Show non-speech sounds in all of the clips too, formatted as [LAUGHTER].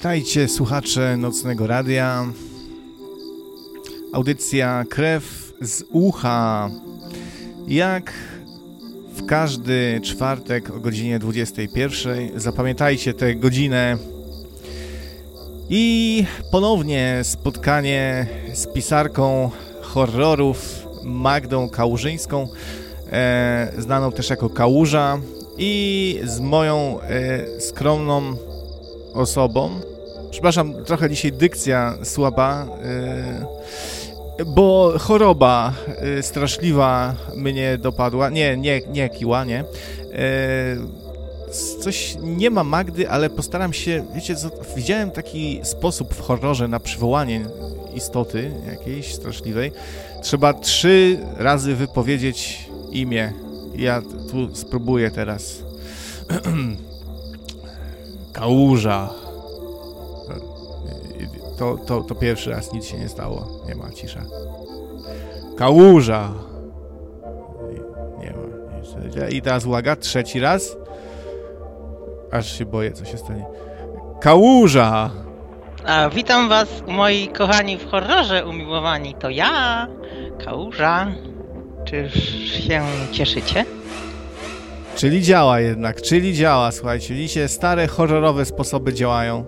Witajcie słuchacze Nocnego Radia. Audycja Krew z ucha. Jak w każdy czwartek o godzinie 21. Zapamiętajcie tę godzinę. I ponownie spotkanie z pisarką horrorów Magdą Kałużyńską, e, znaną też jako Kałuża, i z moją e, skromną osobą. Przepraszam, trochę dzisiaj dykcja słaba, yy, bo choroba yy, straszliwa mnie dopadła. Nie, nie, nie kiła, nie. Yy, coś nie ma Magdy, ale postaram się, wiecie, co, widziałem taki sposób w horrorze na przywołanie istoty jakiejś straszliwej. Trzeba trzy razy wypowiedzieć imię. Ja tu spróbuję teraz. [CLEARS THROAT] Kałuża. To, to, to pierwszy raz nic się nie stało. Nie ma, cisza. Kałuża. Nie ma. I teraz uwaga, trzeci raz. Aż się boję, co się stanie. Kałuża. A, witam was, moi kochani w horrorze umiłowani. To ja, Kałuża. Czyż się cieszycie? Czyli działa jednak, czyli działa, słuchajcie. Widzicie, stare horrorowe sposoby działają.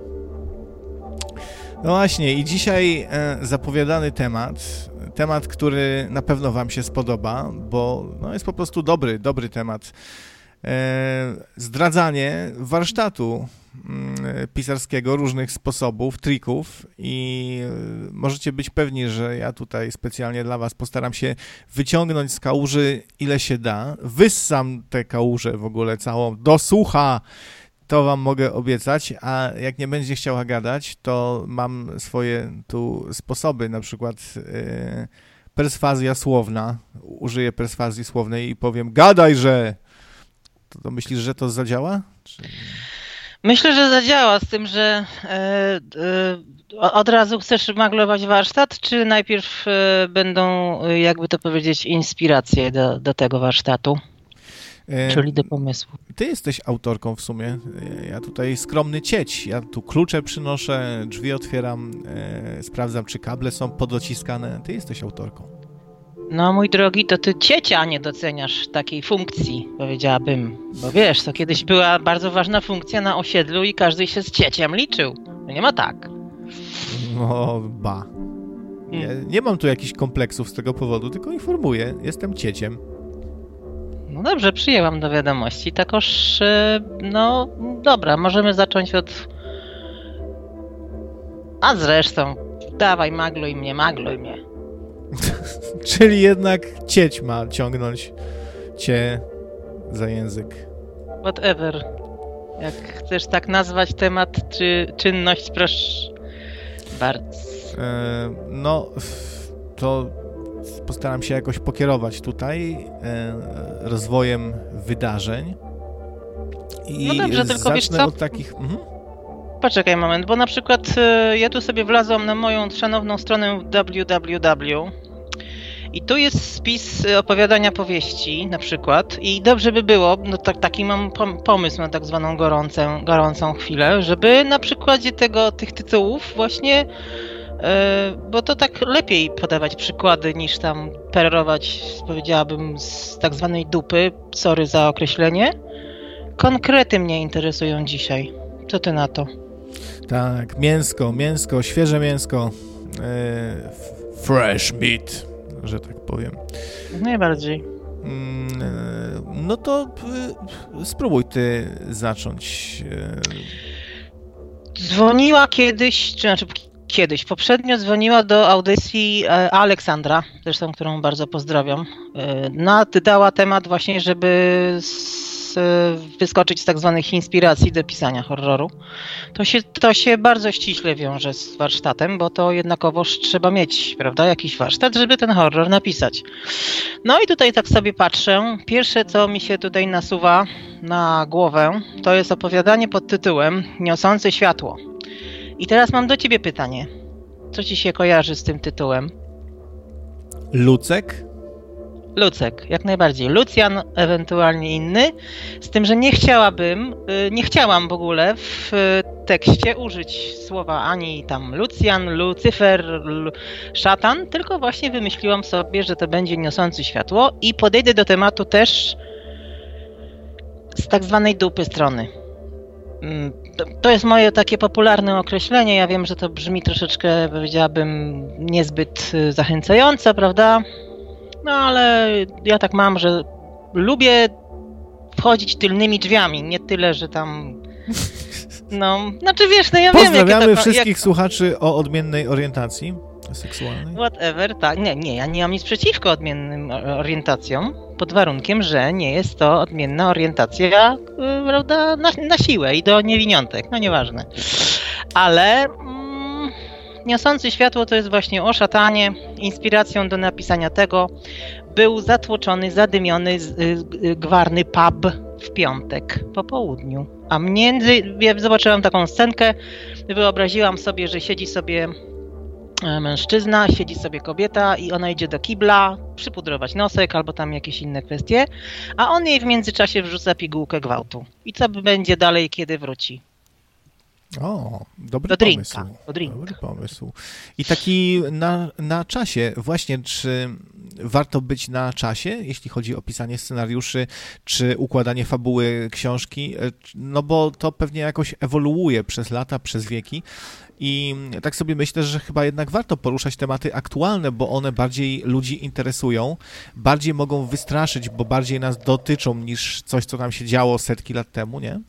No właśnie, i dzisiaj e, zapowiadany temat, temat, który na pewno Wam się spodoba, bo no, jest po prostu dobry, dobry temat. E, zdradzanie warsztatu pisarskiego, różnych sposobów, trików i e, możecie być pewni, że ja tutaj specjalnie dla was postaram się wyciągnąć z kałuży ile się da. Wyssam tę kałużę w ogóle całą do sucha, to wam mogę obiecać, a jak nie będzie chciała gadać, to mam swoje tu sposoby, na przykład yy, perswazja słowna. Użyję perswazji słownej i powiem gadajże! To, to myślisz, że to zadziała? Czy... Myślę, że zadziała, z tym, że e, e, od razu chcesz maglować warsztat, czy najpierw e, będą, jakby to powiedzieć, inspiracje do, do tego warsztatu? Czyli do pomysłu. Ty jesteś autorką w sumie. Ja tutaj skromny cieć. Ja tu klucze przynoszę, drzwi otwieram, sprawdzam, czy kable są podociskane. Ty jesteś autorką. No mój drogi, to ty ciecia nie doceniasz takiej funkcji, powiedziałabym. Bo wiesz, to kiedyś była bardzo ważna funkcja na osiedlu i każdy się z cieciem liczył. Nie ma tak. No, ba. Nie, hmm. nie mam tu jakichś kompleksów z tego powodu, tylko informuję. Jestem cieciem. No dobrze, przyjęłam do wiadomości. Takoż, e, no dobra, możemy zacząć od... A zresztą, dawaj magluj mnie, magluj mnie. [LAUGHS] Czyli jednak cieć ma ciągnąć cię za język. Whatever. Jak chcesz tak nazwać temat czy czynność, proszę bardzo. E, no, to postaram się jakoś pokierować tutaj e, rozwojem wydarzeń. I no dobrze, tylko wiesz co? od takich... Mhm. Poczekaj moment, bo na przykład e, ja tu sobie wlazłam na moją szanowną stronę www i tu jest spis opowiadania powieści na przykład i dobrze by było, no tak, taki mam pomysł na tak zwaną gorącą, gorącą chwilę, żeby na przykładzie tego, tych tytułów właśnie yy, bo to tak lepiej podawać przykłady niż tam perować, powiedziałabym, z tak zwanej dupy, sorry za określenie. Konkrety mnie interesują dzisiaj. Co ty na to? Tak, mięsko, mięsko, świeże mięsko. Yy, fresh meat że tak powiem. Najbardziej. Mm, e, no to e, spróbuj ty zacząć. E. Dzwoniła kiedyś, czy znaczy kiedyś, poprzednio dzwoniła do audycji Aleksandra, zresztą którą bardzo pozdrawiam. Dała temat właśnie, żeby z, wyskoczyć z tak zwanych inspiracji do pisania horroru. To się, to się bardzo ściśle wiąże z warsztatem, bo to jednakowoż trzeba mieć, prawda, jakiś warsztat, żeby ten horror napisać. No i tutaj tak sobie patrzę. Pierwsze, co mi się tutaj nasuwa na głowę, to jest opowiadanie pod tytułem Niosące światło. I teraz mam do ciebie pytanie. Co ci się kojarzy z tym tytułem? Lucek? Lucek, jak najbardziej. Lucjan, ewentualnie inny. Z tym, że nie chciałabym, y, nie chciałam w ogóle w tekście użyć słowa ani tam Lucjan, Lucyfer, szatan, tylko właśnie wymyśliłam sobie, że to będzie niosący światło i podejdę do tematu też z tak zwanej dupy strony. Mm, to jest moje takie popularne określenie. Ja wiem, że to brzmi troszeczkę, powiedziałabym, niezbyt y, zachęcająco, prawda? No ale ja tak mam, że lubię wchodzić tylnymi drzwiami, nie tyle, że tam. No, znaczy wiesz, no ja wiem, Pozdrawiamy wszystkich jak... słuchaczy o odmiennej orientacji seksualnej. Whatever, tak. Nie, nie, ja nie mam nic przeciwko odmiennym orientacjom, pod warunkiem, że nie jest to odmienna orientacja, y, prawda, na, na siłę i do niewiniątek, no nieważne. Ale Niosący światło to jest właśnie o szatanie. Inspiracją do napisania tego był zatłoczony, zadymiony, y, y, gwarny pub w piątek po południu. A między, ja zobaczyłam taką scenkę, wyobraziłam sobie, że siedzi sobie E, mężczyzna, siedzi sobie kobieta i ona idzie do kibla, przypudrować nosek albo tam jakieś inne kwestie, a on jej w międzyczasie wrzuca pigułkę gwałtu. I co będzie dalej, kiedy wróci? O, dobry do pomysł. Drinka, do drinka. Dobry pomysł. I taki na, na czasie, właśnie, czy warto być na czasie, jeśli chodzi o pisanie scenariuszy, czy układanie fabuły książki, no bo to pewnie jakoś ewoluuje przez lata, przez wieki. I tak sobie myślę, że chyba jednak warto poruszać tematy aktualne, bo one bardziej ludzi interesują, bardziej mogą wystraszyć, bo bardziej nas dotyczą niż coś, co tam się działo setki lat temu, nie?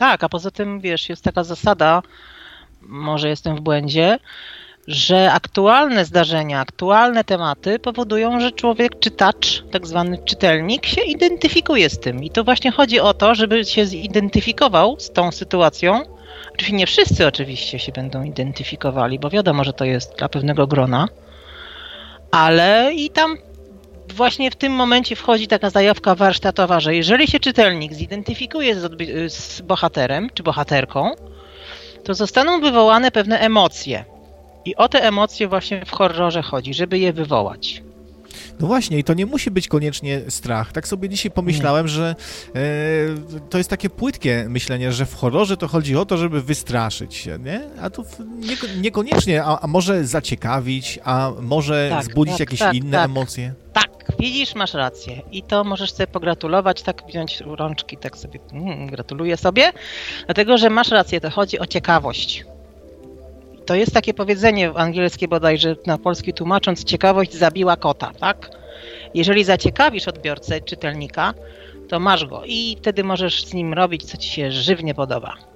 Tak, a poza tym, wiesz, jest taka zasada, może jestem w błędzie, że aktualne zdarzenia, aktualne tematy powodują, że człowiek, czytacz, tak zwany czytelnik, się identyfikuje z tym. I to właśnie chodzi o to, żeby się zidentyfikował z tą sytuacją, Oczywiście nie wszyscy oczywiście się będą identyfikowali, bo wiadomo, że to jest dla pewnego grona, ale i tam właśnie w tym momencie wchodzi taka zajawka warsztatowa, że jeżeli się czytelnik zidentyfikuje z, z bohaterem czy bohaterką, to zostaną wywołane pewne emocje. I o te emocje właśnie w horrorze chodzi, żeby je wywołać. No właśnie, i to nie musi być koniecznie strach. Tak sobie dzisiaj pomyślałem, nie. że e, to jest takie płytkie myślenie, że w horrorze to chodzi o to, żeby wystraszyć się, nie? A to nie, niekoniecznie, a, a, może zaciekawić, a może tak, zbudzić tak, jakieś tak, inne tak. emocje. Tak, widzisz, masz rację. I to możesz sobie pogratulować, tak wziąć rączki, tak sobie mm, gratuluję sobie, dlatego że masz rację, to chodzi o ciekawość. To jest takie powiedzenie angielskie bodajże na polski tłumacząc, ciekawość zabiła kota, tak? Jeżeli zaciekawisz odbiorcę, czytelnika, to masz go i wtedy możesz z nim robić, co ci się żywnie podoba.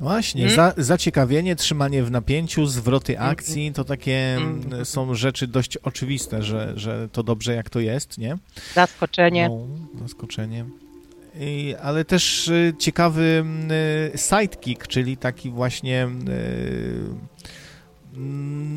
Właśnie, hmm? za, zaciekawienie, trzymanie w napięciu, zwroty mhm. akcji, to takie są rzeczy dość oczywiste, że, że to dobrze jak to jest, nie? Zaskoczenie. No, zaskoczenie ale też y, ciekawy y, sidekick, czyli taki właśnie y,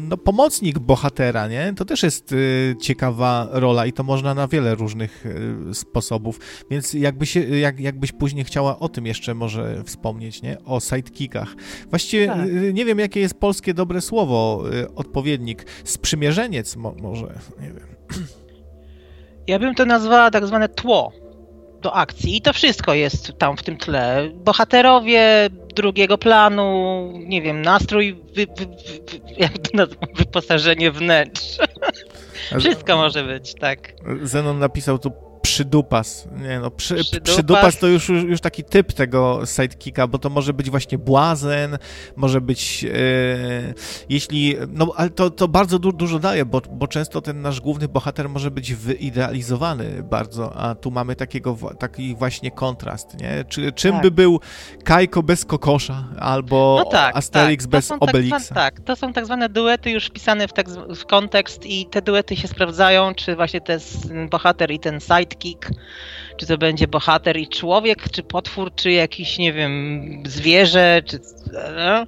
no, pomocnik bohatera, nie? To też jest ciekawa rola i to można na wiele różnych sposobów. Więc jakby się, jak, jakbyś później chciała o tym jeszcze może wspomnieć, nie? O sidekickach. Właściwie tak. nie wiem, jakie jest polskie dobre słowo, odpowiednik. Sprzymierzeniec mo może, nie wiem. Ja bym to nazwała tak zwane tło do akcji i to wszystko jest tam w tym tle. Bohaterowie drugiego planu, nie wiem, nastrój, wy, wy, wy, wyposażenie wnętrz. [LAUGHS] wszystko może być, tak. Zenon napisał tu przydupas. Nie no, przy, przydupas. przydupas to już, już taki typ tego sidekicka, bo to może być właśnie błazen, może być e, jeśli, no ale to, to bardzo du dużo daje, bo, bo często ten nasz główny bohater może być wyidealizowany bardzo, a tu mamy takiego, taki właśnie kontrast, nie? Czy, czym tak. by był Kajko bez kokosza, albo no tak, Asterix tak. bez tak Obelixa? Tak, tak, to są tak zwane duety już wpisane w, tak, w kontekst i te duety się sprawdzają, czy właśnie ten bohater i ten sidekick czy to będzie bohater i człowiek, czy potwór, czy jakiś, nie wiem, zwierzę, czy, no,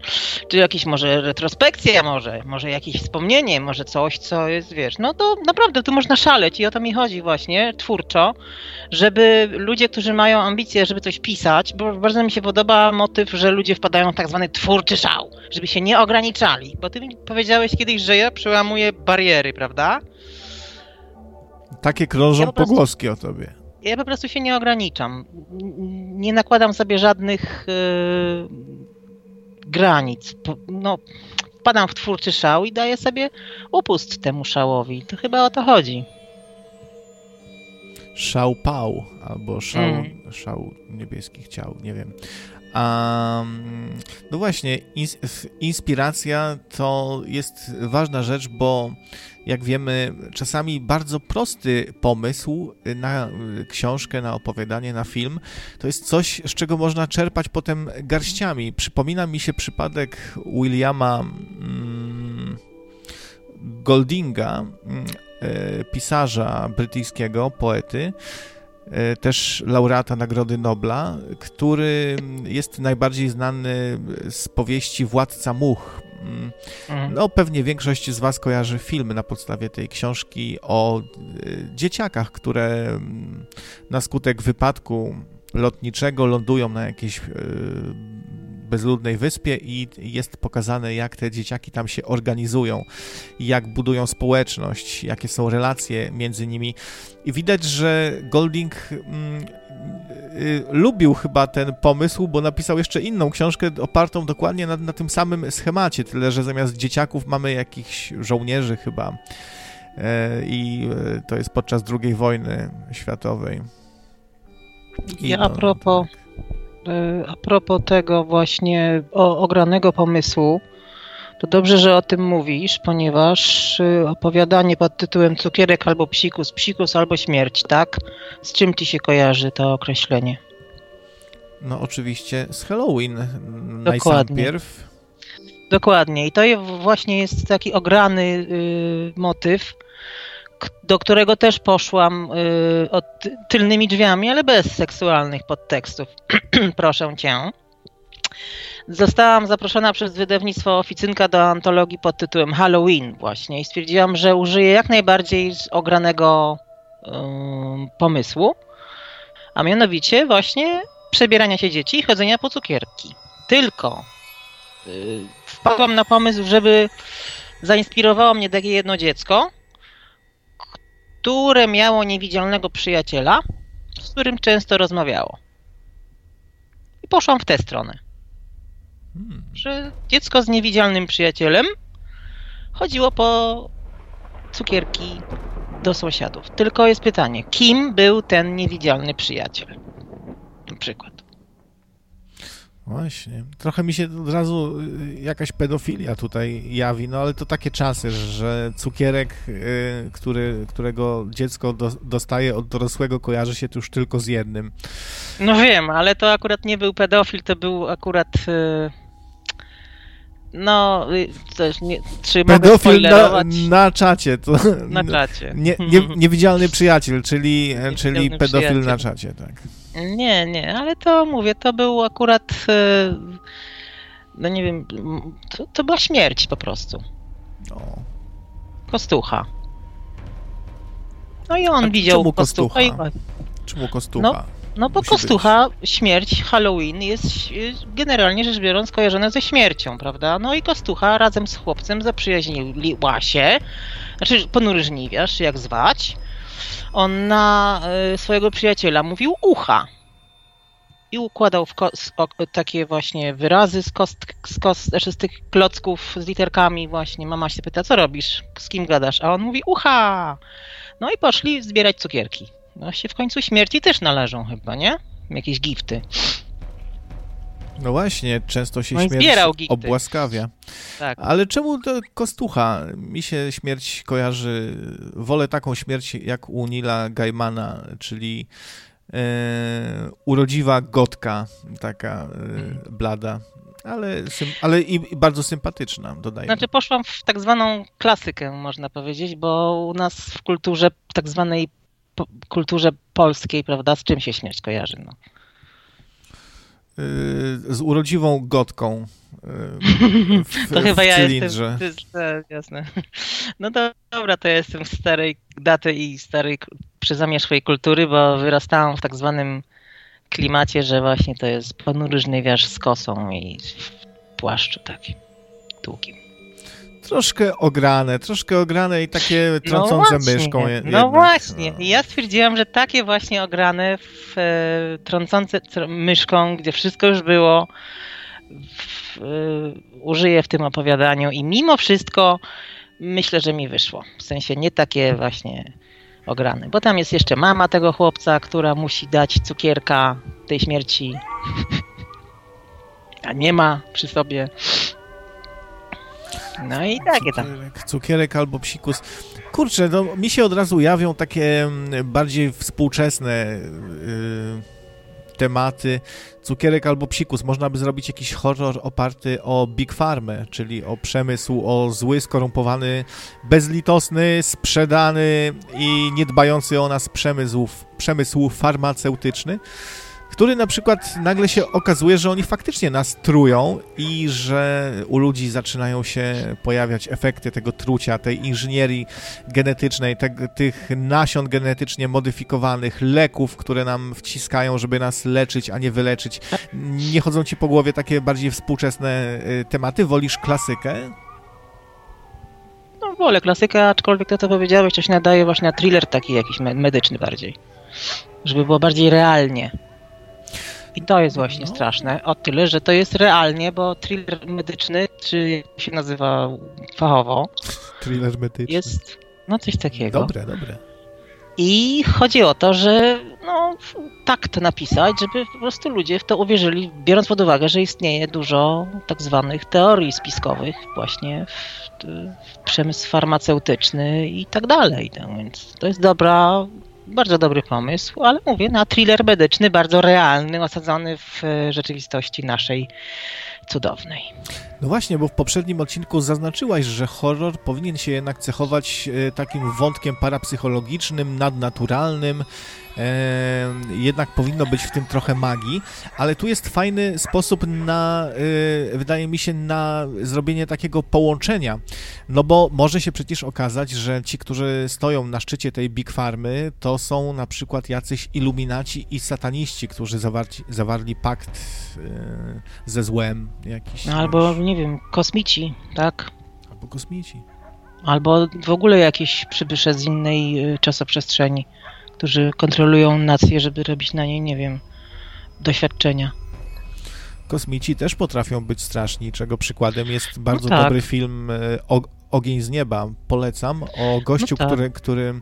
czy jakiś może retrospekcja może, może jakieś wspomnienie, może coś, co jest, wiesz, no to naprawdę tu można szaleć i o to mi chodzi właśnie, twórczo, żeby ludzie, którzy mają ambicje, żeby coś pisać, bo bardzo mi się podoba motyw, że ludzie wpadają w tak zwany twórczy szał, żeby się nie ograniczali, bo ty mi powiedziałeś kiedyś, że ja przełamuję bariery, prawda? Takie krążą ja prostu, pogłoski o tobie. Ja po prostu się nie ograniczam. Nie nakładam sobie żadnych yy, granic. No, wpadam w twórczy szał i daję sobie upust temu szałowi. To chyba o to chodzi. Szał pał, albo szał, mm. szał niebieskich ciał, nie wiem. Um, no właśnie, inspiracja to jest ważna rzecz, bo jak wiemy, czasami bardzo prosty pomysł na książkę, na opowiadanie, na film, to jest coś, z czego można czerpać potem garściami. Przypomina mi się przypadek Williama mm, Goldinga, mm, e, pisarza brytyjskiego, poety, też laureata Nagrody Nobla, który jest najbardziej znany z powieści Władca Much Mhm. No, pewnie większość z Was kojarzy filmy na podstawie tej książki o y, dzieciakach, które mm, na skutek wypadku lotniczego lądują na jakiejś y, bezludnej wyspie i jest pokazane, jak te dzieciaki tam się organizują, jak budują społeczność, jakie są relacje między nimi. I widać, że Golding mm, y, lubił chyba ten pomysł, bo napisał jeszcze inną książkę opartą dokładnie na, na tym samym schemacie, tyle że zamiast dzieciaków mamy jakichś żołnierzy chyba. E, I e, to jest podczas II wojny światowej. I ja a propos a propos tego właśnie ogranego pomysłu, to dobrze, że o tym mówisz, ponieważ e, opowiadanie pod tytułem Cukierek albo psikus, psikus albo śmierć, tak? Z czym ci się kojarzy to określenie? No oczywiście z Halloween Dokładnie. najpierw. Dokładnie. I to właśnie jest taki ograny y, motyw, do którego też poszłam y, od tylnymi drzwiami, ale bez seksualnych podtekstów. [CLEARS THROAT] [CLEARS THROAT] Proszę cię. Zostałam zaproszona przez wydawnictwo Oficynka do antologii pod tytułem Halloween właśnie i stwierdziłam, że użyję jak najbardziej ogranego y, pomysłu, a mianowicie właśnie przebierania się dzieci i chodzenia po cukierki. Tylko y, wpadłam na pomysł, żeby zainspirowało mnie takie jedno dziecko, które miało niewidzialnego przyjaciela, z którym często rozmawiało. Poszłam w tę stronę. Hmm. Że dziecko z niewidzialnym przyjacielem chodziło po cukierki do sąsiadów. Tylko jest pytanie, kim był ten niewidzialny przyjaciel? Na przykład. Właśnie. Trochę mi się od razu y, jakaś pedofilia tutaj jawi, no ale to takie czasy, że cukierek, y, który, którego dziecko do, dostaje od dorosłego, kojarzy się już tylko z jednym. No wiem, ale to akurat nie był pedofil, to był akurat. Y, no, też nie, czy Pedofil na, na czacie. To, na czacie. Nie, nie, [LAUGHS] niewidzialny przyjaciel, czyli, czyli pedofil przyjaciel. na czacie, tak. Nie, nie, ale to mówię, to był akurat, e, no nie wiem, to, to była śmierć po prostu. No. Kostucha. No i on A widział czemu kostucha. kostucha? I... Czemu kostucha? No, no bo kostucha, być. śmierć, Halloween jest generalnie rzecz biorąc kojarzone ze śmiercią, prawda? No i kostucha razem z chłopcem zaprzyjaźniła się, znaczy ponury żniwiarz, jak zwać, on na e, swojego przyjaciela mówił ucha. I układał w takie właśnie wyrazy z, kost, z, kost, znaczy z tych klocków z literkami właśnie. Mama się pyta, co robisz? Z kim gadasz? A on mówi ucha! No i poszli zbierać cukierki. Właśnie w końcu śmierci też należą chyba, nie? Jakieś gifty. No właśnie, często się no śmierć obłaskawia. Tak. Ale czemu to kostucha? Mi się śmierć kojarzy, wolę taką śmierć jak u Nila Gaimana, czyli e, urodziwa gotka, taka e, blada, ale, ale i, i, bardzo sympatyczna, dodajmy. Znaczy poszłam w tak zwaną klasykę, można powiedzieć, bo u nas w kulturze tak zwanej po kulturze polskiej, prawda, z czym się śmierć kojarzy? No. Z urodziwą gotką. [LAUGHS] W, to chyba ja jestem. jasne. No to, dobra, to ja jestem starej daty i starej przyzamieszłej kultury, bo wyrastałam w tak zwanym klimacie, że właśnie to jest ponury żniwiarz z kosą i w płaszczu takim długim. Troszkę ograne, troszkę ograne i takie no trącące no myszką. No właśnie. I ja stwierdziłam, że takie właśnie ograne, w, e, trącące myszką, gdzie wszystko już było, w, e, użyję w tym opowiadaniu i mimo wszystko myślę, że mi wyszło. W sensie nie takie właśnie ograne. Bo tam jest jeszcze mama tego chłopca, która musi dać cukierka tej śmierci. [LAUGHS] A nie ma przy sobie. No i takie tam. Cukierek, cukierek albo psikus. Kurczę, no mi się od razu jawią takie mm, bardziej współczesne yy, tematy. Cukierek albo psikus. Można by zrobić jakiś horror oparty o Big Farmę, czyli o przemysł, o zły, skorumpowany, bezlitosny, sprzedany i niedbający o nas przemysł, przemysł farmaceutyczny który na przykład nagle się okazuje, że oni faktycznie nas trują i że u ludzi zaczynają się pojawiać efekty tego trucia, tej inżynierii genetycznej, te, tych nasion genetycznie modyfikowanych, leków, które nam wciskają, żeby nas leczyć, a nie wyleczyć. Nie chodzą ci po głowie takie bardziej współczesne y, tematy? Wolisz klasykę? No wolę klasykę, aczkolwiek to, co powiedziałeś, to się nadaje właśnie na thriller taki jakiś medyczny bardziej. Żeby było bardziej realnie. I to jest właśnie no. straszne. O tyle, że to jest realnie, bo thriller medyczny, czy jak się nazywa fachowo. Thriller medyczny. Jest, no coś takiego. Dobre, dobre. I chodzi o to, że no, tak to napisać, żeby po prostu ludzie w to uwierzyli, biorąc pod uwagę, że istnieje dużo tak zwanych teorii spiskowych właśnie w, w przemysł farmaceutyczny i tak dalej. No, więc to jest dobra bardzo dobry pomysł, ale mówię, na thriller medyczny, bardzo realny, osadzony w e, rzeczywistości naszej cudownej. No właśnie, bo w poprzednim odcinku zaznaczyłaś, że horror powinien się jednak cechować e, takim wątkiem parapsychologicznym, nadnaturalnym, jednak powinno być w tym trochę magii, ale tu jest fajny sposób na, e, wydaje mi się, na zrobienie takiego połączenia, no bo może się przecież okazać, że ci, którzy stoją na szczycie tej Big Farmy, to są na przykład jacyś iluminaci i sataniści, którzy zawarci, zawarli pakt e, ze złem jakiś. No, albo, nie wiem, kosmici, tak? Albo kosmici. Albo w ogóle jakieś przybysze z innej e, czasoprzestrzeni którzy kontrolują nację, żeby robić na niej, nie wiem, doświadczenia. Kosmici też potrafią być straszni, czego przykładem jest bardzo no tak. dobry film e, Ogień z nieba polecam o gościu, no tak. który, który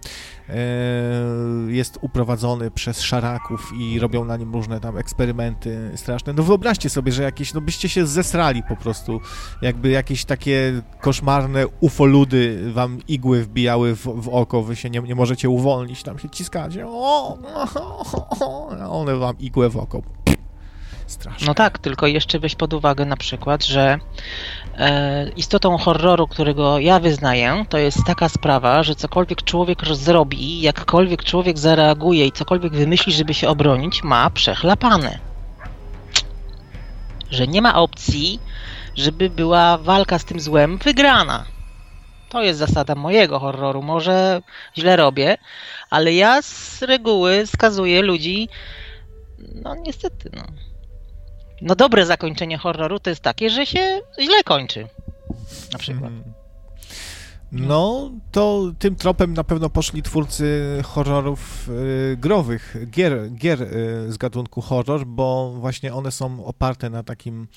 e, jest uprowadzony przez szaraków i robią na nim różne tam eksperymenty straszne. No wyobraźcie sobie, że jakieś, no byście się zesrali po prostu, jakby jakieś takie koszmarne ufoludy wam igły wbijały w, w oko, wy się nie, nie możecie uwolnić, tam się ciskacie, o, a one wam igłę w oko. No tak, tylko jeszcze weź pod uwagę na przykład, że e, istotą horroru, którego ja wyznaję, to jest taka sprawa, że cokolwiek człowiek zrobi, jakkolwiek człowiek zareaguje i cokolwiek wymyśli, żeby się obronić, ma przechlapane. Że nie ma opcji, żeby była walka z tym złem wygrana. To jest zasada mojego horroru. Może źle robię, ale ja z reguły skazuję ludzi, no niestety, no no dobre zakończenie horroru to jest takie, że się źle kończy. Na przykład. Hmm. No, to tym tropem na pewno poszli twórcy horrorów y, growych, gier, gier y, z gatunku horror, bo właśnie one są oparte na takim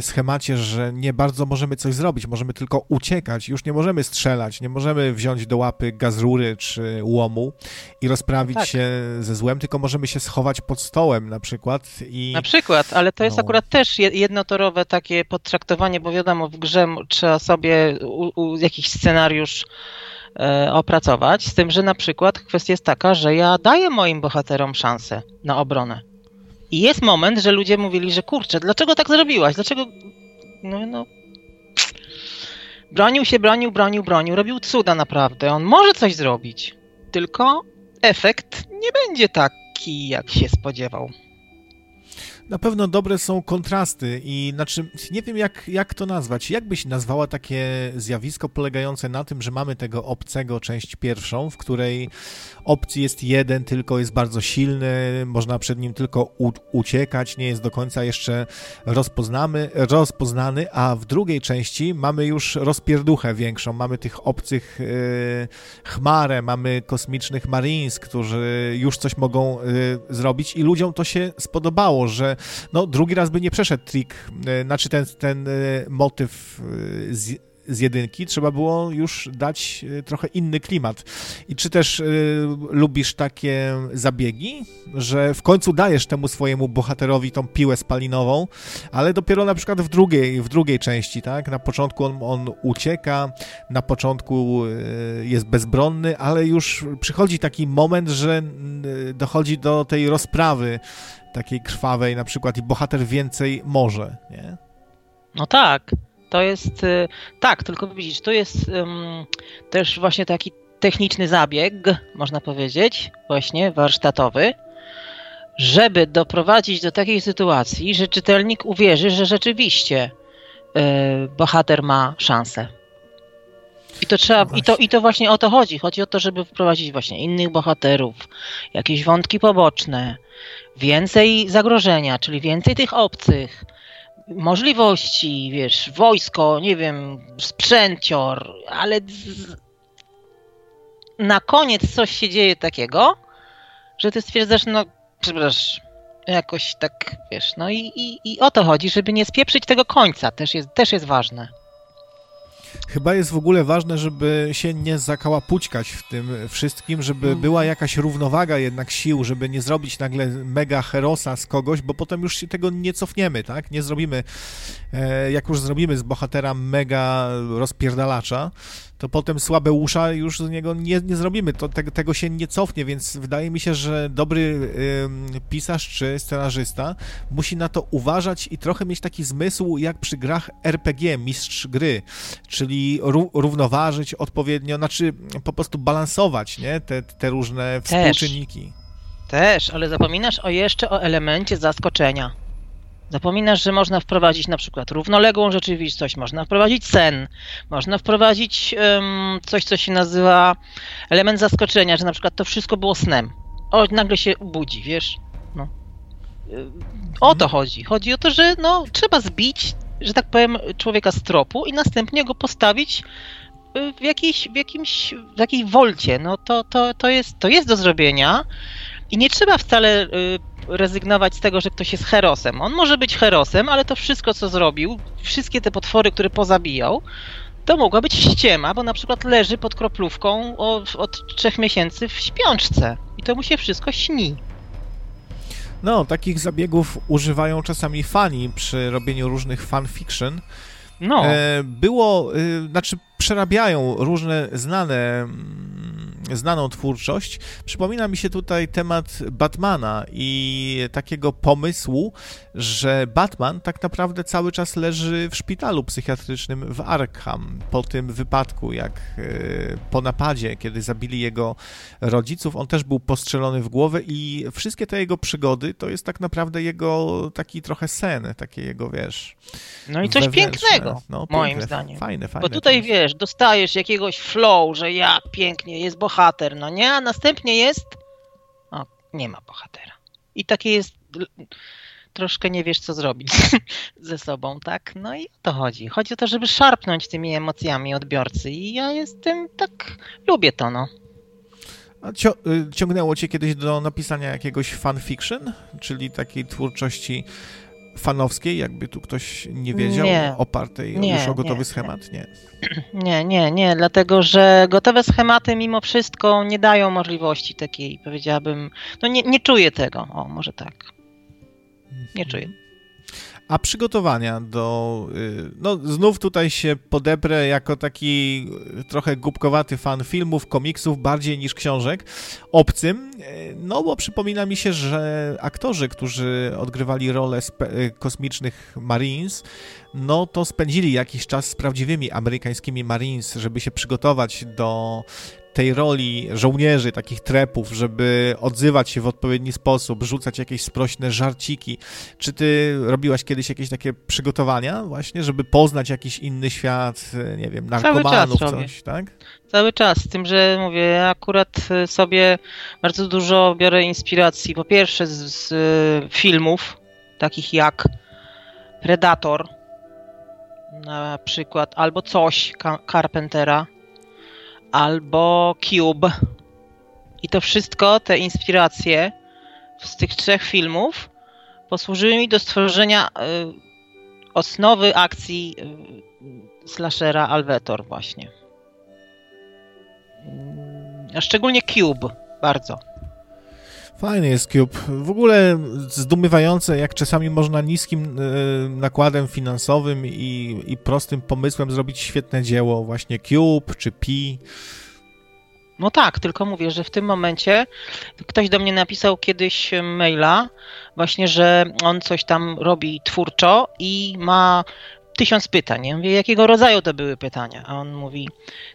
schemacie, że nie bardzo możemy coś zrobić, możemy tylko uciekać, już nie możemy strzelać, nie możemy wziąć do łapy gazrury czy łomu i rozprawić tak. się ze złem, tylko możemy się schować pod stołem na przykład. I... Na przykład, ale to jest no. akurat też jednotorowe takie potraktowanie, bo wiadomo, w grze trzeba sobie u, u, jakiś scenariusz e, opracować, z tym, że na przykład kwestia jest taka, że ja daję moim bohaterom szansę na obronę. I jest moment, że ludzie mówili, że kurczę, dlaczego tak zrobiłaś? Dlaczego. No, no. Bronił się, bronił, bronił, bronił. Robił cuda naprawdę. On może coś zrobić. Tylko efekt nie będzie taki, jak się spodziewał. Na pewno dobre są kontrasty i znaczy nie wiem jak, jak to nazwać. Jak byś nazwała takie zjawisko polegające na tym, że mamy tego obcego część pierwszą, w której opcji jest jeden, tylko jest bardzo silny, można przed nim tylko uciekać, nie jest do końca jeszcze rozpoznamy, rozpoznany, a w drugiej części mamy już rozpierduchę większą, mamy tych obcych yy, chmarę, mamy kosmicznych marines, którzy już coś mogą yy, zrobić i ludziom to się spodobało, że no drugi raz by nie przeszedł trik, yy, znaczy ten, ten yy, motyw yy, z, z jedynki, trzeba było już dać e, trochę inny klimat. I czy też lubisz takie zabiegi, że w końcu dajesz temu swojemu bohaterowi tą piłę spalinową, ale dopiero na przykład w drugiej, w drugiej części, tak? Na początku on, on ucieka, na początku jest bezbronny, ale już przychodzi taki moment, że dochodzi do tej rozprawy takiej krwawej na przykład i bohater więcej może, nie? No tak to jest y, tak, tylko widzisz, to jest um, też właśnie taki techniczny zabieg, można powiedzieć, właśnie warsztatowy, żeby doprowadzić do takiej sytuacji, że czytelnik uwierzy, że rzeczywiście y, bohater ma szansę. I to trzeba, i to, i to właśnie o to chodzi. Chodzi o to, żeby wprowadzić właśnie innych bohaterów, jakieś wątki poboczne, więcej zagrożenia, czyli więcej tych obcych, możliwości, wiesz, wojsko, nie wiem, sprzęcior, ale z... na koniec coś się dzieje takiego, że ty stwierdzasz, no, przepraszam, jakoś tak, wiesz, no i, i, i o to chodzi, żeby nie spieprzyć tego końca, też jest, też jest ważne. Chyba jest w ogóle ważne, żeby się nie zakałapućkać w tym wszystkim, żeby mm. była jakaś równowaga jednak sił, żeby nie zrobić nagle mega herosa z kogoś, bo potem już się tego nie cofniemy, tak? Nie zrobimy, e, jak już zrobimy z bohatera mega rozpierdalacza, to potem słabe usza już z niego nie, nie zrobimy, to te, tego się nie cofnie, więc wydaje mi się, że dobry y, pisarz czy scenarzysta musi na to uważać i trochę mieć taki zmysł jak przy grach RPG, mistrz gry, czyli równoważyć odpowiednio, znaczy po prostu balansować nie? Te, te różne współczynniki. Też, ale zapominasz o jeszcze o elemencie zaskoczenia. Zapominasz, że można wprowadzić na przykład równoległą rzeczywistość, można wprowadzić sen, można wprowadzić um, coś, co się nazywa element zaskoczenia, że na przykład to wszystko było snem. O, nagle się budzi, wiesz? No. O to chodzi. Chodzi o to, że no, trzeba zbić, że tak powiem, człowieka z tropu i następnie go postawić y, w, jakiejś, w, jakimś, w jakiej wolcie. No to, to, to, jest, to jest do zrobienia i nie trzeba wcale y, rezygnować z tego, że ktoś jest herosem. On może być herosem, ale to wszystko, co zrobił, wszystkie te potwory, które pozabijał, to mogła być ściema, bo na przykład leży pod kroplówką od, od trzech miesięcy w śpiączce i to mu się wszystko śni. No, takich zabiegów używają czasami fani przy robieniu różnych fanfiction. No. E, było, y, znaczy przerabiają różne znane mm, znaną twórczość. Przypomina mi się tutaj temat Batmana i takiego pomysłu, że Batman tak naprawdę cały czas leży w szpitalu psychiatrycznym w Arkham po tym wypadku, jak e, po napadzie, kiedy zabili jego rodziców. On też był postrzelony w głowę i wszystkie te jego przygody to jest tak naprawdę jego taki trochę sen, takie jego, wiesz... No i coś pięknego, no, moim piękne, zdaniem. Fajne, fajne. Bo tutaj, wiesz, dostajesz jakiegoś flow, że ja pięknie, jest bohater, no nie? A następnie jest... O, nie ma bohatera. I takie jest troszkę nie wiesz, co zrobić [LAUGHS] ze sobą, tak? No i o to chodzi. Chodzi o to, żeby szarpnąć tymi emocjami odbiorcy i ja jestem tak, lubię to, no. A y, ciągnęło cię kiedyś do napisania jakiegoś fanfiction, czyli takiej twórczości fanowskiej, jakby tu ktoś nie wiedział, nie, opartej nie, już o gotowy nie, schemat? Nie. [CLEARS THROAT] Nie, nie, nie, dlatego że gotowe schematy mimo wszystko nie dają możliwości takiej, powiedziałabym, no nie, nie czuję tego, o może tak. Nie czuję. A przygotowania do. Y, no, znów tutaj się podebrę jako taki trochę głupkowaty fan filmów, komiksów, bardziej niż książek, obcym. Y, no, bo przypomina mi się, że aktorzy, którzy odgrywali rolę y, kosmicznych Marines, no to spędzili jakiś czas z prawdziwymi amerykańskimi Marines, żeby się przygotować do tej roli żołnierzy, takich trepów, żeby odzywać się w odpowiedni sposób, rzucać jakieś sprośne żarciki. Czy ty robiłaś kiedyś jakieś takie przygotowania właśnie, żeby poznać jakiś inny świat, nie wiem, narkomanów, coś, tak? Cały czas, z tym, że mówię, ja akurat sobie bardzo dużo biorę inspiracji, po pierwsze z, z filmów, takich jak Predator, na przykład, albo coś Carpentera, albo Cube. I to wszystko, te inspiracje z tych trzech filmów posłużyły mi do stworzenia y, osnowy akcji y, slashera Alvetor właśnie. A szczególnie Cube bardzo. Fajny jest Cube. W ogóle zdumiewające, jak czasami można niskim y, nakładem finansowym i, i prostym pomysłem zrobić świetne dzieło. Właśnie Cube czy Pi. No tak, tylko mówię, że w tym momencie ktoś do mnie napisał kiedyś maila, właśnie, że on coś tam robi twórczo i ma tysiąc pytań. Ja mówię, jakiego rodzaju to były pytania? A on mówi,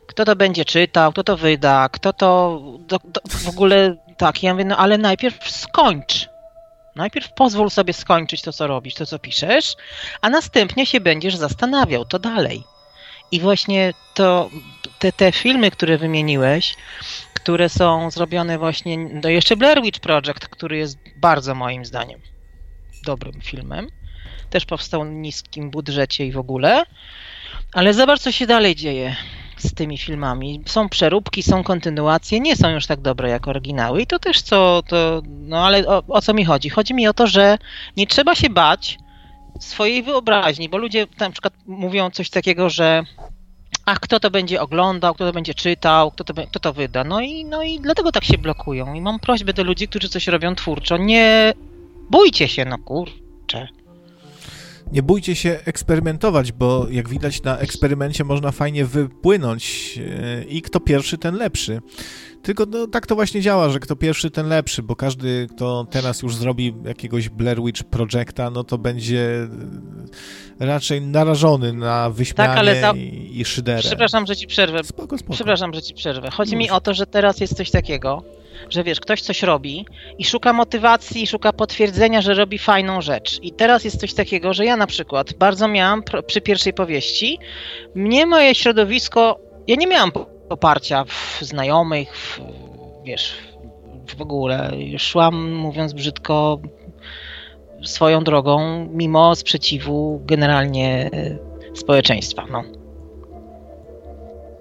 kto to będzie czytał, kto to wyda, kto to do, do, w ogóle tak. Ja mówię, no ale najpierw skończ. Najpierw pozwól sobie skończyć to, co robisz, to, co piszesz, a następnie się będziesz zastanawiał, to dalej. I właśnie to, te, te filmy, które wymieniłeś, które są zrobione właśnie, no jeszcze Blair Witch Project, który jest bardzo moim zdaniem dobrym filmem, też powstał w niskim budżecie i w ogóle. Ale zobacz, co się dalej dzieje z tymi filmami. Są przeróbki, są kontynuacje, nie są już tak dobre jak oryginały. I to też co, to, no ale o, o co mi chodzi? Chodzi mi o to, że nie trzeba się bać swojej wyobraźni, bo ludzie na przykład mówią coś takiego, że ach, kto to będzie oglądał, kto to będzie czytał, kto to, kto to wyda. No i, no i dlatego tak się blokują. I mam prośbę do ludzi, którzy coś robią twórczo, nie bójcie się, no kurczę nie bójcie się eksperymentować, bo jak widać na eksperymencie można fajnie wypłynąć e, i kto pierwszy, ten lepszy. Tylko no, tak to właśnie działa, że kto pierwszy, ten lepszy, bo każdy, kto teraz już zrobi jakiegoś Blair Witch Projecta, no to będzie raczej narażony na wyśmianie tak, ale ta... i szyderę. Przepraszam, że ci przerwę. Spoko, spoko. Przepraszam, że ci przerwę. Chodzi mi o to, że teraz jest coś takiego, że wiesz, ktoś coś robi i szuka motywacji, szuka potwierdzenia, że robi fajną rzecz. I teraz jest coś takiego, że ja na przykład bardzo miałam przy pierwszej powieści, mnie moje środowisko, ja nie miałam poparcia w znajomych, w, wiesz, w ogóle. Szłam, mówiąc brzydko, swoją drogą, mimo sprzeciwu generalnie e, społeczeństwa. No.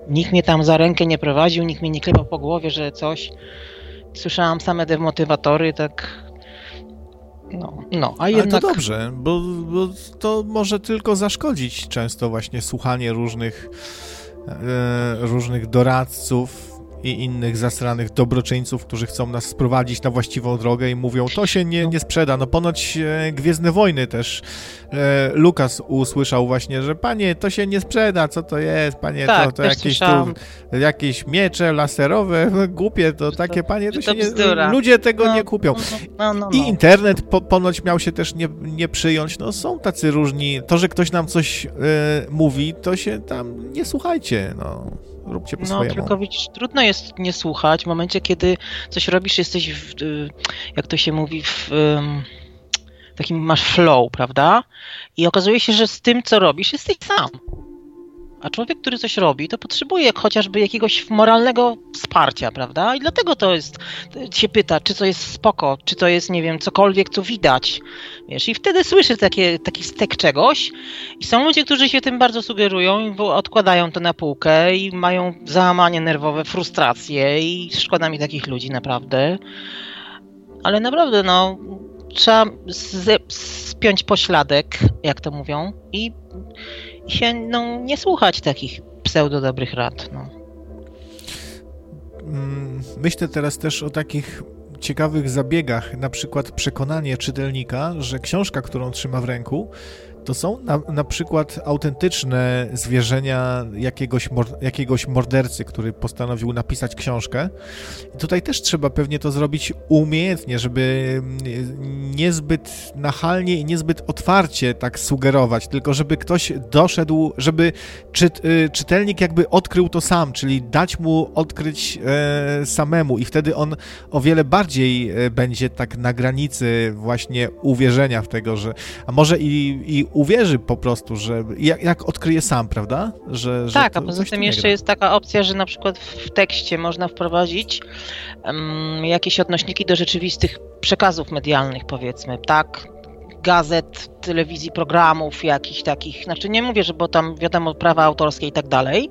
Nikt mnie tam za rękę nie prowadził, nikt mnie nie klepał po głowie, że coś słyszałam same demotywatory, tak. No, no, a jednak... Ale to dobrze, bo, bo to może tylko zaszkodzić często właśnie słuchanie różnych, różnych doradców, i innych zasranych dobroczyńców, którzy chcą nas sprowadzić na właściwą drogę i mówią, to się nie, nie sprzeda. No ponoć e, Gwiezdne Wojny też e, Lukas usłyszał właśnie, że panie, to się nie sprzeda, co to jest, panie, tak, to, to jakieś, tu, jakieś miecze laserowe, [LAUGHS] głupie, to takie, panie, to się nie, ludzie tego no, nie kupią. No, no, no, I internet po, ponoć miał się też nie, nie przyjąć, no są tacy różni, to, że ktoś nam coś e, mówi, to się tam nie słuchajcie, no róbcie po no, swojemu. No, tylko widzisz, trudno jest nie słuchać w momencie, kiedy coś robisz, jesteś, w, jak to się mówi, w takim masz flow, prawda? I okazuje się, że z tym, co robisz, jesteś sam. A człowiek, który coś robi, to potrzebuje chociażby jakiegoś moralnego wsparcia, prawda? I dlatego to jest, się pyta, czy to jest spoko, czy to jest, nie wiem, cokolwiek, co widać. Wiesz, i wtedy słyszy takie, taki stek czegoś i są ludzie, którzy się tym bardzo sugerują i odkładają to na półkę i mają załamanie nerwowe, frustracje i szkoda mi takich ludzi, naprawdę. Ale naprawdę, no, trzeba spiąć pośladek, jak to mówią, i się no, nie słuchać takich pseudo dobrych rad. No. Mm, myślę teraz też o takich ciekawych zabiegach, na przykład przekonanie czytelnika, że książka, którą trzyma w ręku, to są na, na przykład autentyczne zwierzenia jakiegoś, mor, jakiegoś mordercy, który postanowił napisać książkę. I tutaj też trzeba pewnie to zrobić umiejętnie, żeby niezbyt nachalnie i niezbyt otwarcie tak sugerować, tylko żeby ktoś doszedł, żeby y, czytelnik jakby odkrył to sam, czyli dać mu odkryć e, samemu i wtedy on o wiele bardziej e, będzie tak na granicy właśnie uwierzenia w tego, że a może i, i uwierzy po prostu, że jak, jak odkryje sam, prawda? Że, że tak, a poza tym jeszcze jest taka opcja, że na przykład w tekście można wprowadzić um, jakieś odnośniki do rzeczywistych przekazów medialnych, powiedzmy, tak? Gazet, telewizji, programów jakichś takich, znaczy nie mówię, że bo tam wiadomo prawa autorskie i tak dalej,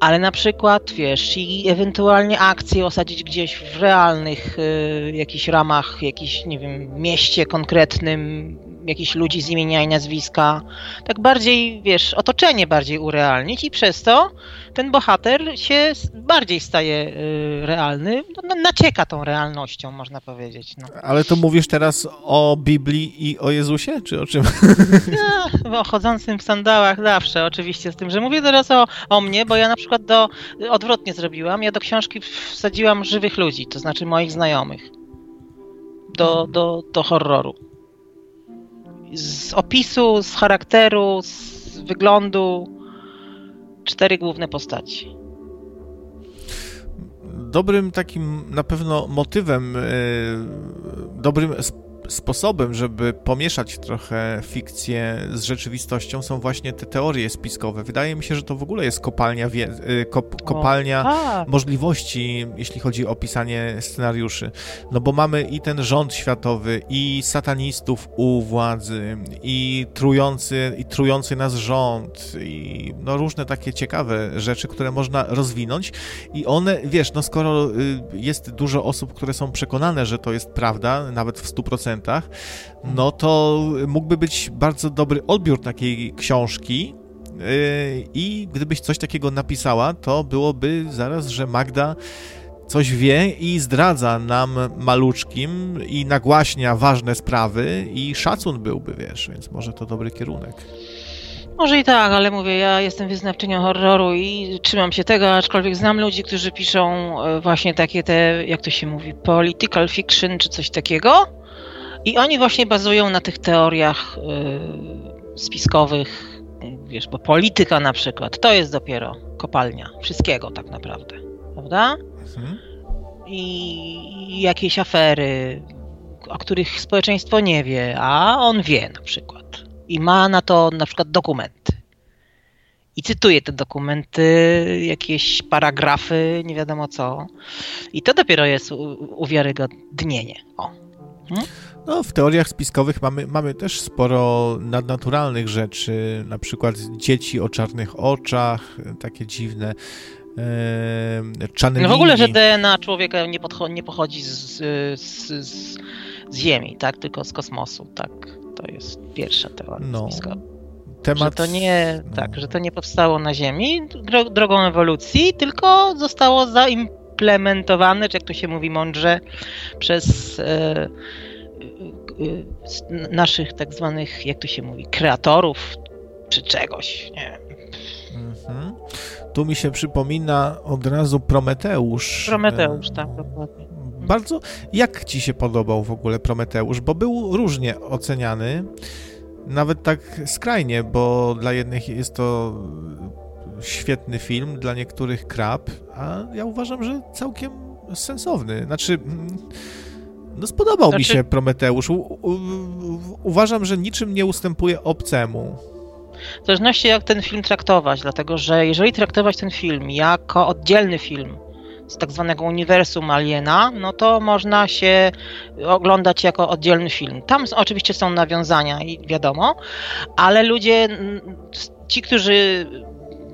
ale na przykład, wiesz, i ewentualnie akcje osadzić gdzieś w realnych y, jakichś ramach, jakiś, nie wiem, mieście konkretnym, jakichś ludzi z imienia i nazwiska, tak bardziej, wiesz, otoczenie bardziej urealnić i przez to ten bohater się bardziej staje y, realny, no, nacieka tą realnością, można powiedzieć. No. Ale to mówisz teraz o Biblii i o Jezusie, czy o czym? [LAUGHS] No, o chodzącym w sandałach zawsze, oczywiście, z tym, że mówię teraz o, o mnie, bo ja na przykład do, odwrotnie zrobiłam, ja do książki wsadziłam żywych ludzi, to znaczy moich znajomych, do, do, do horroru z opisu, z charakteru, z wyglądu cztery główne postaci. Dobrym takim na pewno motywem, e, dobrym sposobem, żeby pomieszać trochę fikcję z rzeczywistością, są właśnie te teorie spiskowe. Wydaje mi się, że to w ogóle jest kopalnia, wie, y, kop, kopalnia o, możliwości, jeśli chodzi o pisanie scenariuszy. No bo mamy i ten rząd światowy, i satanistów u władzy, i trujący, i trujący nas rząd, i no różne takie ciekawe rzeczy, które można rozwinąć i one, wiesz, no skoro y, jest dużo osób, które są przekonane, że to jest prawda, nawet w 100%, no to mógłby być bardzo dobry odbiór takiej książki. Yy, I gdybyś coś takiego napisała, to byłoby zaraz, że Magda coś wie i zdradza nam maluczkim i nagłaśnia ważne sprawy i szacun byłby, wiesz, więc może to dobry kierunek. Może i tak, ale mówię, ja jestem wyznawczynią horroru i trzymam się tego, aczkolwiek znam ludzi, którzy piszą e, właśnie takie te, jak to się mówi, political fiction czy coś takiego. I oni właśnie bazują na tych teoriach yy, spiskowych, wiesz, bo polityka na przykład to jest dopiero kopalnia wszystkiego tak naprawdę, prawda? Mhm. I jakieś afery, o których społeczeństwo nie wie, a on wie na przykład. I ma na to na przykład dokumenty. I cytuje te dokumenty, jakieś paragrafy, nie wiadomo co. I to dopiero jest uwiarygodnienie. O. Hmm? No, w teoriach spiskowych mamy, mamy też sporo nadnaturalnych rzeczy, na przykład dzieci o czarnych oczach, takie dziwne. E, no w ogóle, że DNA człowieka nie, nie pochodzi z, z, z, z, Ziemi, tak? Tylko z kosmosu, tak. To jest pierwsza teoria no. spiskowa. Temat... Że to nie, no. tak, że to nie powstało na Ziemi drogą ewolucji, tylko zostało zaimplementowane, czy jak to się mówi mądrze, przez e, naszych tak zwanych, jak to się mówi, kreatorów czy czegoś, nie mhm. Tu mi się przypomina od razu Prometeusz. Prometeusz, tak, dokładnie. Bardzo. Jak ci się podobał w ogóle Prometeusz? Bo był różnie oceniany, nawet tak skrajnie, bo dla jednych jest to świetny film, dla niektórych krab, a ja uważam, że całkiem sensowny. Znaczy no spodobał znaczy... mi się Prometeusz. U, u, uważam, że niczym nie ustępuje obcemu. W zależności jak ten film traktować, dlatego że jeżeli traktować ten film jako oddzielny film z tak zwanego uniwersum Aliena, no to można się oglądać jako oddzielny film. Tam oczywiście są nawiązania i wiadomo, ale ludzie, ci, którzy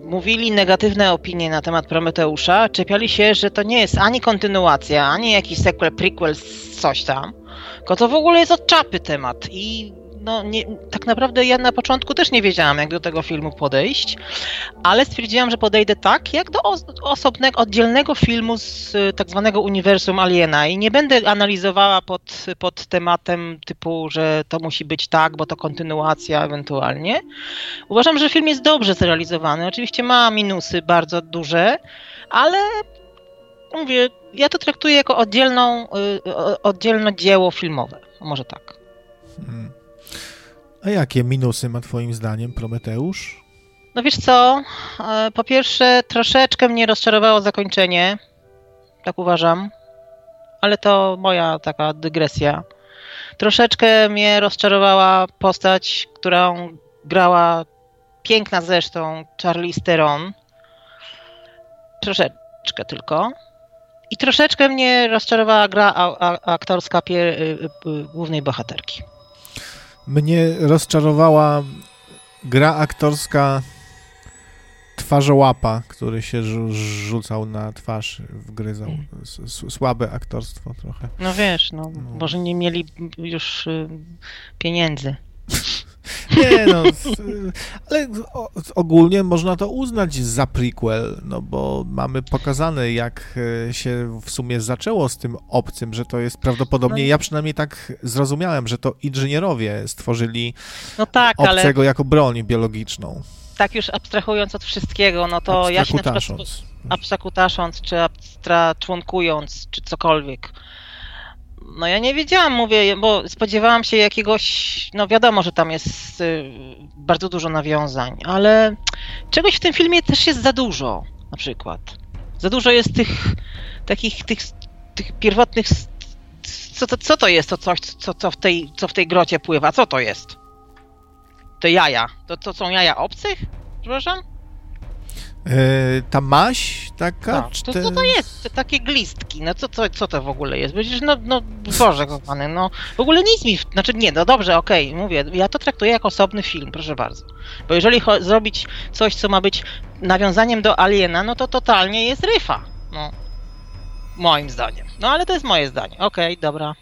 mówili negatywne opinie na temat Prometeusza, czepiali się, że to nie jest ani kontynuacja, ani jakiś sequel, prequel, coś tam, tylko to w ogóle jest od czapy temat i no nie, tak naprawdę ja na początku też nie wiedziałam, jak do tego filmu podejść, ale stwierdziłam, że podejdę tak, jak do osobnego, oddzielnego filmu z tak zwanego uniwersum Aliena i nie będę analizowała pod, pod tematem typu, że to musi być tak, bo to kontynuacja ewentualnie. Uważam, że film jest dobrze zrealizowany. Oczywiście ma minusy bardzo duże, ale mówię, ja to traktuję jako oddzielną, y, oddzielne dzieło filmowe. Może tak. Hmm. A jakie minusy ma Twoim zdaniem Prometeusz? No wiesz co, e, po pierwsze troszeczkę mnie rozczarowało zakończenie, tak uważam, ale to moja taka dygresja. Troszeczkę mnie rozczarowała postać, którą grała piękna zresztą Charlize Theron. Troszeczkę tylko. I troszeczkę mnie rozczarowała gra aktorska y, y, głównej bohaterki. Mnie rozczarowała gra aktorska twarzołapa, który się rzucał na twarz, wgryzał. Słabe aktorstwo trochę. No wiesz, no, no. może nie mieli już y, pieniędzy. Nie no, ale ogólnie można to uznać za prequel, no bo mamy pokazane, jak e, się w sumie zaczęło z tym obcym, że to jest prawdopodobnie, no, ja przynajmniej tak zrozumiałem, że to inżynierowie stworzyli no tak, obcego ale... jako broń biologiczną. Tak już abstrahując od wszystkiego, no to ja się na przykład abstrakutasząc, czy abstraczłonkując, czy cokolwiek, no ja nie wiedziałam, mówię, bo spodziewałam się jakiegoś, no wiadomo, że tam jest y, bardzo dużo nawiązań, ale czegoś w tym filmie też jest za dużo, na przykład. Za dużo jest tych takich, tych, tych pierwotnych, co to, co to jest to coś, co, co, w tej, co w tej grocie pływa, co to jest? Te jaja, to, to są jaja obcych? Przepraszam? E, ta maś taka? No, to, te... Co to jest? Takie glistki, no co, co, co to w ogóle jest? Przecież no, no Boże kochany, no w ogóle nic mi, znaczy nie, no dobrze, okej, okay, mówię, ja to traktuję jako osobny film, proszę bardzo. Bo jeżeli zrobić coś, co ma być nawiązaniem do Aliena, no to totalnie jest ryfa, no. Moim zdaniem. No ale to jest moje zdanie. Okej, okay, dobra.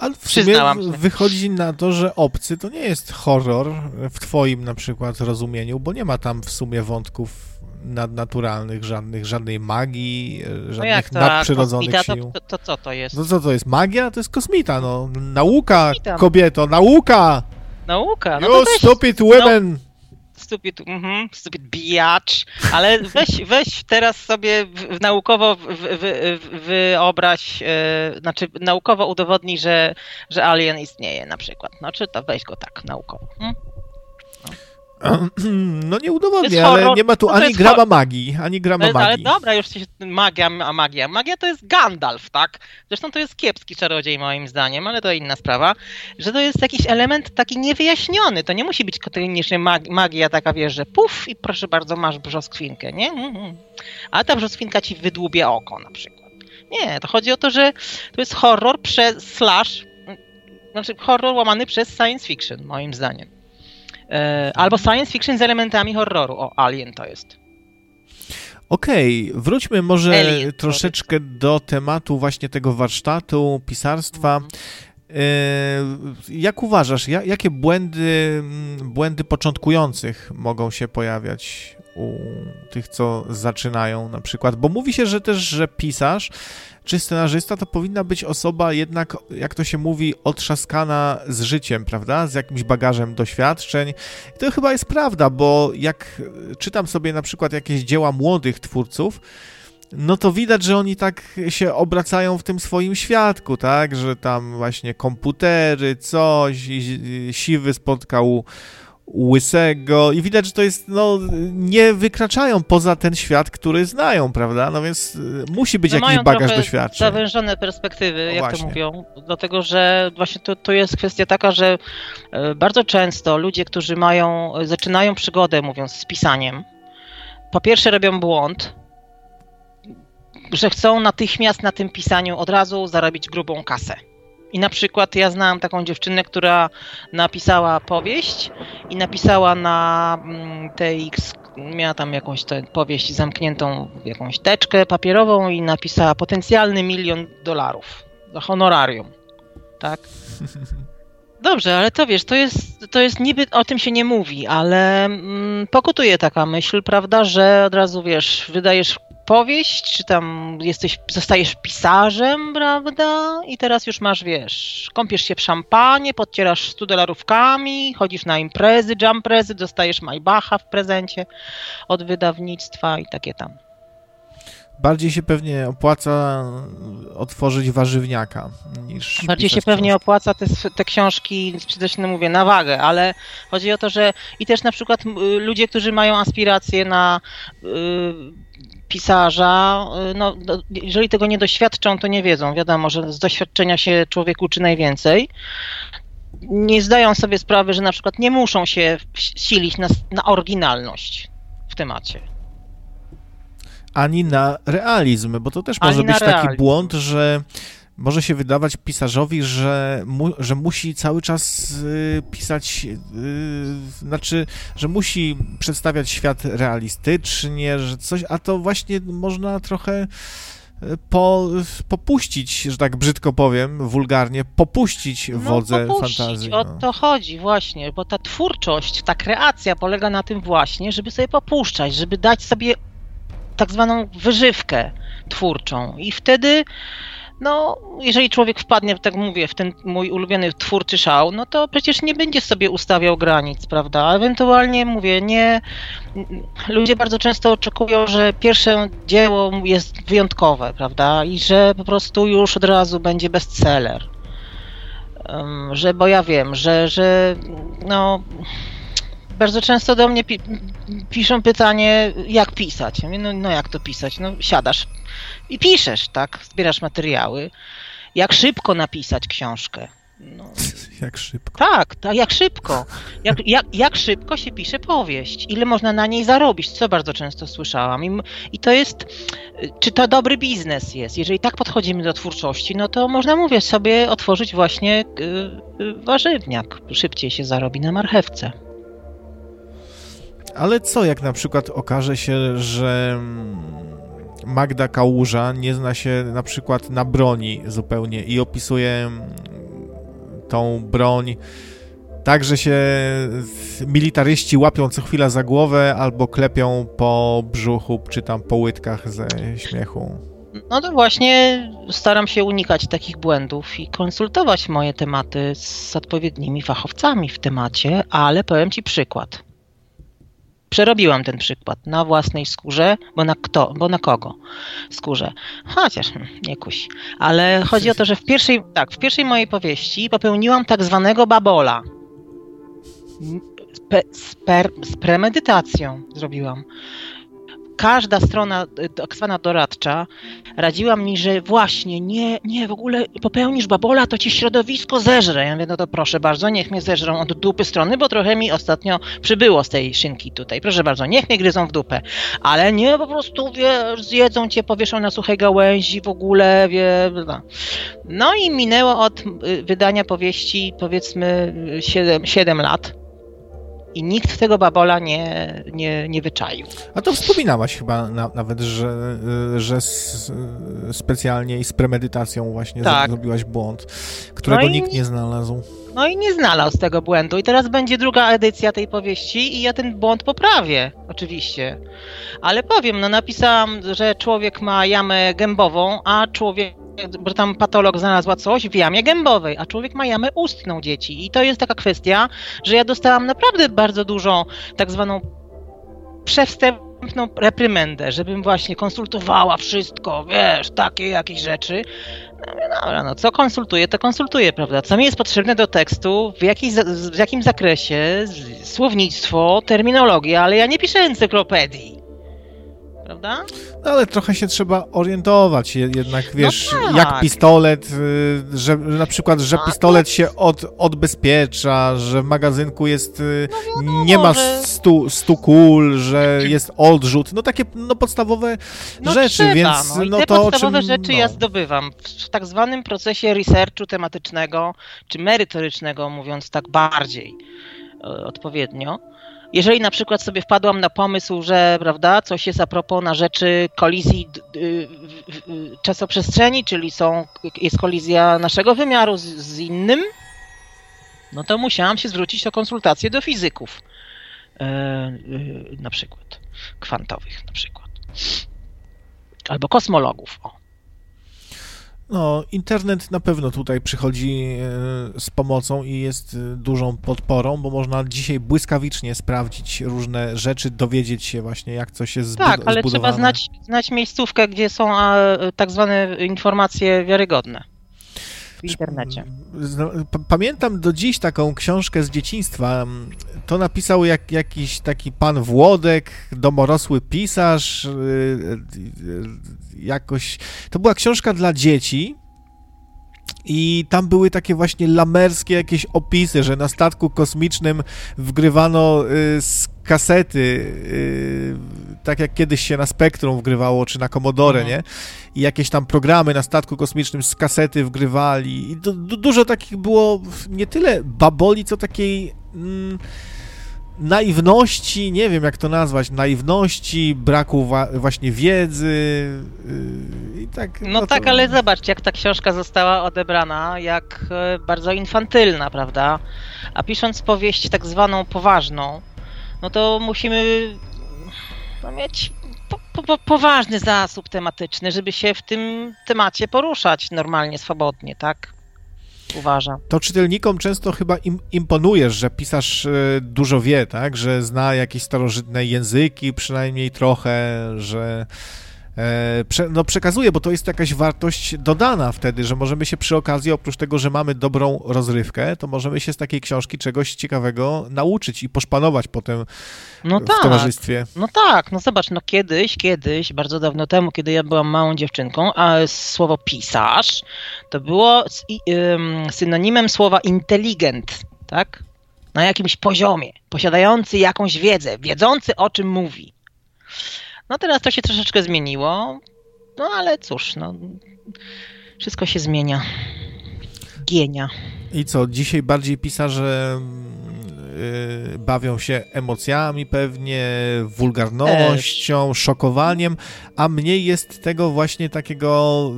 Ale w sumie wychodzi na to, że obcy to nie jest horror w twoim na przykład rozumieniu, bo nie ma tam w sumie wątków nadnaturalnych, żadnych, żadnej magii, e, żadnych no nadprzyrodzonych kosmita, sił. To, to, to, co to jest? No co to jest? Magia? To jest kosmita, no. Nauka, kosmita. kobieto, nauka! Nauka, no you to stupid women! No, stupid, mm stupid bijacz, ale weź, weź teraz sobie w, naukowo w, w, wyobraź, e, znaczy naukowo udowodnij, że, że alien istnieje na przykład. Znaczy to weź go tak naukowo. Hmm? [CLEARS THROAT] No nie udowodnię, ale nie ma tu no ani grama magii, ani grama ale, magii. Ale dobra, już się, magia, a magia. Magia to jest Gandalf, tak? Zresztą to jest kiepski czarodziej moim zdaniem, ale to inna sprawa. Że to jest jakiś element taki niewyjaśniony. To nie musi być koniecznie magia taka, wiesz, że puf i proszę bardzo, masz brzoskwinkę, nie? Mhm. Ale ta brzoskwinka ci wydłubie oko na przykład. Nie, to chodzi o to, że to jest horror przez slash, znaczy horror łamany przez science fiction, moim zdaniem. E, albo science fiction z elementami horroru. O, Alien to jest. Okej, okay, wróćmy może Alien, troszeczkę sorry. do tematu właśnie tego warsztatu, pisarstwa. Mhm. E, jak uważasz, jakie błędy, błędy początkujących mogą się pojawiać u tych, co zaczynają na przykład? Bo mówi się, że też, że pisarz czy scenarzysta to powinna być osoba jednak, jak to się mówi, otrzaskana z życiem, prawda? Z jakimś bagażem doświadczeń. I to chyba jest prawda, bo jak czytam sobie na przykład jakieś dzieła młodych twórców, no to widać, że oni tak się obracają w tym swoim świadku, tak? Że tam właśnie komputery, coś, siwy spotkał łysego i widać, że to jest, no, nie wykraczają poza ten świat, który znają, prawda? No więc y, musi być no jakiś bagaż doświadczeń. zawężone perspektywy, no jak właśnie. to mówią, dlatego, że właśnie to, to jest kwestia taka, że y, bardzo często ludzie, którzy mają, zaczynają przygodę, mówiąc, z pisaniem, po pierwsze robią błąd, że chcą natychmiast na tym pisaniu od razu zarobić grubą kasę. I na przykład ja znałam taką dziewczynę, która napisała powieść i napisała na mm, tej miała tam jakąś tę powieść zamkniętą w jakąś teczkę papierową i napisała potencjalny milion dolarów za honorarium. Tak? [LAUGHS] Dobrze, ale to wiesz, to jest, to jest niby o tym się nie mówi, ale mm, pokutuje taka myśl, prawda, że od razu wiesz, wydajesz powieść, czy tam jesteś, zostajesz pisarzem, prawda? I teraz już masz, wiesz, kąpiesz się w szampanie, podcierasz 100 dolarówkami, chodzisz na imprezy, jumprezy, dostajesz Maybacha w prezencie od wydawnictwa i takie tam. Bardziej się pewnie opłaca otworzyć warzywniaka niż. Bardziej się pewnie opłaca te, te książki, przecież no mówię, na wagę, ale chodzi o to, że i też na przykład ludzie, którzy mają aspiracje na y, pisarza, y, no, jeżeli tego nie doświadczą, to nie wiedzą. Wiadomo, że z doświadczenia się człowiek uczy najwięcej. Nie zdają sobie sprawy, że na przykład nie muszą się silić na, na oryginalność w temacie ani na realizm, bo to też ani może być realizm. taki błąd, że może się wydawać pisarzowi, że, mu, że musi cały czas y, pisać, y, znaczy, że musi przedstawiać świat realistycznie, że coś, a to właśnie można trochę y, po, popuścić, że tak brzydko powiem, wulgarnie, popuścić no, wodze popuścić, fantazji. No. O to chodzi właśnie, bo ta twórczość, ta kreacja polega na tym właśnie, żeby sobie popuszczać, żeby dać sobie tak zwaną wyżywkę twórczą. I wtedy, no, jeżeli człowiek wpadnie, tak mówię, w ten mój ulubiony twórczy szał, no to przecież nie będzie sobie ustawiał granic, prawda? Ewentualnie, mówię, nie. Ludzie bardzo często oczekują, że pierwsze dzieło jest wyjątkowe, prawda? I że po prostu już od razu będzie bestseller. Że, bo ja wiem, że, że no bardzo często do mnie pi piszą pytanie, jak pisać. No, no jak to pisać? No siadasz i piszesz, tak? Zbierasz materiały. Jak szybko napisać książkę? No. [LAUGHS] Jak szybko? Tak, tak, jak szybko. Jak, jak, jak szybko się pisze powieść? Ile można na niej zarobić? Co bardzo często słyszałam. I, I, to jest, czy to dobry biznes jest? Jeżeli tak podchodzimy do twórczości, no to można, mówię, sobie otworzyć właśnie y, y, warzywniak. Szybciej się zarobi na marchewce. Ale co, jak na przykład okaże się, że mm, Magda Kałuża nie zna się na przykład na broni zupełnie i opisuje mm, tą broń tak, że się militaryści łapią co chwila za głowę albo klepią po brzuchu czy tam po łydkach ze śmiechu. No to właśnie staram się unikać takich błędów i konsultować moje tematy z odpowiednimi fachowcami w temacie, ale powiem Ci przykład. Przerobiłam ten przykład na własnej skórze, bo na kto, bo na kogo skórze. Chociaż hmm, nie kuś. Ale chodzi o to, że w pierwszej, tak, w pierwszej mojej powieści popełniłam tak zwanego babola. z, per, z premedytacją zrobiłam każda strona, y, tak zwana doradcza, radziła mi, że właśnie nie, nie, w ogóle popełnisz babola, to ci środowisko zeżre. Ja mówię, no to proszę bardzo, niech mnie zeżrą od dupy strony, bo trochę mi ostatnio przybyło z tej szynki tutaj. Proszę bardzo, niech mnie gryzą w dupę. Ale nie, po prostu, wiesz, zjedzą cię, powieszą na suchej gałęzi w ogóle, wie, no. no i minęło od y, wydania powieści powiedzmy 7, 7 lat i nikt tego babola nie, nie, nie wyczaił. A to wspominałaś chyba na, nawet, że, że specjalnie i z premedytacją właśnie tak. zrobiłaś błąd, którego no i, nikt nie znalazł. No i nie znalazł tego błędu. I teraz będzie druga edycja tej powieści i ja ten błąd poprawię, oczywiście. Ale powiem, no napisałam, że człowiek ma jamę gębową, a człowiek bo tam patolog znalazła coś w jamie gębowej, a człowiek ma jamę ustną dzieci. I to jest taka kwestia, że ja dostałam naprawdę bardzo dużą tak zwaną przewstępną reprymendę, żebym właśnie konsultowała wszystko, wiesz, takie jakieś rzeczy. No, dobra, no co konsultuję, to konsultuję, prawda? Co mi jest potrzebne do tekstu, w, w jakim zakresie, słownictwo, terminologia, ale ja nie piszę encyklopedii prawda? No ale trochę się trzeba orientować, jednak no wiesz, no tak. jak pistolet, y, że na przykład, że pistolet się od, odbezpiecza, że w magazynku jest, y, no wiadomo, nie ma stu, stu kul, że jest odrzut, no takie no podstawowe no rzeczy, trzeba, więc no, no te to podstawowe czym, rzeczy ja no. zdobywam w tak zwanym procesie researchu tematycznego, czy merytorycznego, mówiąc tak bardziej e, odpowiednio. Jeżeli na przykład sobie wpadłam na pomysł, że prawda, coś jest a propos na rzeczy kolizji czasoprzestrzeni, czyli są, jest kolizja naszego wymiaru z, z innym, no to musiałam się zwrócić o konsultację do fizyków. E, e, na przykład kwantowych na przykład. Albo kosmologów. O. No, internet na pewno tutaj przychodzi e, z pomocą i jest e, dużą podporą, bo można dzisiaj błyskawicznie sprawdzić różne rzeczy, dowiedzieć się właśnie, jak coś jest zbudowane. Tak, ale trzeba znać, znać miejscówkę, gdzie są tak zwane informacje wiarygodne w internecie. Pamiętam do dziś taką książkę z dzieciństwa. To napisał jak, jakiś taki pan Włodek, domorosły pisarz. Y, y, jakoś. To była książka dla dzieci. I tam były takie właśnie lamerskie jakieś opisy, że na statku kosmicznym wgrywano y, z kasety, y, tak jak kiedyś się na Spektrum wgrywało, czy na Commodore, mhm. nie? I jakieś tam programy na statku kosmicznym z kasety wgrywali. I du dużo takich było nie tyle baboli, co takiej... Mm, naiwności, nie wiem jak to nazwać, naiwności, braku właśnie wiedzy yy, i tak. No, no tak, ale zobacz, jak ta książka została odebrana, jak e, bardzo infantylna, prawda? A pisząc powieść tak zwaną poważną, no to musimy no, mieć po, po, poważny zasób tematyczny, żeby się w tym temacie poruszać normalnie, swobodnie, tak? Uważa. To czytelnikom często chyba im, imponujesz, że pisarz e, dużo wie, tak? Że zna jakieś starożytne języki, przynajmniej trochę, że prze, no przekazuje, bo to jest jakaś wartość dodana wtedy, że możemy się przy okazji, oprócz tego, że mamy dobrą rozrywkę, to możemy się z takiej książki czegoś ciekawego nauczyć i poszpanować potem no w tak, towarzystwie. No tak, no zobacz, no kiedyś, kiedyś, bardzo dawno temu, kiedy ja byłam małą dziewczynką, a słowo pisarz to było synonimem słowa inteligent, tak? Na jakimś poziomie, posiadający jakąś wiedzę, wiedzący o czym mówi. No teraz to się troszeczkę zmieniło, no ale cóż, no, wszystko się zmienia. Gienia. I co, dzisiaj bardziej pisarze bawią się emocjami pewnie, wulgarnością, szokowaniem, a mniej jest tego właśnie takiego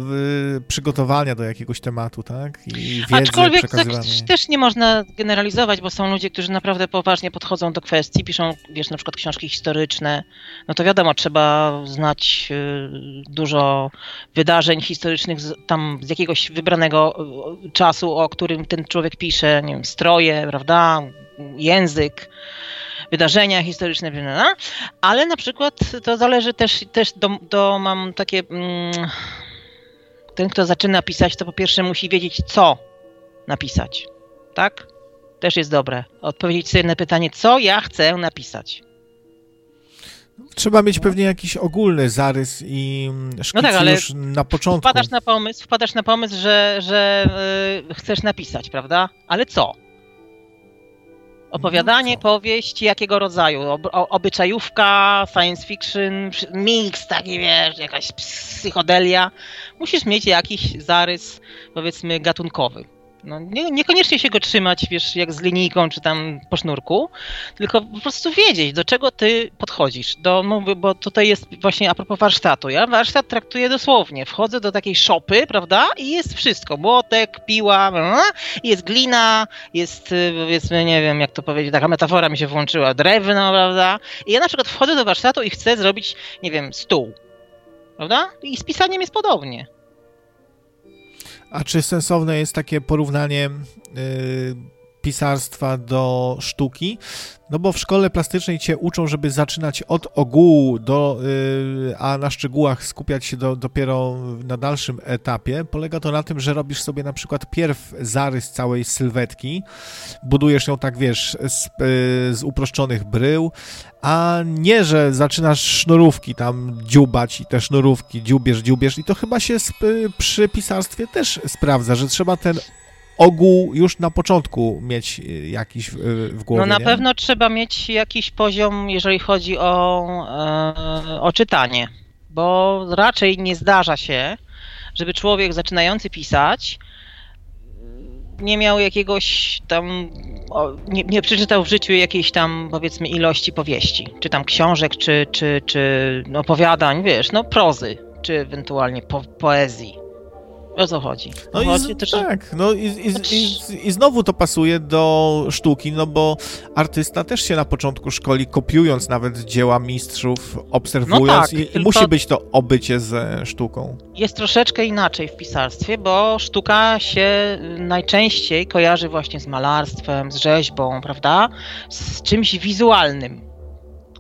y, przygotowania do jakiegoś tematu, tak? I wiedzy Aczkolwiek tak też nie można generalizować, bo są ludzie, którzy naprawdę poważnie podchodzą do kwestii, piszą, wiesz, na przykład książki historyczne, no to wiadomo, trzeba znać y, dużo wydarzeń historycznych z, tam z jakiegoś wybranego czasu, o którym ten człowiek pisze, nie wiem, stroje, prawda, język, wydarzenia historyczne, ale na przykład to zależy też, też do, do mam takie, mm, ten kto zaczyna pisać, to po pierwsze musi wiedzieć co napisać, tak? Też jest dobre. Odpowiedzieć sobie na pytanie, co ja chcę napisać. Trzeba mieć pewnie jakiś ogólny zarys i szkic no tak, ale już na początku. Wpadasz na pomysł, wpadasz na pomysł, że, że yy, chcesz napisać, prawda? Ale co? Opowiadanie, no powieść, jakiego rodzaju? obyczajówka, science fiction, mix, taki wiesz, jakaś psychodelia. Musisz mieć jakiś zarys, powiedzmy, gatunkowy. No, nie, niekoniecznie się go trzymać, wiesz, jak z linijką czy tam po sznurku, tylko po prostu wiedzieć, do czego ty podchodzisz. Do, no, bo tutaj jest właśnie a propos warsztatu. Ja warsztat traktuję dosłownie. Wchodzę do takiej szopy, prawda, i jest wszystko. Młotek, piła, jest glina, jest, y, powiedzmy, nie wiem, jak to powiedzieć, taka metafora mi się włączyła, drewno, prawda. I ja na przykład wchodzę do warsztatu i chcę zrobić, nie wiem, stół. Prawda? I z pisaniem jest podobnie. A czy sensowne jest takie porównanie y, pisarstwa do sztuki? No bo w szkole plastycznej cię uczą, żeby zaczynać od ogółu, do, yy, a na szczegółach skupiać się do, dopiero na dalszym etapie. Polega to na tym, że robisz sobie na przykład pierw zarys całej sylwetki, budujesz ją tak, wiesz, z, yy, z uproszczonych brył, a nie, że zaczynasz sznurówki tam dziubać i te sznurówki dziubiesz, dziubiesz i to chyba się przy pisarstwie też sprawdza, że trzeba ten ogół już na początku mieć y, jakiś w, w głowie. No na nie? pewno trzeba mieć jakiś poziom, jeżeli chodzi o, e, o czytanie, bo raczej nie zdarza się, żeby człowiek zaczynający pisać nie miał jakiegoś tam, nie, nie, przeczytał w życiu jakiejś tam powiedzmy ilości powieści, czy tam książek, czy, czy, czy opowiadań, wiesz, no prozy, czy ewentualnie po, poezji. O co chodzi? No chodzi i, z, tak, no i, i, Znaczy- i, i znowu to pasuje do sztuki, no bo artysta też się na początku szkoli, kopiując nawet dzieła mistrzów, obserwując No tak, i, musi być to obycie ze sztuką. Jest troszeczkę inaczej w pisarstwie, bo sztuka się najczęściej kojarzy właśnie z malarstwem, z rzeźbą, prawda? Z czymś wizualnym.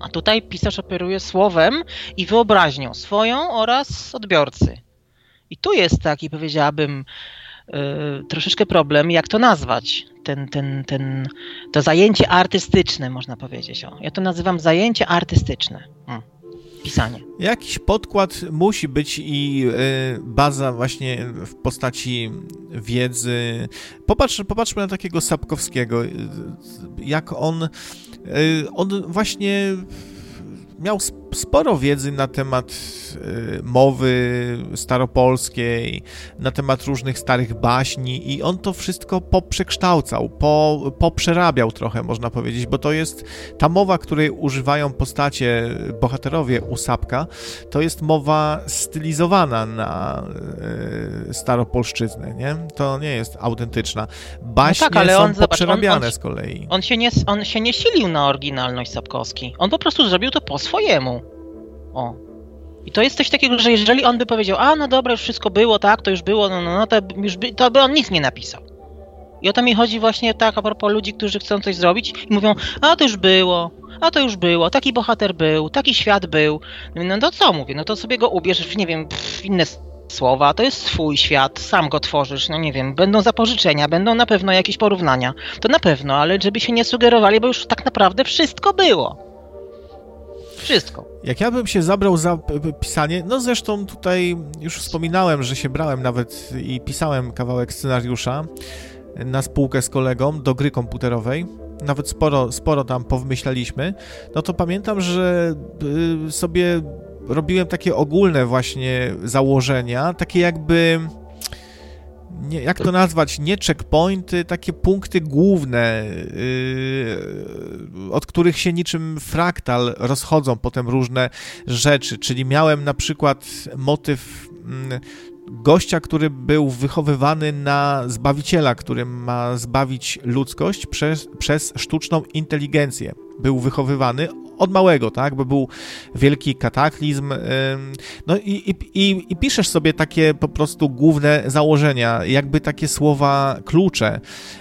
A tutaj pisarz operuje słowem i wyobraźnią swoją oraz odbiorcy. I tu jest taki, powiedziałabym, yy, troszeczkę problem, jak to nazwać. Ten, ten, ten, to zajęcie artystyczne, można powiedzieć. O. Ja to nazywam zajęcie artystyczne. Pisanie. Jakiś podkład musi być i y, baza właśnie w postaci wiedzy. Popatrz, popatrzmy na takiego Sapkowskiego, y, jak on, on właśnie miał sporo wiedzy na temat y, mowy staropolskiej, na temat różnych starych baśni i on to wszystko poprzekształcał, po, poprzerabiał trochę, można powiedzieć, bo to jest ta mowa, której używają postacie, bohaterowie Usapka, to jest mowa stylizowana na y, staropolszczyznę, nie? To nie jest autentyczna. Baśnie tak, ale są on, zobacz, poprzerabiane on- on- z kolei. On się, nie, on się nie silił na oryginalność Sapkowski. On po prostu zrobił to po swojemu. O. I to jest coś takiego, że jeżeli on by powiedział, a no dobra, już wszystko było, tak, to już było, no, no, no to, już by, to by on nic nie napisał. I o to mi chodzi właśnie tak a propos ludzi, którzy chcą coś zrobić i mówią, a to już było, a to już było, taki bohater był, taki świat był. No to co mówię, no to sobie go ubierz nie wiem, w inne słowa, to jest swój świat, sam go tworzysz, no nie wiem, będą zapożyczenia, będą na pewno jakieś porównania, to na pewno, ale żeby się nie sugerowali, bo już tak naprawdę wszystko było. Wszystko. Jak ja bym się zabrał za pisanie, no zresztą tutaj już wspominałem, że się brałem nawet i pisałem kawałek scenariusza na spółkę z kolegą do gry komputerowej. Nawet sporo, sporo tam powymyślaliśmy. No to pamiętam, że y, sobie robiłem takie ogólne właśnie założenia, takie jakby nie, jak to nazwać, nie checkpointy, takie punkty główne, yy, od których się niczym fraktal rozchodzą potem różne rzeczy. Czyli miałem na przykład motyw mm, gościa, który był wychowywany na zbawiciela, który ma zbawić ludzkość przez, przez sztuczną inteligencję. Był wychowywany od małego, tak, bo był wielki kataklizm. No i, i, i, i piszesz sobie takie po prostu główne założenia, jakby takie słowa klucze,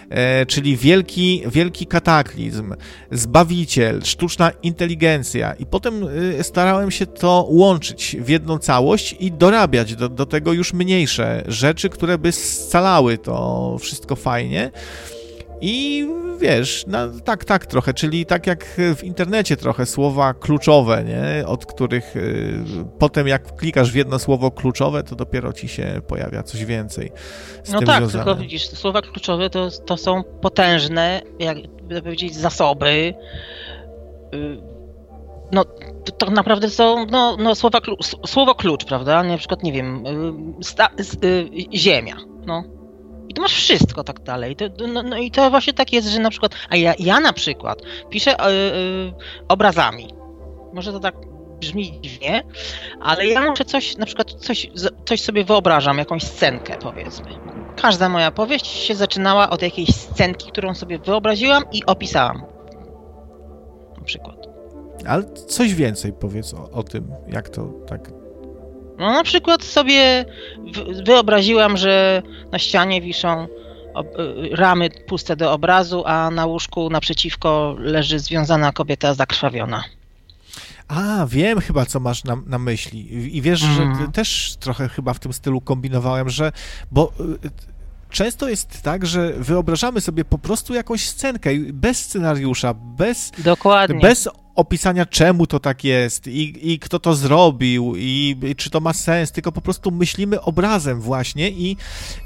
e, czyli wielki, wielki kataklizm, zbawiciel, sztuczna inteligencja i potem y, starałem się to łączyć w jedną całość i dorabiać do, do tego już mniejsze rzeczy, które by scalały to wszystko fajnie. I wiesz, no, tak, tak trochę, czyli tak jak w internecie trochę słowa kluczowe, nie? Od których y, potem jak klikasz w jedno słowo kluczowe, to dopiero ci się pojawia coś więcej z No tym tak, związane. tylko widzisz, słowa kluczowe to, to są potężne, jak by powiedzieć, zasoby. Y, No, to, to naprawdę są no, no, słowa, słowo klucz, prawda? Na przykład, nie wiem, y, sta, y, ziemia, no. I to masz wszystko tak dalej. To, no, no i to właśnie tak jest, że na przykład, a ja, ja na przykład piszę y, y, obrazami. Może to tak brzmi dziwnie, ale ja muszę coś, na przykład coś, coś sobie wyobrażam, jakąś scenkę powiedzmy. Każda moja powieść się zaczynała od jakiejś scenki, którą sobie wyobraziłam i opisałam. Na przykład. Ale coś więcej powiedz o, o tym, jak to tak. No na przykład sobie wyobraziłam, że na ścianie wiszą y, ramy puste do obrazu, a na łóżku naprzeciwko leży związana kobieta zakrwawiona. A, wiem chyba, co masz na, na myśli. I wiesz, Mhm. że ty też trochę chyba w tym stylu kombinowałem, że. Bo. y, Często jest tak, że wyobrażamy sobie po prostu jakąś scenkę bez scenariusza, bez Dokładnie. Bez opisania, czemu to tak jest i, i kto to zrobił i, i czy to ma sens, tylko po prostu myślimy obrazem właśnie i,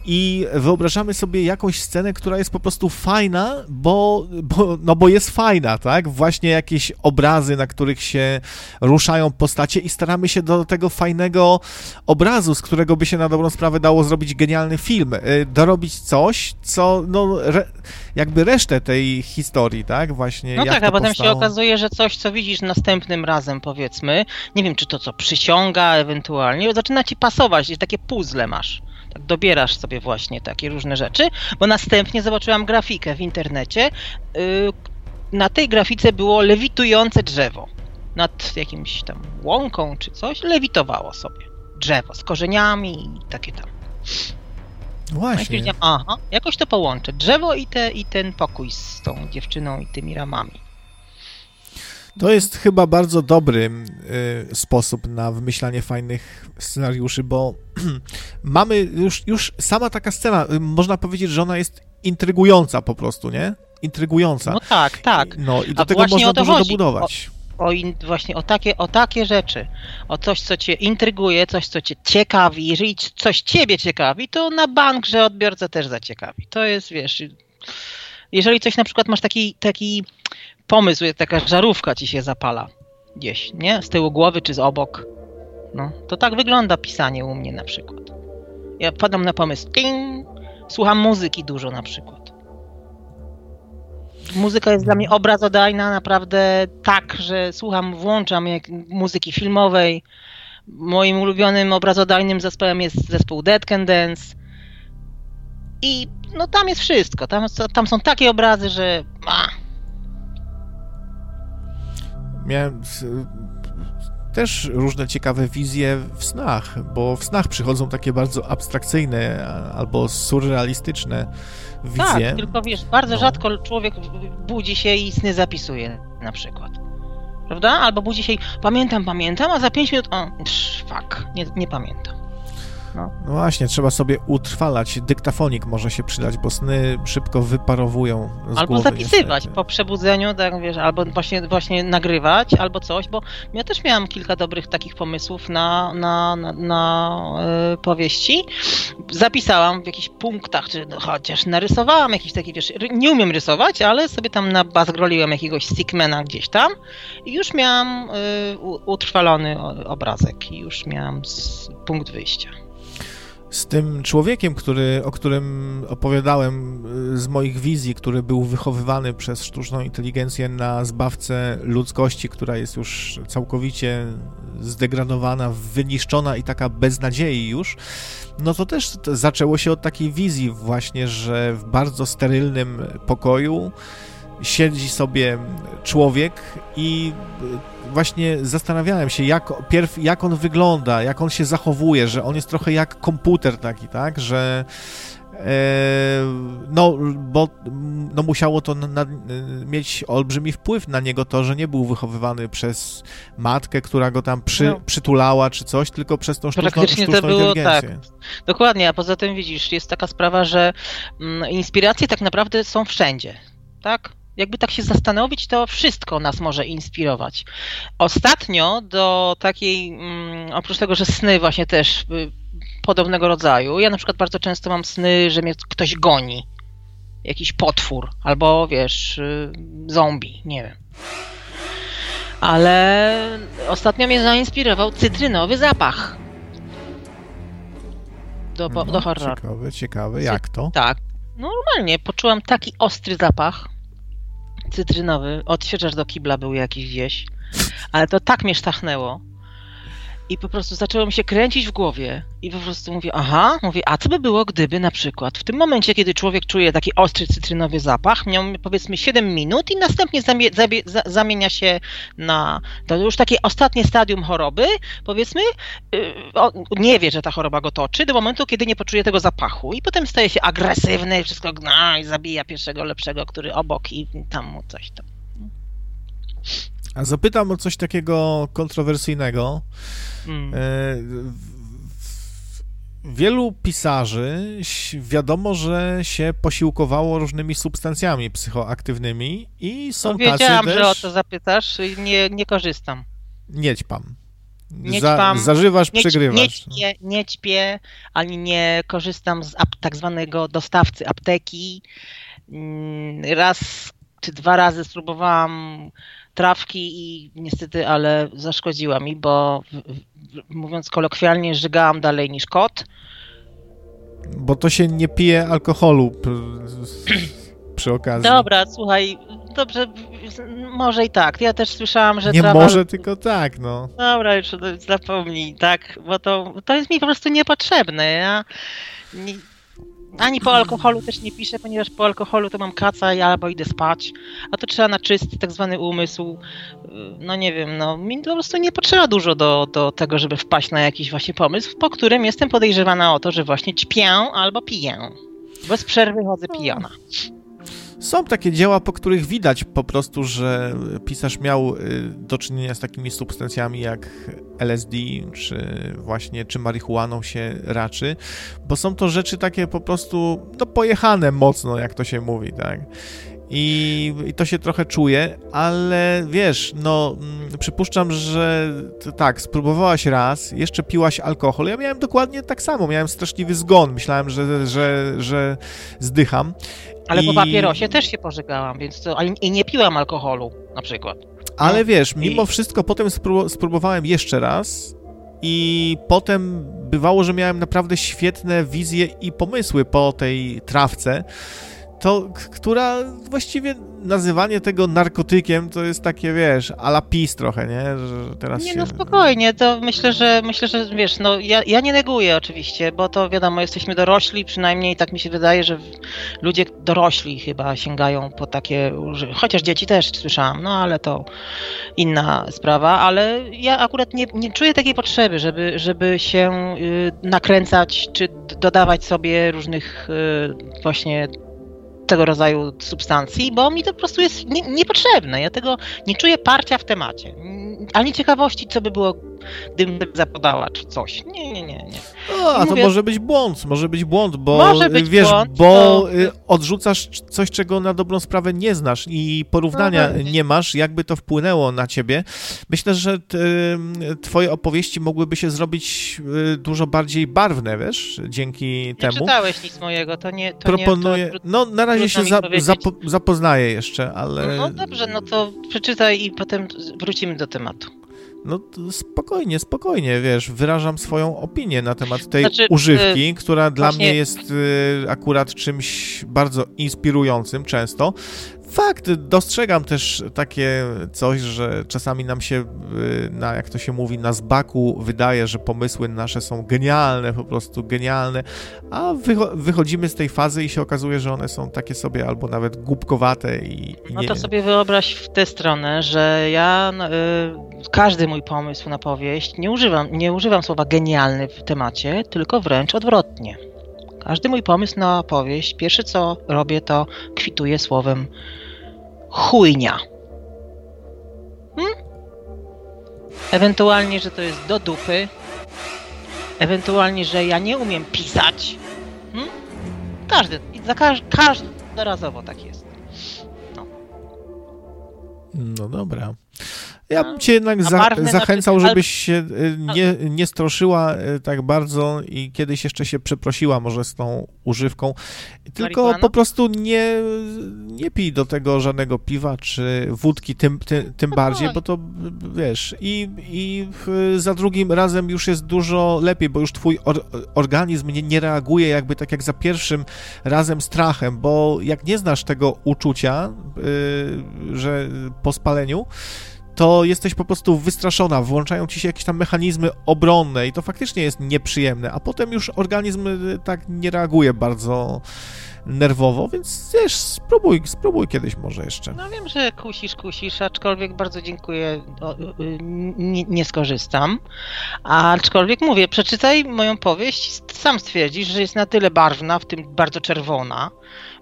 i wyobrażamy sobie jakąś scenę, która jest po prostu fajna, bo, bo, no bo jest fajna, tak? Właśnie jakieś obrazy, na których się ruszają postacie i staramy się do tego fajnego obrazu, z którego by się na dobrą sprawę dało zrobić genialny film, y, dorobić coś, co no, re, jakby resztę tej historii, tak? Właśnie No tak, a potem powstało. się okazuje, że coś, co widzisz następnym razem, powiedzmy, nie wiem, czy to co przysiąga ewentualnie, zaczyna ci pasować, jest takie puzzle masz. Tak dobierasz sobie właśnie takie różne rzeczy, bo następnie zobaczyłam grafikę w internecie. Yy, na tej grafice było lewitujące drzewo. Nad jakimś tam łąką czy coś, lewitowało sobie drzewo z korzeniami i takie tam. Właśnie. Aha, jakoś to połączę. Drzewo i, te, i ten pokój z tą dziewczyną i tymi ramami. To jest chyba bardzo dobry y, sposób na wymyślanie fajnych scenariuszy, bo [CLEARS THROAT] mamy już, już sama taka scena, y, można powiedzieć, że ona jest intrygująca po prostu, nie? Intrygująca. No tak, tak. No i do A tego można dużo chodzi. dobudować. O, o in, właśnie o takie, o takie rzeczy, o coś, co cię intryguje, coś, co cię ciekawi. Jeżeli coś ciebie ciekawi, to na bank, że odbiorca też zaciekawi. To jest, wiesz, jeżeli coś na przykład masz taki, taki pomysł, taka żarówka ci się zapala gdzieś, nie? Z tyłu głowy czy z obok. No, to tak wygląda pisanie u mnie na przykład. Ja wpadam na pomysł, ting, słucham muzyki dużo na przykład. Muzyka jest dla mnie obrazodajna naprawdę tak, że słucham, włączam jak muzyki filmowej. Moim ulubionym obrazodajnym zespołem jest zespół Dead Can Dance. I no tam jest wszystko. Tam, tam są takie obrazy, że miałem też różne ciekawe wizje w snach, bo w snach przychodzą takie bardzo abstrakcyjne albo surrealistyczne wizje. Tak, tylko wiesz, bardzo no. rzadko człowiek budzi się i sny zapisuje na przykład. Prawda? Albo budzi się i pamiętam, pamiętam, a za pięć minut, o, fuck, nie, nie pamiętam. No. no. właśnie, trzeba sobie utrwalać. Dyktafonik może się przydać, bo sny szybko wyparowują z Albo głowy, zapisywać niestety. po przebudzeniu, tak wiesz, albo właśnie, właśnie nagrywać, albo coś, bo ja też miałam kilka dobrych takich pomysłów na, na, na, na yy, powieści. Zapisałam w jakichś punktach, czy no, chociaż narysowałam jakiś taki, wiesz, nie umiem rysować, ale sobie tam nabazgroliłem jakiegoś stickmana gdzieś tam i już miałam yy, utrwalony obrazek i już miałam punkt wyjścia z tym człowiekiem, który, o którym opowiadałem y, z moich wizji, który był wychowywany przez sztuczną inteligencję na zbawcę ludzkości, która jest już całkowicie zdegradowana, wyniszczona i taka bez nadziei już, no to też zaczęło się od takiej wizji właśnie, że w bardzo sterylnym pokoju siedzi sobie człowiek i właśnie zastanawiałem się, jak, pierw, jak on wygląda, jak on się zachowuje, że on jest trochę jak komputer taki, tak, że e, no, bo no musiało to na, na, mieć olbrzymi wpływ na niego to, że nie był wychowywany przez matkę, która go tam przy, no. przytulała czy coś, tylko przez tą sztuczną, sztuczną to było, inteligencję. Tak. Dokładnie, a poza tym widzisz, jest taka sprawa, że mm, inspiracje tak naprawdę są wszędzie, tak? Jakby tak się zastanowić, to wszystko nas może inspirować. Ostatnio do takiej, mm, oprócz tego, że sny właśnie też y, podobnego rodzaju, ja na przykład bardzo często mam sny, że mnie ktoś goni. Jakiś potwór, albo wiesz, y, zombie, nie wiem. Ale ostatnio mnie zainspirował cytrynowy zapach. Do, no, do horroru. Ciekawe, ciekawe. Jak to? Tak. Normalnie poczułam taki ostry zapach, cytrynowy, odświeżacz do kibla był jakiś gdzieś, ale to tak mnie sztachnęło. I po prostu zaczęło mi się kręcić w głowie. I po prostu mówię, aha, mówię, a co by było, gdyby na przykład w tym momencie, kiedy człowiek czuje taki ostry cytrynowy zapach, miał powiedzmy 7 minut i następnie zamie, zamie, zamienia się na to już takie ostatnie stadium choroby, powiedzmy, yy, nie wie, że ta choroba go toczy, do momentu, kiedy nie poczuje tego zapachu. I potem staje się agresywny, wszystko gna i zabija pierwszego lepszego, który obok i tam mu coś tam. A zapytam o coś takiego kontrowersyjnego. Mm. E, wielu pisarzy wiadomo, że się posiłkowało różnymi substancjami psychoaktywnymi i są no, wiedziałam, tacy też... że o to zapytasz i nie, nie korzystam. Nie ćpam. Nie Za, zażywasz, nie, przegrywasz. Nie ćpię, nie ćpię, ani nie korzystam z ap, tak zwanego dostawcy apteki. Mm, raz czy dwa razy spróbowałam trawki i niestety, ale zaszkodziła mi, bo mówiąc kolokwialnie, żygałam dalej niż kot. Bo to się nie pije alkoholu przy okazji. Dobra, słuchaj, dobrze, może i tak. Ja też słyszałam, że Nie trawa... może, tylko tak, no. Dobra, już zapomnij, tak, bo to, to jest mi po prostu niepotrzebne. Ja nie, ani po alkoholu też nie piszę, ponieważ po alkoholu to mam kaca i albo idę spać, a to trzeba na czysty tak zwany umysł. No nie wiem, no mi po prostu nie potrzeba dużo do, do tego, żeby wpaść na jakiś właśnie pomysł, po którym jestem podejrzewana o to, że właśnie ćpię albo piję. Bez przerwy chodzę pijana. Są takie dzieła, po których widać po prostu, że pisarz miał y, do czynienia z takimi substancjami jak LSD, czy właśnie, czy marihuaną się raczy, bo są to rzeczy takie po prostu, no pojechane mocno, jak to się mówi, tak? I, I, to się trochę czuje, ale wiesz, no mm, przypuszczam, że tak, spróbowałaś raz, jeszcze piłaś alkohol. Ja miałem dokładnie tak samo, miałem straszliwy zgon. Myślałem, że, że, że zdycham. Ale I... po papierosie też się pożegałam, więc to, i nie piłam alkoholu na przykład. Ale no. wiesz, mimo I... wszystko potem spróbowałem jeszcze raz i potem bywało, że miałem naprawdę świetne wizje i pomysły po tej trawce to, która właściwie nazywanie tego narkotykiem to jest takie, wiesz, ala pis trochę, nie? Że teraz nie, się... no spokojnie, to myślę, że myślę, że wiesz, no ja, ja nie neguję oczywiście, bo to wiadomo, jesteśmy dorośli, przynajmniej tak mi się wydaje, że ludzie dorośli chyba sięgają po takie, chociaż dzieci też słyszałam, no ale to inna sprawa, ale ja akurat nie, nie czuję takiej potrzeby, żeby, żeby się y, nakręcać, czy dodawać sobie różnych y, właśnie tego rodzaju substancji, bo mi to po prostu jest nie, niepotrzebne. Ja tego nie czuję parcia w temacie, ani ciekawości, co by było, gdybym zapodała, czy coś. Nie, nie, nie. nie. No, a to może być błąd, może być błąd, bo może być wiesz, błąd, bo to... Y, odrzucasz coś, czego na dobrą sprawę nie znasz i porównania no, nie masz, jakby to wpłynęło na ciebie. Myślę, że twoje opowieści mogłyby się zrobić y, dużo bardziej barwne, wiesz, dzięki nie temu. Nie czytałeś nic mojego, to nie... To Proponuję, nie, to, no na razie się za, zapo, zapoznaję jeszcze, ale... No dobrze, no to przeczytaj i potem wrócimy do tematu. No spokojnie, spokojnie, wiesz, wyrażam swoją opinię na temat tej znaczy, używki, y, która dla mnie jest y, akurat czymś bardzo inspirującym często. Fakt, dostrzegam też takie coś, że czasami nam się, y, na, jak to się mówi, na zbaku wydaje, że pomysły nasze są genialne, po prostu genialne, a wycho wychodzimy z tej fazy i się okazuje, że one są takie sobie albo nawet głupkowate i, i No to sobie wyobraź w tę stronę, że ja y, każdy mój pomysł na powieść, nie używam, nie używam słowa genialny w temacie, tylko wręcz odwrotnie. Każdy mój pomysł na powieść, pierwsze co robię, to kwituję słowem chujnia. Hmm? Ewentualnie, że to jest do dupy. Ewentualnie, że ja nie umiem pisać. Hmm? Każdy, za każ każdorazowo tak jest. No. no dobra. Ja bym cię jednak za, zachęcał, żebyś się y, nie, nie stroszyła y, tak bardzo i kiedyś jeszcze się przeprosiła może z tą używką. Tylko Marihuana? po prostu nie, nie pij do tego żadnego piwa czy wódki, tym, tym, tym bardziej, bo to wiesz, i, i za drugim razem już jest dużo lepiej, bo już twój or, organizm nie, nie reaguje jakby tak jak za pierwszym razem strachem, bo jak nie znasz tego uczucia, yy, że po spaleniu, to jesteś po prostu wystraszona, włączają ci się jakieś tam mechanizmy obronne i to faktycznie jest nieprzyjemne, a potem już organizm y, tak nie reaguje bardzo nerwowo, więc wiesz, spróbuj, spróbuj kiedyś może jeszcze. No wiem, że kusisz, kusisz, aczkolwiek bardzo dziękuję, y, y, nie, nie skorzystam. Aczkolwiek mówię, przeczytaj moją powieść, sam stwierdzisz, że jest na tyle barwna, w tym bardzo czerwona,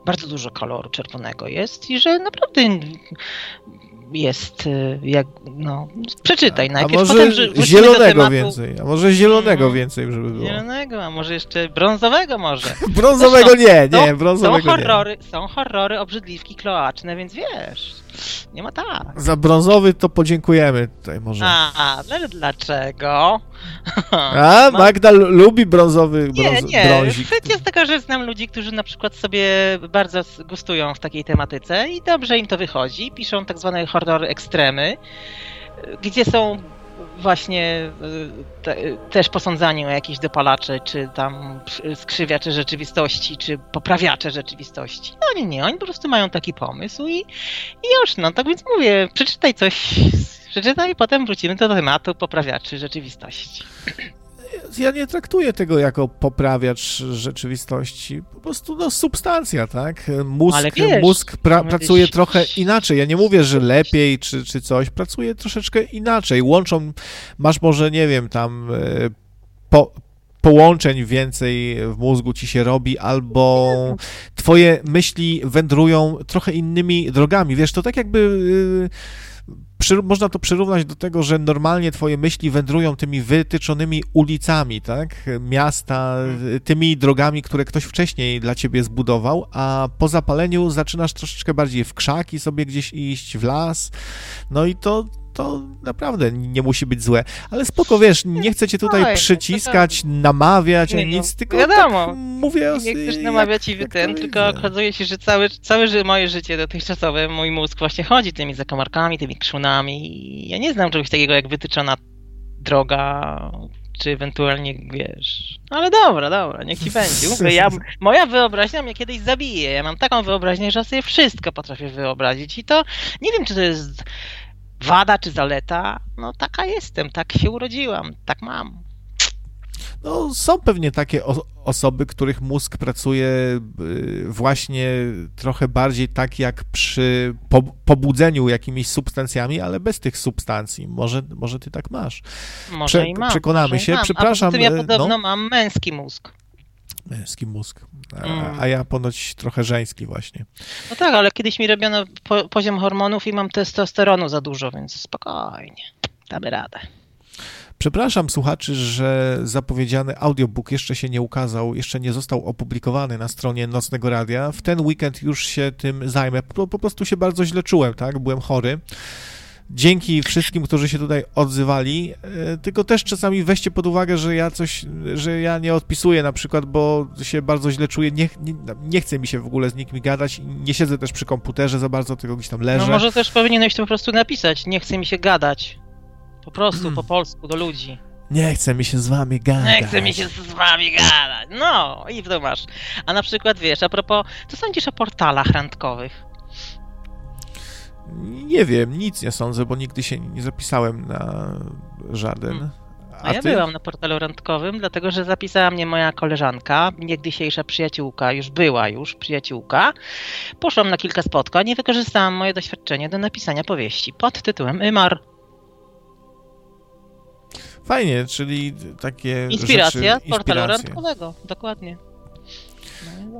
bardzo dużo koloru czerwonego jest i że naprawdę jest y, jak, no, przeczytaj a, najpierw, a może potem zielonego więcej, a może zielonego no, więcej, żeby było. Zielonego, a może jeszcze brązowego może. [LAUGHS] brązowego Zresztą, nie, nie, są, brązowego są horrory, nie. Są horrory, obrzydliwki kloaczne, więc wiesz, nie ma tak. Za brązowy to podziękujemy tutaj może. A, ale dlaczego? [LAUGHS] A, Magda lubi brązowy brąz, nie, nie. brązik. jest taka, że znam ludzi, którzy na przykład sobie bardzo gustują w takiej tematyce i dobrze im to wychodzi. Piszą tak zwane horror ekstremy, gdzie są właśnie y, te, też posądzani o jakieś dopalacze, czy tam skrzywiacze rzeczywistości, czy poprawiacze rzeczywistości. No nie, nie, oni po prostu mają taki pomysł i, i już, no tak więc mówię, przeczytaj coś, przeczytaj i potem wrócimy do tematu poprawiaczy rzeczywistości ja nie traktuję tego jako poprawiacz rzeczywistości. Po prostu no, substancja, tak? Mózg, wiesz, mózg pra pracuje trochę inaczej. Ja nie mówię, że lepiej czy, czy coś. Pracuje troszeczkę inaczej. Łączą, masz może, nie wiem, tam e, po, połączeń więcej w mózgu ci się robi, albo twoje myśli wędrują trochę innymi drogami. Wiesz, to tak jakby e, przy, można to przyrównać do tego, że normalnie twoje myśli wędrują tymi wytyczonymi ulicami, tak, miasta, tymi drogami, które ktoś wcześniej dla ciebie zbudował, a po zapaleniu zaczynasz troszeczkę bardziej w krzaki sobie gdzieś iść, w las, no i to to naprawdę nie musi być złe. Ale spoko, wiesz, nie chcę cię tutaj przyciskać, namawiać, nie, nic, tylko wiadomo, tak mówię... Nie chcesz namawiać i ten, tylko okazuje się, że całe, całe moje życie dotychczasowe, mój mózg właśnie chodzi tymi zakamarkami, tymi krzunami ja nie znam czegoś takiego jak wytyczona droga, czy ewentualnie, wiesz... Ale dobra, dobra, niech ci będzie. Mówię, ja, moja wyobraźnia mnie kiedyś zabije. Ja mam taką wyobraźnię, że sobie wszystko potrafię wyobrazić i to nie wiem, czy to jest wada czy zaleta, no taka jestem, tak się urodziłam, tak mam. No, są pewnie takie o- osoby, których mózg pracuje y, właśnie trochę bardziej tak jak przy po- pobudzeniu jakimiś substancjami, ale bez tych substancji. Może, może ty tak masz. Może Prze- i mam. Przekonamy się. Przepraszam. A tym ja y, podobno no. mam męski mózg. Męski mózg. A, mm. a, ja ponoć trochę żeński właśnie. No tak, ale kiedyś mi robiono po, poziom hormonów i mam testosteronu za dużo, więc spokojnie, damy radę. Przepraszam słuchaczy, że zapowiedziany audiobook jeszcze się nie ukazał, jeszcze nie został opublikowany na stronie Nocnego Radia. W ten weekend już się tym zajmę. Po, po prostu się bardzo źle czułem, tak? Byłem chory dzięki wszystkim, którzy się tutaj odzywali, e, tylko też czasami weźcie pod uwagę, że ja coś, że ja nie odpisuję na przykład, bo się bardzo źle czuję, nie, nie, nie chce mi się w ogóle z nikim gadać, nie siedzę też przy komputerze za bardzo, tylko gdzieś tam leżę. No może też powinieneś to po prostu napisać, nie chce mi się gadać. Po prostu, po polsku, do ludzi. Nie chce mi się z wami gadać. Nie chce mi się z wami gadać. No, i to masz. A na przykład, wiesz, a propos, co sądzisz o portalach randkowych? Nie wiem, nic nie sądzę, bo nigdy się nie zapisałem na żaden. Hmm. A, A ja byłam na portalu randkowym, dlatego że zapisała mnie moja koleżanka, niegdysiejsza przyjaciółka, już była już przyjaciółka. Poszłam na kilka spotkań i wykorzystałam moje doświadczenie do napisania powieści pod tytułem Ymar. Fajnie, czyli takie Inspiracja rzeczy, z portalu randkowego, dokładnie.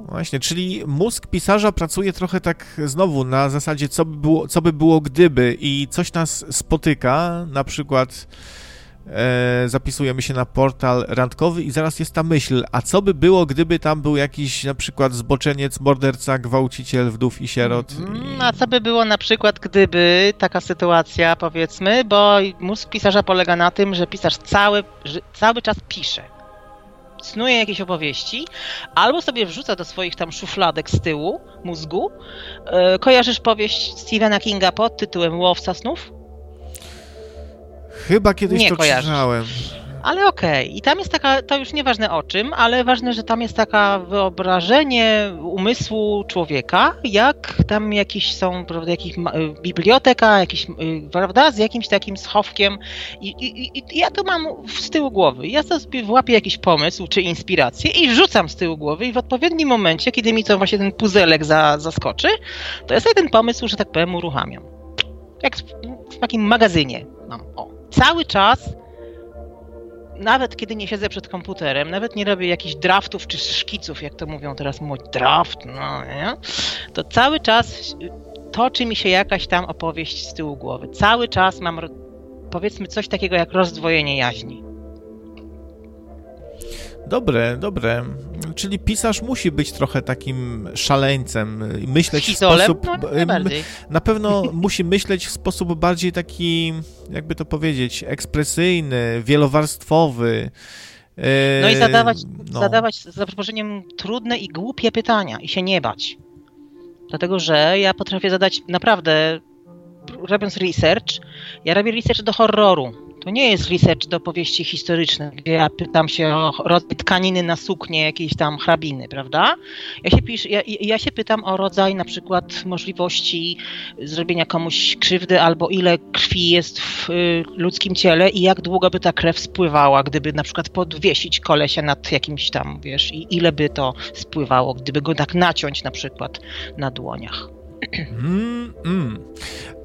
Właśnie, czyli mózg pisarza pracuje trochę tak znowu na zasadzie, co by było, co by było gdyby i coś nas spotyka, na przykład e, zapisujemy się na portal randkowy i zaraz jest ta myśl, a co by było, gdyby tam był jakiś na przykład zboczeniec, morderca, gwałciciel wdów i sierot? I... A co by było na przykład, gdyby taka sytuacja, powiedzmy, bo mózg pisarza polega na tym, że pisarz cały, cały czas pisze snuje jakieś opowieści, albo sobie wrzuca do swoich tam szufladek z tyłu mózgu. E, kojarzysz powieść Stephena Kinga pod tytułem Łowca snów? Chyba kiedyś Nie to kojarzysz. czytałem. Ale okej, okay. i tam jest taka, to już nieważne o czym, ale ważne, że tam jest taka wyobrażenie umysłu człowieka, jak tam jakieś są, prawda, jakiś biblioteka, jakiś, prawda, z jakimś takim schowkiem i, i, i ja to mam z tyłu głowy. Ja sobie włapię jakiś pomysł czy inspirację i rzucam z tyłu głowy i w odpowiednim momencie, kiedy mi to właśnie ten puzelek za, zaskoczy, to ja sobie ten pomysł, że tak powiem, uruchamiam. Jak w, w takim magazynie mam. O. Cały czas nawet kiedy nie siedzę przed komputerem, nawet nie robię jakichś draftów czy szkiców, jak to mówią teraz mój draft, no nie? to cały czas toczy mi się jakaś tam opowieść z tyłu głowy. Cały czas mam powiedzmy coś takiego jak rozdwojenie jaźni. Dobre, dobre. Czyli pisarz musi być trochę takim szaleńcem, myśleć w sposób... No, na pewno [LAUGHS] musi myśleć w sposób bardziej taki, jakby to powiedzieć, ekspresyjny, wielowarstwowy. No i zadawać, no. zadawać za przeproszeniem trudne i głupie pytania i się nie bać. Dlatego, że ja potrafię zadać naprawdę, robiąc research, ja robię research do horroru To nie jest research do powieści historycznych, gdzie ja pytam się o rodzaj tkaniny na suknię jakiejś tam hrabiny, prawda? Ja się, pisz, ja, ja się pytam o rodzaj na przykład możliwości zrobienia komuś krzywdy albo ile krwi jest w y, ludzkim ciele i jak długo by ta krew spływała, gdyby na przykład podwiesić kolesia nad jakimś tam, wiesz, i ile by to spływało, gdyby go tak naciąć na przykład na dłoniach. Mm, mm.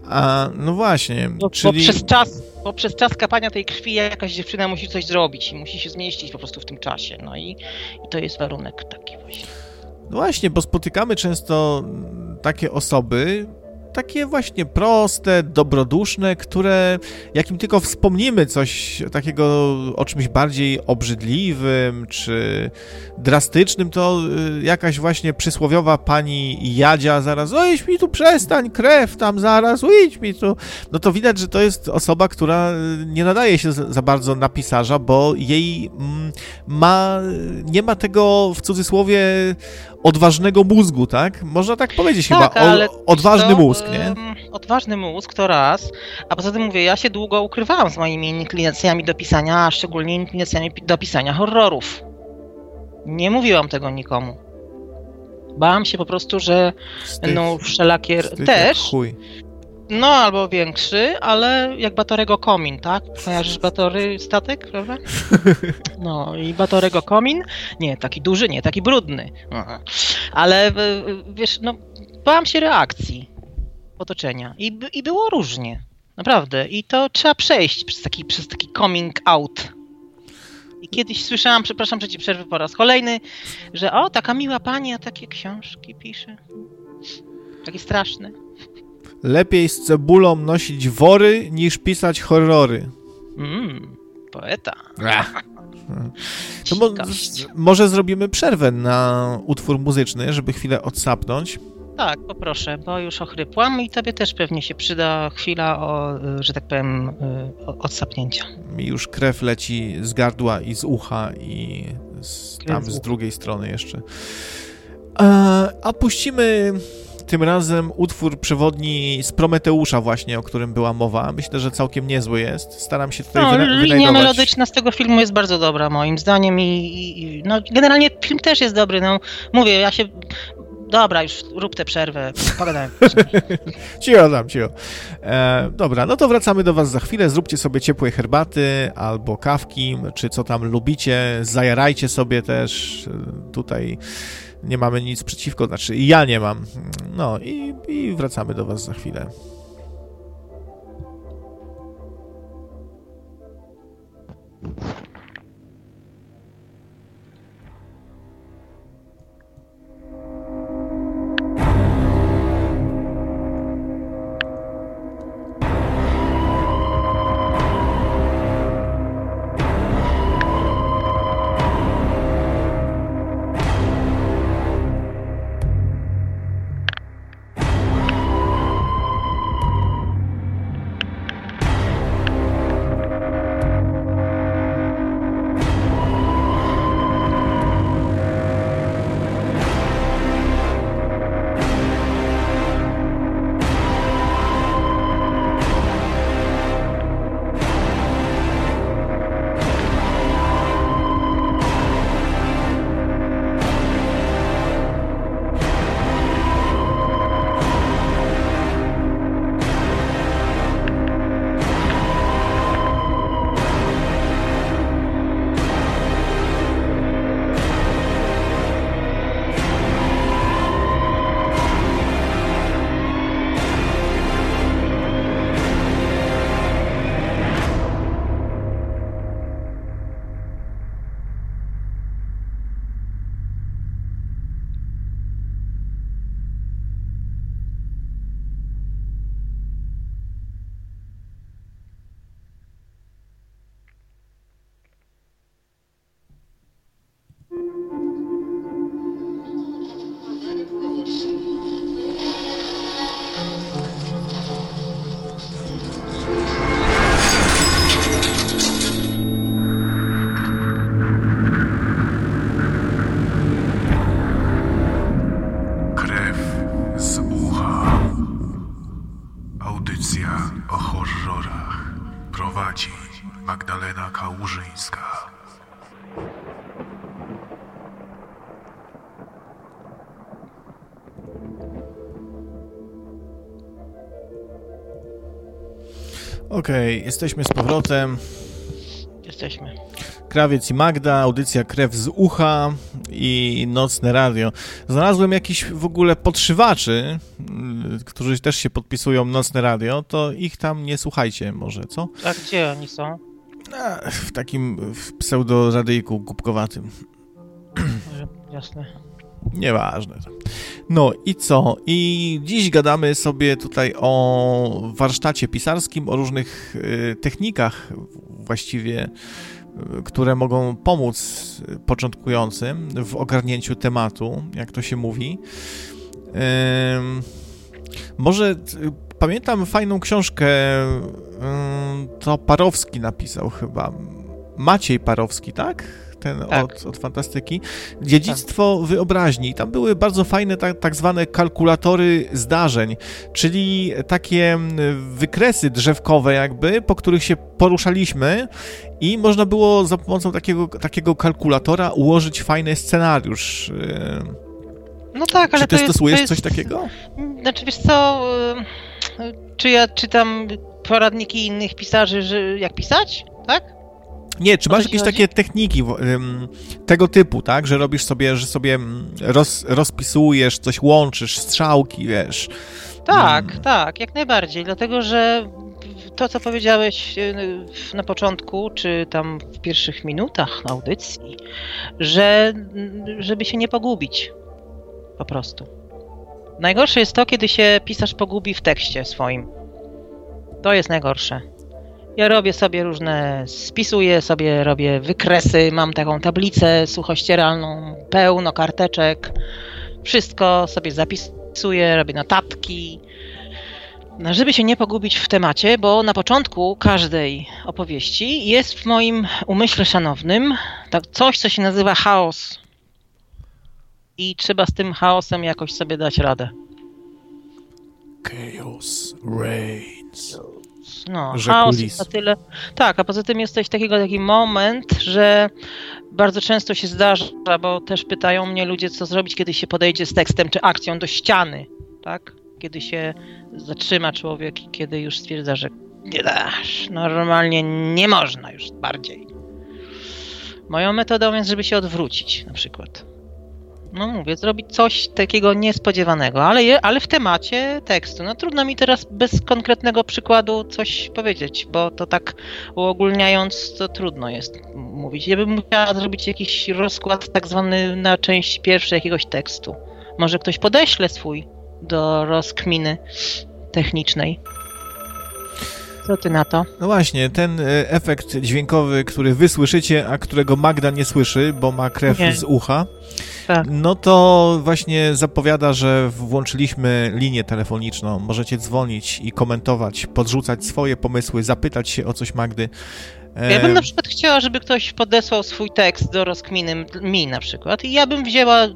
A, no właśnie, Bo, czyli... bo, przez czas, bo przez czas kapania tej krwi jakaś dziewczyna musi coś zrobić i musi się zmieścić po prostu w tym czasie. No i, i to jest warunek taki właśnie. No właśnie, bo spotykamy często takie osoby, takie właśnie proste, dobroduszne, które jakim tylko wspomnimy coś takiego o czymś bardziej obrzydliwym czy drastycznym, to y, jakaś właśnie przysłowiowa pani Jadzia zaraz, o mi tu przestań, krew tam zaraz, idź mi tu. No to widać, że to jest osoba, która nie nadaje się za bardzo na pisarza, bo jej mm, ma, nie ma tego w cudzysłowie odważnego mózgu, tak? Można tak powiedzieć tak, chyba, o, odważny to, mózg, nie? Odważny mózg to raz, a poza tym mówię, ja się długo ukrywałam z moimi inklinacjami do pisania, a szczególnie inklinacjami do pisania horrorów. Nie mówiłam tego nikomu. Bałam się po prostu, że no wszelakie też. Chuj. No, albo większy, ale jak Batorego Komin, tak? Kojarzysz Batory statek, prawda? [LAUGHS] No i Batorego Komin, nie, taki duży, nie, taki brudny. Ale wiesz, no, bałam się reakcji otoczenia i, i było różnie, naprawdę. I to trzeba przejść przez taki, przez taki coming out. I kiedyś słyszałam, przepraszam, że ci przerwy po raz kolejny, że o, taka miła pani, a takie książki pisze. Takie straszne. Lepiej z cebulą nosić wory, niż pisać horrory. Mmm, poeta. To mo może zrobimy przerwę na utwór muzyczny, żeby chwilę odsapnąć. Tak, poproszę, bo już ochrypłam i tobie też pewnie się przyda chwila, o, że tak powiem, odsapnięcia. Mi już krew leci z gardła i z ucha i z, tam z drugiej strony jeszcze. A, a puścimy tym razem utwór przewodni z Prometeusza właśnie, o którym była mowa. Myślę, że całkiem niezły jest. Staram się tutaj no, wyna- linia melodyczna z tego filmu jest bardzo dobra moim zdaniem i, i no, generalnie film też jest dobry. No, mówię, ja się Dobra, już rób tę przerwę, pogadałem. [LAUGHS] cicho dam, cicho. E, dobra, no to wracamy do was za chwilę. Zróbcie sobie ciepłe herbaty albo kawki, czy co tam lubicie. Zajarajcie sobie też. Tutaj nie mamy nic przeciwko, znaczy ja nie mam. No i, i wracamy do was za chwilę. Okej, okay, jesteśmy z powrotem. Jesteśmy. Krawiec i Magda, audycja Krew z ucha i Nocne Radio. Znalazłem jakiś w ogóle podszywaczy, mm, którzy też się podpisują Nocne Radio, to ich tam nie słuchajcie może, co? A gdzie oni są? w takim pseudo-radyjku głupkowatym. Jasne. Nieważne. No i co? I dziś gadamy sobie tutaj o warsztacie pisarskim, o różnych y, technikach właściwie, y, które mogą pomóc początkującym w ogarnięciu tematu, jak to się mówi. Może pamiętam fajną książkę, to Parowski napisał chyba. Maciej Parowski, tak? Ten tak. od, od fantastyki. Dziedzictwo tak. wyobraźni. Tam były bardzo fajne tak, tak zwane kalkulatory zdarzeń, czyli takie wykresy drzewkowe jakby, po których się poruszaliśmy i można było za pomocą takiego, takiego kalkulatora ułożyć fajny scenariusz. No tak, ale Czy ty stosujesz jest, coś takiego? Znaczy, wiesz co, czy ja czytam poradniki innych pisarzy, że jak pisać, tak? Nie, czy masz jakieś chodzi? takie techniki um, tego typu, tak? Że robisz sobie, że sobie roz, rozpisujesz, coś łączysz, strzałki, wiesz. Tak, hmm. tak, jak najbardziej. Dlatego, że to, co powiedziałeś e, na początku, czy tam w pierwszych minutach audycji, że żeby się nie pogubić. Po prostu. Najgorsze jest to, kiedy się pisarz pogubi w tekście swoim. To jest najgorsze. Ja robię sobie różne, spisuję sobie, robię wykresy, mam taką tablicę suchościeralną, pełno karteczek, wszystko sobie zapisuję, robię notatki, no, żeby się nie pogubić w temacie, bo na początku każdej opowieści jest w moim umyśle szanownym tak coś, co się nazywa chaos. I trzeba z tym chaosem jakoś sobie dać radę. Chaos reigns. No, chaos jest na tyle. Tak, a poza tym jest coś takiego, taki moment, że bardzo często się zdarza, bo też pytają mnie ludzie, co zrobić, kiedy się podejdzie z tekstem czy akcją do ściany, tak? Kiedy się zatrzyma człowiek i kiedy już stwierdza, że nie dasz, normalnie nie można już bardziej. Moją metodą jest, żeby się odwrócić na przykład no mówię, zrobić coś takiego niespodziewanego, ale, je, ale w temacie tekstu. No trudno mi teraz bez konkretnego przykładu coś powiedzieć, bo to tak uogólniając, to trudno jest mówić. Ja bym musiała zrobić jakiś rozkład tak zwany na część pierwszej jakiegoś tekstu. Może ktoś podeśle swój do rozkminy technicznej. Co ty na to? No właśnie, ten e, efekt dźwiękowy, który wy słyszycie, a którego Magda nie słyszy, bo ma krew nie. z ucha, tak. no to właśnie zapowiada, że włączyliśmy linię telefoniczną. Możecie dzwonić i komentować, podrzucać swoje pomysły, zapytać się o coś Magdy. Ja bym na przykład chciała, żeby ktoś podesłał swój tekst do rozkminy mi na przykład i ja bym wzięła,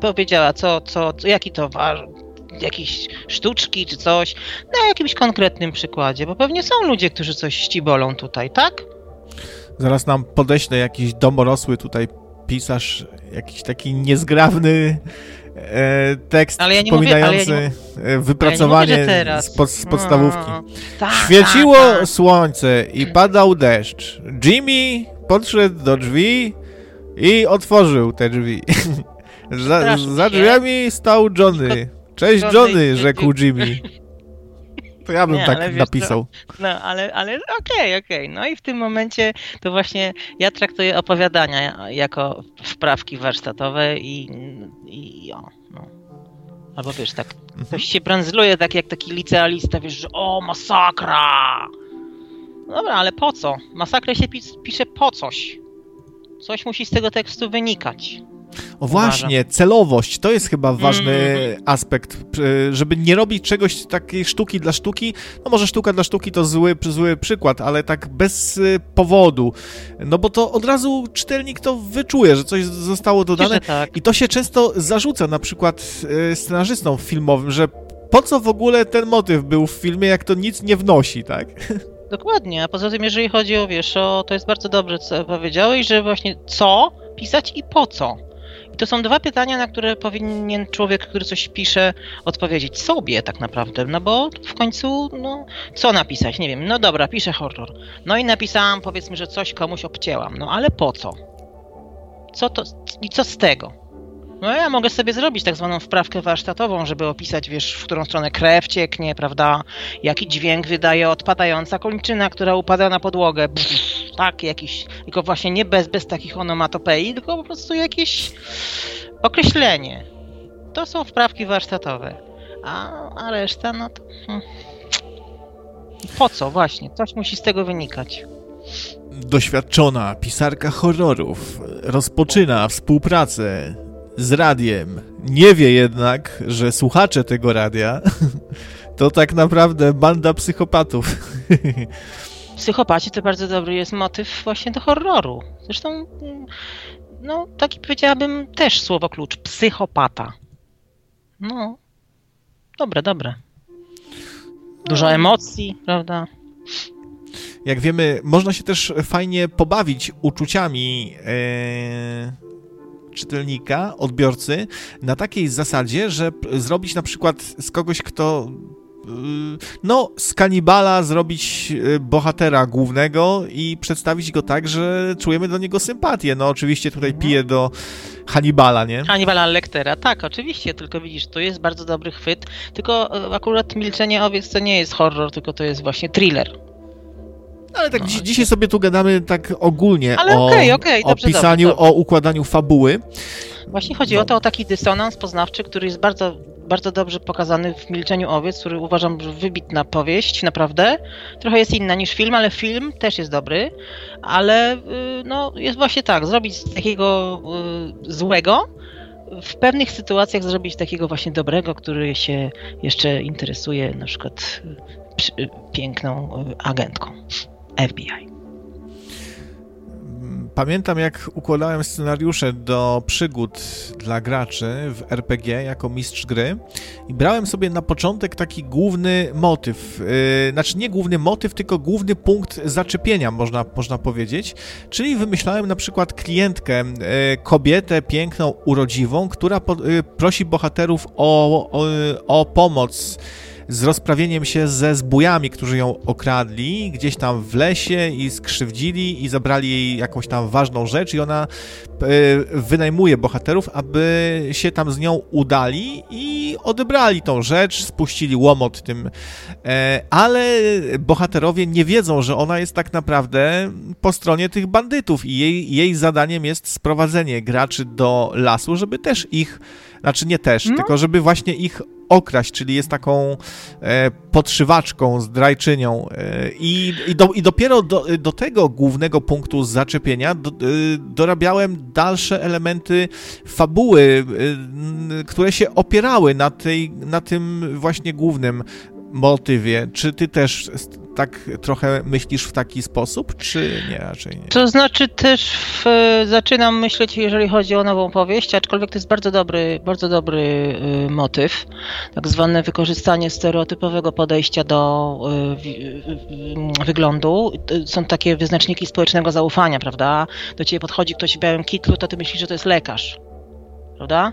powiedziała, co, co, jaki to jakieś sztuczki czy coś, na jakimś konkretnym przykładzie, bo pewnie są ludzie, którzy coś ścibolą tutaj, tak? Zaraz nam podeślę jakiś domorosły tutaj pisarz, jakiś taki niezgrabny e, tekst ale ja przypominający mówię, ja nie, wypracowanie ja z, pod, z, podstawówki. No, tak, Świeciło tak, tak. słońce i padał deszcz. Jimmy podszedł do drzwi i otworzył te drzwi. [LAUGHS] za, za drzwiami stał Johnny. Cześć Johnny, rzekł Jimmy. To ja bym nie, tak napisał. no, ale, ale okej, okay, okej. Okay. No i w tym momencie to właśnie ja traktuję opowiadania jako wprawki warsztatowe i, i o, no. Albo wiesz, tak, mhm. ktoś się branzluje tak jak taki licealista, wiesz, że o, masakra! Dobra, ale po co? Masakrę się pisze po coś. Coś musi z tego tekstu wynikać. O właśnie, celowość, to jest chyba ważny mm. aspekt, żeby nie robić czegoś takiej sztuki dla sztuki. No może sztuka dla sztuki to zły, zły przykład, ale tak bez y, powodu. No bo to od razu czytelnik to wyczuje, że coś zostało dodane tak. i to się często zarzuca na przykład y, scenarzystom filmowym, że po co w ogóle ten motyw był w filmie, jak to nic nie wnosi, tak? [LAUGHS] Dokładnie, a poza tym, jeżeli chodzi o wiesz, o, to jest bardzo dobrze, co powiedziałeś, że właśnie co pisać i po co. To są dwa pytania, na które powinien człowiek, który coś pisze, odpowiedzieć sobie tak naprawdę, no bo w końcu, no, co napisać, nie wiem, no dobra, piszę horror. No i napisałam, powiedzmy, że coś komuś obcięłam, no ale po co? Co to, i co z tego? No ja mogę sobie zrobić tak zwaną wprawkę warsztatową, żeby opisać, wiesz, w którą stronę krew cieknie, prawda? Jaki dźwięk wydaje odpadająca kończyna, która upada na podłogę. Pff, tak, jakiś, tylko właśnie nie bez, bez takich onomatopei, tylko po prostu jakieś określenie. To są wprawki warsztatowe. A, a reszta, no to... Hmm. Po co właśnie? Coś musi z tego wynikać. Doświadczona pisarka horrorów rozpoczyna współpracę z radiem. Nie wie jednak, że słuchacze tego radia [LAUGHS] to tak naprawdę banda psychopatów. [LAUGHS] Psychopaci to bardzo dobry jest motyw właśnie do horroru. Zresztą, no, taki powiedziałabym też słowo klucz. Psychopata. No, dobre, dobre. Dużo no. emocji, prawda? Jak wiemy, można się też fajnie pobawić uczuciami. Yy czytelnika, odbiorcy na takiej zasadzie, że zrobić na przykład z kogoś, kto y, no, z kanibala zrobić y, bohatera głównego i przedstawić go tak, że czujemy do niego sympatię. No, oczywiście tutaj mhm. piję do Hannibala, nie? Hannibala Lectera, tak, oczywiście, tylko widzisz, to jest bardzo dobry chwyt, tylko y, akurat Milczenie Owiec to nie jest horror, tylko to jest właśnie thriller. Ale tak no, dzi dzisiaj sobie tu gadamy tak ogólnie Ale o, okay, okay, dobrze, o pisaniu, dobrze, o układaniu fabuły. Właśnie chodzi no. o to, o taki dysonans poznawczy, który jest bardzo, bardzo dobrze pokazany w Milczeniu Owiec, który uważam, że wybitna powieść, naprawdę. Trochę jest inna niż film, ale film też jest dobry. Ale y, no, jest właśnie tak, zrobić z takiego y, złego, w pewnych sytuacjach zrobić takiego właśnie dobrego, który się jeszcze interesuje na przykład y, piękną agentką. FBI. Pamiętam, jak układałem scenariusze do przygód dla graczy w RPG jako mistrz gry i brałem sobie na początek taki główny motyw, yy, znaczy nie główny motyw, tylko główny punkt zaczepienia, można, można powiedzieć, czyli wymyślałem na przykład klientkę, yy, kobietę piękną, urodziwą, która po, yy, prosi bohaterów o, o, o pomoc z rozprawieniem się ze zbójami, którzy ją okradli gdzieś tam w lesie i skrzywdzili i zabrali jej jakąś tam ważną rzecz i ona e, wynajmuje bohaterów, aby się tam z nią udali i odebrali tą rzecz, spuścili łomot tym, e, ale bohaterowie nie wiedzą, że ona jest tak naprawdę po stronie tych bandytów i jej, jej zadaniem jest sprowadzenie graczy do lasu, żeby też ich, znaczy nie też, no. tylko żeby właśnie ich okraść, czyli jest taką e, podszywaczką, zdrajczynią e, i, i, do, i dopiero do, do, tego głównego punktu zaczepienia do, e, dorabiałem dalsze elementy fabuły, e, które się opierały na, tej, na tym właśnie głównym motywie. Czy ty też tak trochę myślisz w taki sposób, czy nie raczej nie? To znaczy też w, zaczynam myśleć, jeżeli chodzi o nową powieść, aczkolwiek to jest bardzo dobry, bardzo dobry y, motyw, tak zwane wykorzystanie stereotypowego podejścia do y, y, wyglądu. Są takie wyznaczniki społecznego zaufania, prawda? Do ciebie podchodzi ktoś w białym kitlu, to ty myślisz, że to jest lekarz, prawda?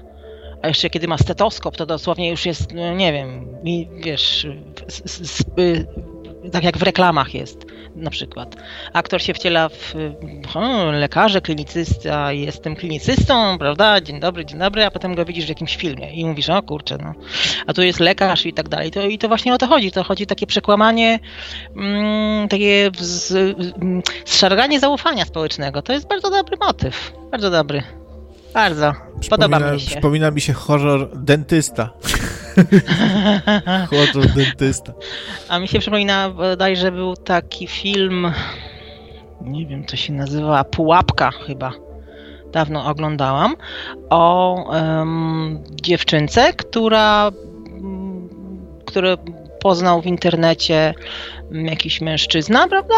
A jeszcze kiedy ma stetoskop, to dosłownie już jest, no, nie wiem, wiesz, tak jak w reklamach jest na przykład. Aktor się wciela w hmm, lekarze, klinicysta, jestem klinicystą, prawda, dzień dobry, dzień dobry, a potem go widzisz w jakimś filmie i mówisz, o kurczę, no, a tu jest lekarz i tak dalej. To, I to właśnie o to chodzi, to chodzi takie przekłamanie, mm, takie zszarganie zaufania społecznego. To jest bardzo dobry motyw, bardzo dobry. Bardzo. Podoba mi się. Przypomina mi się horror dentysta. [LAUGHS] horror dentysta. A mi się przypomina, bodajże był taki film, nie wiem, co się nazywa, Pułapka chyba. Dawno oglądałam. O um, dziewczynce, która, które poznał w internecie jakiś mężczyzna, prawda?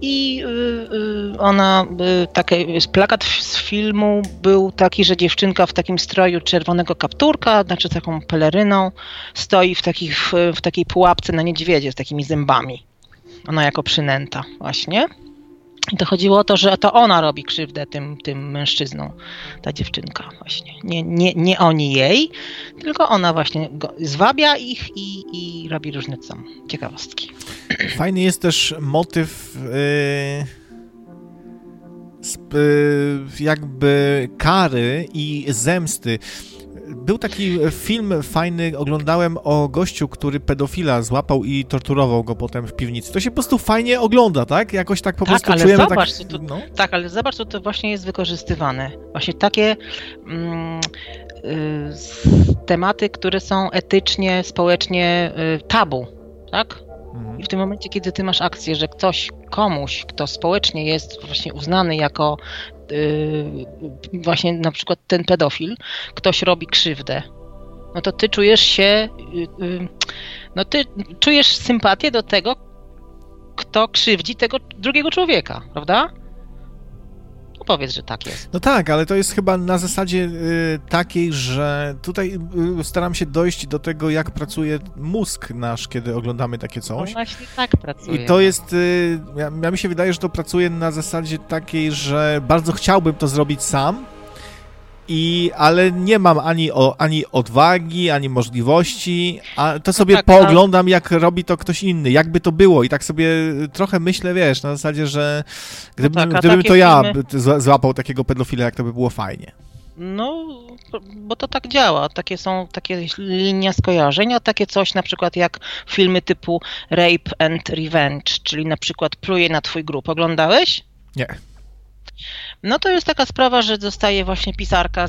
I y, y, ona, y, taki plakat z filmu był taki, że dziewczynka w takim stroju czerwonego kapturka, znaczy taką peleryną, stoi w, takich, w takiej pułapce na niedźwiedzie z takimi zębami. Ona jako przynęta właśnie. I to chodziło o to, że to ona robi krzywdę tym, tym mężczyznom, ta dziewczynka właśnie. Nie, nie, nie oni jej, tylko ona właśnie zwabia ich i, i robi różne tam ciekawostki. Fajny jest też motyw yy, yy, jakby kary i zemsty. Był taki film fajny, oglądałem o gościu, który pedofila złapał i torturował go potem w piwnicy. To się po prostu fajnie ogląda, tak? Jakoś tak po Tak, prostu ale czujemy zobacz, tak... tu- no. Tak, ale zobacz, co to właśnie jest wykorzystywane. Właśnie takie mm, y, tematy, które są etycznie, społecznie y, tabu, tak? Mhm. I w tym momencie, kiedy ty masz akcję, że ktoś, komuś, kto społecznie jest właśnie uznany jako yy, właśnie na przykład ten pedofil, ktoś robi krzywdę, no to ty czujesz się, yy, yy, no ty czujesz sympatię do tego, kto krzywdzi tego drugiego człowieka, prawda? No powiedz, że tak jest. No tak, ale to jest chyba na zasadzie y, takiej, że tutaj y, staram się dojść do tego, jak pracuje mózg nasz, kiedy oglądamy takie No coś. właśnie tak pracuje. I to jest, y, ja, ja mi się wydaje, że to pracuje na zasadzie takiej, że bardzo chciałbym to zrobić sam, i, ale nie mam ani, o, ani odwagi, ani możliwości, a to sobie tak, pooglądam, jak robi to ktoś inny, jakby to było i tak sobie trochę myślę, wiesz, na zasadzie, że gdybym, tak, a gdybym to ja filmy- złapał takiego pedofila, jak to by było fajnie. No, bo to tak działa. Takie są takie linia skojarzeń, a takie coś na przykład jak filmy typu Rape and Revenge, czyli na przykład pluje na twój grób. Oglądałeś? Nie. No to jest taka sprawa, że zostaje właśnie pisarka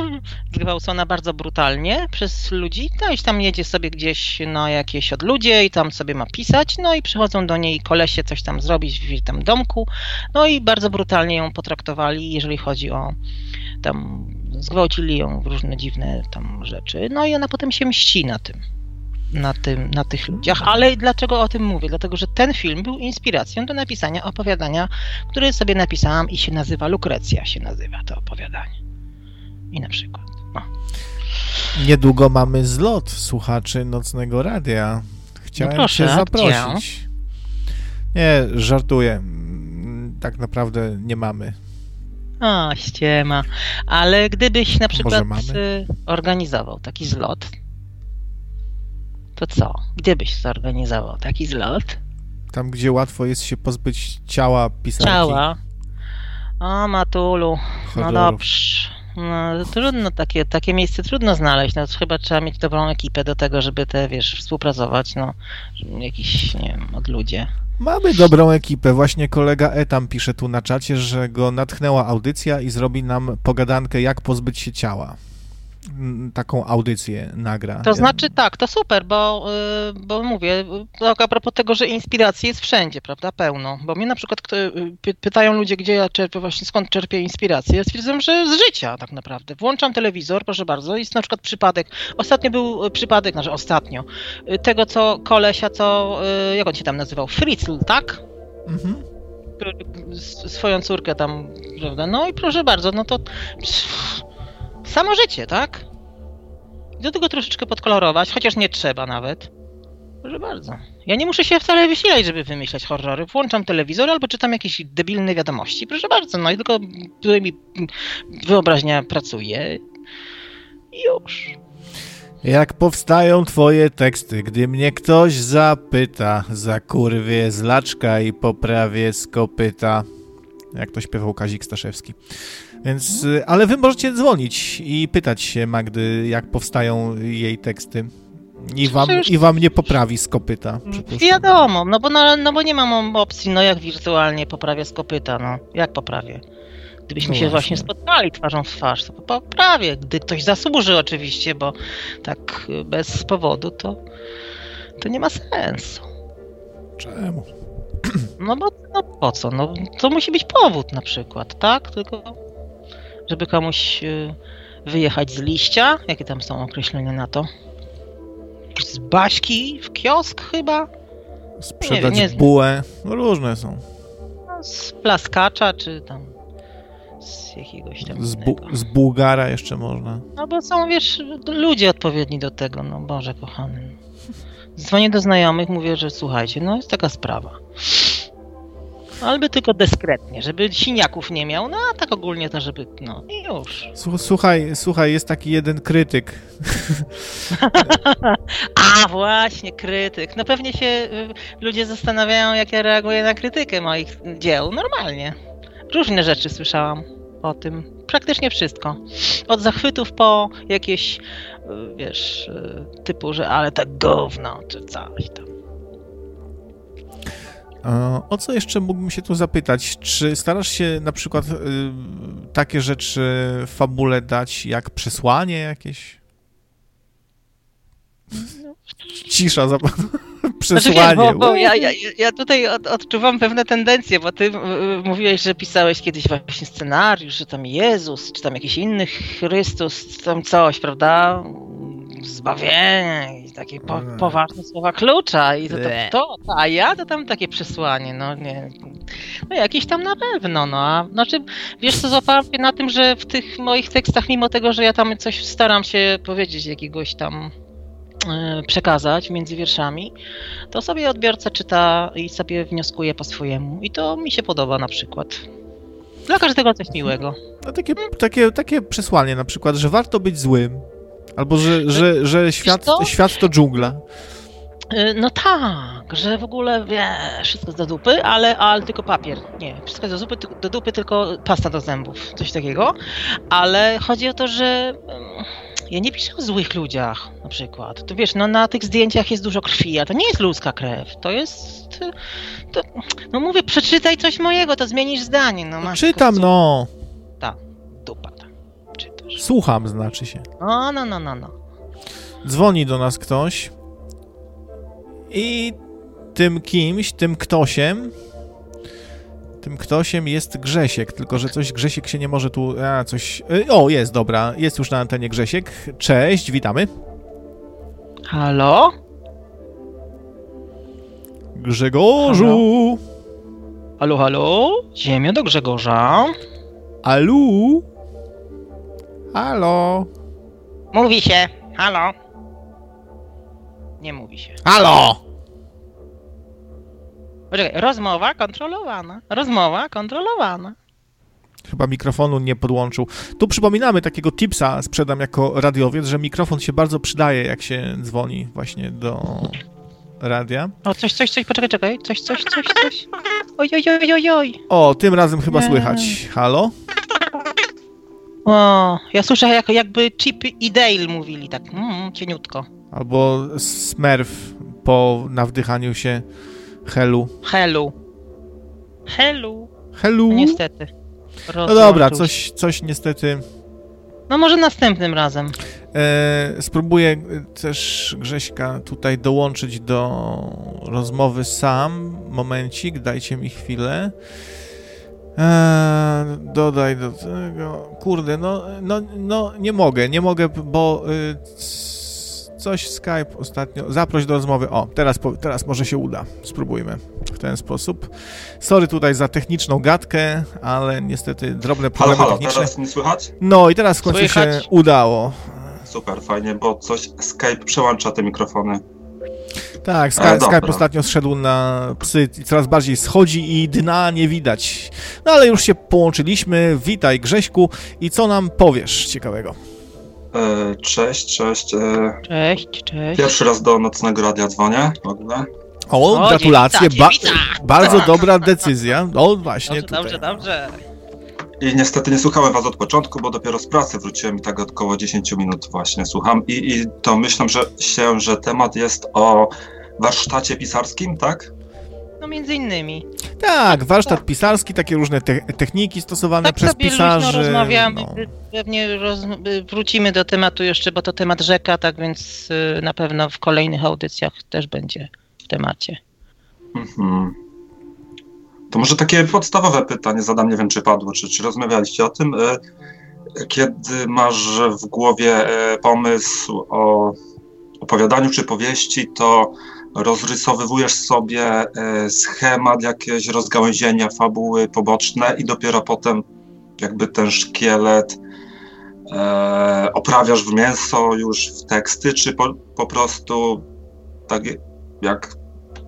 [LAUGHS] zgwałcona bardzo brutalnie przez ludzi. No i tam jedzie sobie gdzieś na jakieś odludzie i tam sobie ma pisać. No i przychodzą do niej kolesie coś tam zrobić w tam domku. No i bardzo brutalnie ją potraktowali, jeżeli chodzi o tam zgwałcili ją w różne dziwne tam rzeczy. No i ona potem się mści na tym. Na, tym, na tych ludziach. Ale dlaczego o tym mówię? Dlatego, że ten film był inspiracją do napisania opowiadania, które sobie napisałam i się nazywa Lukrecja się nazywa to opowiadanie. I na przykład. No. Niedługo mamy zlot słuchaczy Nocnego Radia. Chciałem No proszę, cię a zaprosić. Nie, żartuję. Tak naprawdę nie mamy. O, ściema. Ale gdybyś na przykład y, organizował taki zlot, to co? Gdzie byś zorganizował taki zlot? Tam, gdzie łatwo jest się pozbyć ciała pisarki. Ciała. O, Matulu. No dobrze. No, trudno takie, takie miejsce trudno znaleźć. No, chyba trzeba mieć dobrą ekipę do tego, żeby te, wiesz, współpracować. No, jakiś, nie wiem, od ludzie. Mamy dobrą ekipę. Właśnie kolega Etam pisze tu na czacie, że go natchnęła audycja i zrobi nam pogadankę, jak pozbyć się ciała. Taką audycję nagra. To znaczy tak, to super, bo, y, bo mówię, y, a propos tego, że inspiracji jest wszędzie, prawda, pełno. Bo mnie na przykład y, py- pytają ludzie, gdzie ja czerpię, właśnie skąd czerpię inspirację. Ja stwierdzam, że z życia tak naprawdę. Włączam telewizor, proszę bardzo, jest na przykład przypadek, ostatnio był y, przypadek, znaczy ostatnio, tego co kolesia, co, jak on się tam nazywał, Fritzl, tak? Mhm. swoją córkę tam, prawda? No i proszę bardzo, no to pff, samo życie, tak? Do tego troszeczkę podkolorować, chociaż nie trzeba nawet. Proszę bardzo. Ja nie muszę się wcale wysilać, żeby wymyślać horrory. Włączam telewizor albo czytam jakieś debilne wiadomości. Proszę bardzo, no i tylko tutaj mi wyobraźnia pracuje. Już. Jak powstają twoje teksty, gdy mnie ktoś zapyta, zakurwie z laczka i poprawię z kopyta. Jak to śpiewał Kazik Staszewski. Więc, y, ale wy możecie dzwonić i pytać się Magdy, jak powstają jej teksty. I wam, Przecież- i wam nie poprawi z kopyta. przypuszczam. Wiadomo, no bo, no, no bo nie mam opcji, no jak wirtualnie poprawię z kopyta, no. Jak poprawię? Gdybyśmy No się właśnie. właśnie spotkali twarzą w twarz, to poprawię. Gdy ktoś zasłuży oczywiście, bo tak y, bez powodu to, to nie ma sensu. Czemu? No bo no po co? No to musi być powód na przykład, tak? Tylko żeby komuś y, wyjechać z liścia, jakie tam są określenia na to? Z baśki w kiosk chyba? Sprzedać nie znam. bułę. No, różne są. No, z plaskacza, czy tam z jakiegoś tam Z, bu- z Bułgara jeszcze można. No bo są, wiesz, ludzie odpowiedni do tego, no Boże kochany. Dzwonię do znajomych, mówię, że słuchajcie, no jest taka sprawa. Albo tylko dyskretnie, żeby siniaków nie miał, no a tak ogólnie to, żeby, no i już. Słuchaj, słuchaj, jest taki jeden krytyk. [LAUGHS] a właśnie, krytyk. No pewnie się y, ludzie zastanawiają, jak ja reaguję na krytykę moich dzieł. Normalnie. Różne rzeczy słyszałam o tym. Praktycznie wszystko. Od zachwytów po jakieś, y, wiesz, y, typu, że ale tak gówno, czy coś tam. O co jeszcze mógłbym się tu zapytać? Czy starasz się na przykład y, takie rzeczy w fabule dać jak przesłanie jakieś? Cisza za [LAUGHS] przesłanie. Znaczy, bo, bo ja, ja, ja, tutaj od, odczuwam pewne tendencje, bo ty mówiłeś, że pisałeś kiedyś właśnie scenariusz, że tam Jezus, czy tam jakiś inny Chrystus, tam coś, prawda? Zbawienie i takie po, poważne słowa klucza i to, to, to, to, a ja to tam takie przesłanie, no nie, no jakieś tam na pewno, no a znaczy, wiesz co, złapałam się na tym, że w tych moich tekstach, mimo tego, że ja tam coś staram się powiedzieć jakiegoś tam e, przekazać między wierszami, to sobie odbiorca czyta i sobie wnioskuje po swojemu i to mi się podoba na przykład. Dla każdego coś miłego. No takie, takie, takie przesłanie na przykład, że warto być złym, Albo że, że, że świat, świat to dżungla. Y, no tak, że w ogóle wiesz, wszystko do dupy, ale, ale tylko papier. Nie, wszystko do dupy, do dupy, tylko pasta do zębów, coś takiego. Ale chodzi o to, że ja nie piszę o złych ludziach na przykład. To wiesz, no na tych zdjęciach jest dużo krwi, a to nie jest ludzka krew. To jest. To, no mówię, przeczytaj coś mojego, to zmienisz zdanie. No, masz Czytam, no. Tak, dupa. Słucham, znaczy się. No, no, no, no, no. Dzwoni do nas ktoś i tym kimś, tym ktośem, tym ktośem jest Grzesiek, tylko że coś Grzesiek się nie może tu, a coś, y, o jest, dobra, jest już na antenie Grzesiek. Cześć, witamy. Halo? Grzegorzu! Halo, halo? Ziemia do Grzegorza. Alu? Halo? Mówi się. Halo? Nie mówi się. Halo? Poczekaj, rozmowa kontrolowana. Rozmowa kontrolowana. Chyba mikrofonu nie podłączył. Tu przypominamy takiego tipsa, sprzedam jako radiowiec, że mikrofon się bardzo przydaje, jak się dzwoni właśnie do radia. O, coś, coś, coś, poczekaj, czekaj. Coś, coś, coś, coś. Oj, oj, oj, oj, oj. O, tym razem chyba nie. słychać. Halo? O, ja słyszę jak, jakby Chip i Dale mówili tak, mm, cieniutko. Albo Smurf po nawdychaniu się Helu. Helu. Helu. Helu. Niestety. No dobra, coś, coś niestety... No może następnym razem. E, spróbuję też Grześka tutaj dołączyć do rozmowy sam. Momencik, dajcie mi chwilę. Eee, dodaj do tego. Kurde, no, no, no nie mogę, nie mogę, bo y, coś Skype ostatnio. Zaproś do rozmowy. O, teraz, teraz może się uda. Spróbujmy w ten sposób. Sorry tutaj za techniczną gadkę, ale niestety drobne problemy halo, halo, techniczne. teraz nie słychać? No i teraz w końcu Słychać? się udało. Super, fajnie, bo coś Skype przełącza te mikrofony. Tak, Skype, Skype ostatnio zszedł na psy i coraz bardziej schodzi i dna nie widać. No ale już się połączyliśmy. Witaj Grześku i co nam powiesz ciekawego? E, cześć, cześć. E, cześć, cześć. Pierwszy raz do Nocnego Radia dzwonię w ogóle. O, gratulacje, ba bardzo tak. dobra decyzja. O, właśnie dobrze, tutaj. Dobrze, dobrze. I niestety nie słuchałem was od początku, bo dopiero z pracy wróciłem i tak około 10 minut właśnie słucham. I, i to myślę, że się, że temat jest o warsztacie pisarskim, tak? No między innymi. Tak, warsztat tak. pisarski, takie różne te techniki stosowane tak przez pisarzy. rozmawiamy, no. pewnie roz wrócimy do tematu jeszcze, bo to temat rzeka, tak więc y, na pewno w kolejnych audycjach też będzie w temacie. Mhm. To może takie podstawowe pytanie zadam, nie wiem czy padło, czy, czy rozmawialiście o tym. E, kiedy masz w głowie e, pomysł o opowiadaniu czy powieści, to rozrysowywujesz sobie e, schemat, jakieś rozgałęzienia, fabuły poboczne i dopiero potem jakby ten szkielet oprawiasz w mięso już w teksty, czy po, po prostu tak jak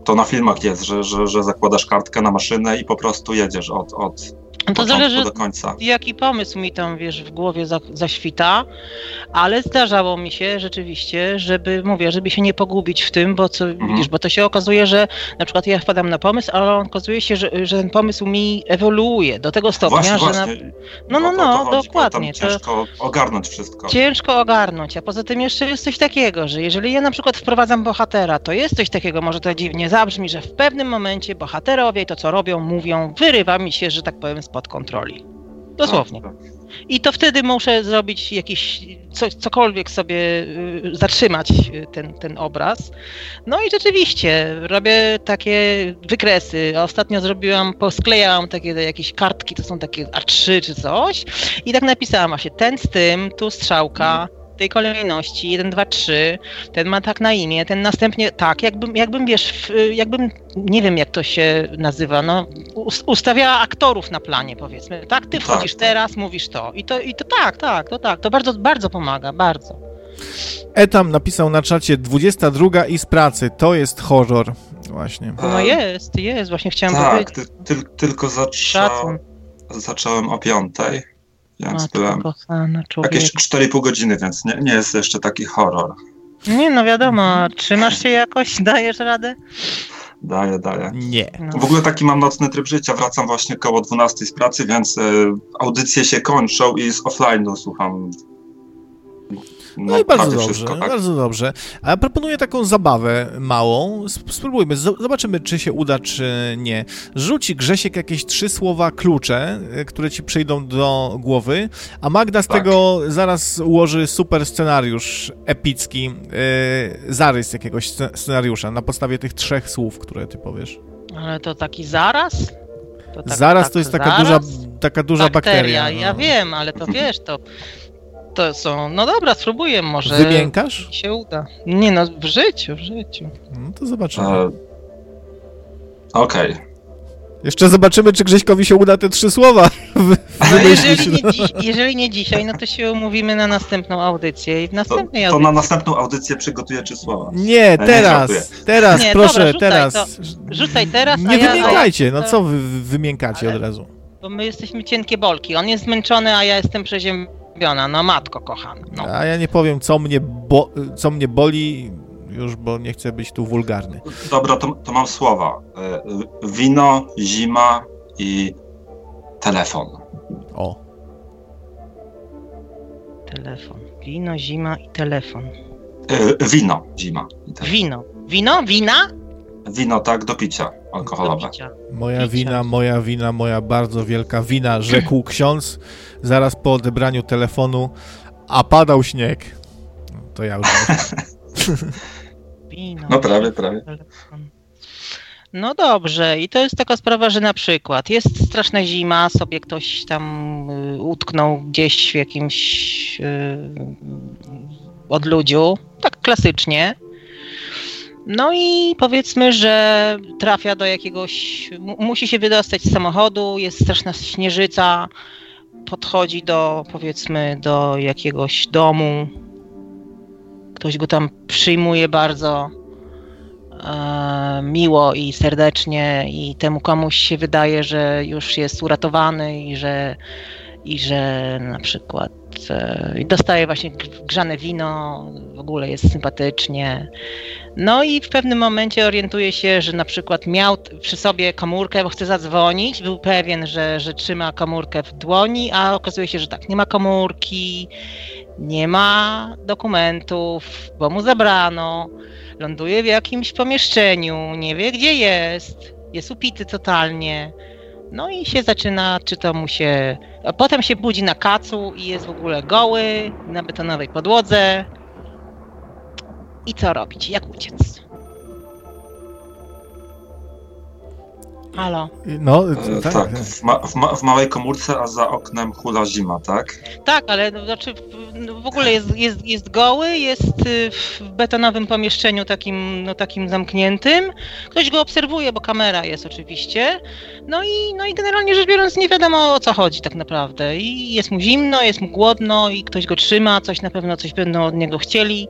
to na filmach jest, że, że, że zakładasz kartkę na maszynę i po prostu jedziesz od, od No to zależy do końca. jaki pomysł mi tam, wiesz, w głowie za, zaświta, ale zdarzało mi się rzeczywiście, żeby, mówię, żeby się nie pogubić w tym, bo co, Mhm. widzisz, bo to się okazuje, że na przykład ja wpadam na pomysł, ale okazuje się, że, że ten pomysł mi ewoluuje do tego stopnia, Właśnie, że na, właśnie. no, no, no, bo dokładnie, to- ciężko ogarnąć wszystko. ciężko ogarnąć, a poza tym jeszcze jest coś takiego, że jeżeli ja na przykład wprowadzam bohatera, to jest coś takiego, może to dziwnie zabrzmi, że w pewnym momencie bohaterowie to, co robią, mówią, wyrywa mi się, że tak powiem, spod kontroli. Dosłownie. Tak, I to wtedy muszę zrobić jakiś, co, cokolwiek sobie y, zatrzymać y, ten, ten obraz. No i rzeczywiście robię takie wykresy. Ostatnio zrobiłam, posklejałam takie jakieś kartki, to są takie A3 czy coś. I tak napisałam właśnie ten z tym, tu strzałka. W tej kolejności 1, 2, 3, ten ma tak na imię, ten następnie tak, jakbym, jakbym wiesz, jakbym, nie wiem jak to się nazywa, no, us- ustawiała aktorów na planie powiedzmy, tak, ty Tak, wchodzisz tak. teraz, mówisz to i to, i to tak, tak, to tak, to bardzo, bardzo pomaga, bardzo. Etam napisał na czacie 22 i z pracy, to jest horror. Właśnie. No E, jest, jest, właśnie chciałam Tak, powiedzieć. ty, ty, tylko zaczą, zacząłem o piątej, więc Matko jakieś 4,5 godziny, więc nie, nie jest jeszcze taki horror. Nie no wiadomo, trzymasz się jakoś, [LAUGHS] dajesz radę? Daję, daję. Nie. No. W ogóle taki mam nocny tryb życia, wracam właśnie koło 12 z pracy, więc e, audycje się kończą i z offline'u słucham. No i bardzo dobrze, wszystko, tak. bardzo dobrze. A ja proponuję taką zabawę małą. Sp- Spróbujmy, zobaczymy, czy się uda, czy nie. Rzuci Grzesiek jakieś trzy słowa klucze, y, które ci przyjdą do głowy, a Magda z Tak. tego zaraz ułoży super scenariusz epicki, y, zarys jakiegoś sce- scenariusza na podstawie tych trzech słów, które ty powiesz. Ale to taki zaraz? To tak- zaraz tak to jest taka zaraz? duża, taka duża bakteria. Ja no. wiem, ale to wiesz, to, to są. No dobra, spróbuję, może Wymiękasz? mi się uda. Nie no, w życiu, w życiu. No to zobaczymy. E, Okej. Jeszcze zobaczymy, czy Grześkowi się uda te trzy słowa [LAUGHS] No jeżeli nie, dziś, jeżeli nie dzisiaj, no to się umówimy na następną audycję i w To, następnej to audycji. na następną audycję przygotuję trzy słowa. Nie, nie teraz, żartuję. teraz, Nie, proszę, dobra, rzucaj teraz. to. Rzucaj teraz, Nie ja, wymiękajcie, no co wy wy wymiękacie Ale- od razu? Bo my jesteśmy cienkie bolki. On jest zmęczony, a ja jestem przeziębiona. No matko kochana. No. A ja nie powiem, co mnie, bo, co mnie boli, już, bo nie chcę być tu wulgarny. Dobra, to, to mam słowa. E, Wino, zima i telefon. O, Telefon. Wino, zima i telefon. E, Wino, zima. i telefon. Wino. Wino? Wina? Wino, tak, do picia Do alkoholowe. picia. moja Picia. wina, moja wina, moja bardzo wielka wina, rzekł [LAUGHS] ksiądz zaraz po odebraniu telefonu, a padał śnieg. To ja już. [LAUGHS] Wino. No prawie, prawie. telefon. No dobrze, i to jest taka sprawa, że na przykład jest straszna zima, sobie ktoś tam y, utknął gdzieś w jakimś y, odludziu, tak klasycznie. No i powiedzmy, że trafia do jakiegoś, mu- musi się wydostać z samochodu, jest straszna śnieżyca, podchodzi do, powiedzmy, do jakiegoś domu, ktoś go tam przyjmuje bardzo e, miło i serdecznie i temu komuś się wydaje, że już jest uratowany i że, i że na przykład i dostaje właśnie grzane wino, w ogóle jest sympatycznie. No i w pewnym momencie orientuje się, że na przykład miał przy sobie komórkę, bo chce zadzwonić, był pewien, że, że trzyma komórkę w dłoni, a okazuje się, że tak, nie ma komórki, nie ma dokumentów, bo mu zabrano ląduje w jakimś pomieszczeniu, nie wie gdzie jest, jest upity totalnie. No i się zaczyna, czy to mu się. A potem się budzi na kacu i jest w ogóle goły, na betonowej podłodze. I co robić? Jak uciec? Halo. No, E, tak. tak, w, ma, w, ma, w małej komórce, a za oknem hula zima, tak? Tak, ale no, znaczy w- no, w ogóle jest, jest, jest goły, jest y, w betonowym pomieszczeniu takim, no, takim zamkniętym. Ktoś go obserwuje, bo kamera jest oczywiście. No i, no i generalnie rzecz biorąc nie wiadomo o co chodzi tak naprawdę. I jest mu zimno, jest mu głodno i ktoś go trzyma, coś na pewno coś będą od niego chcieli.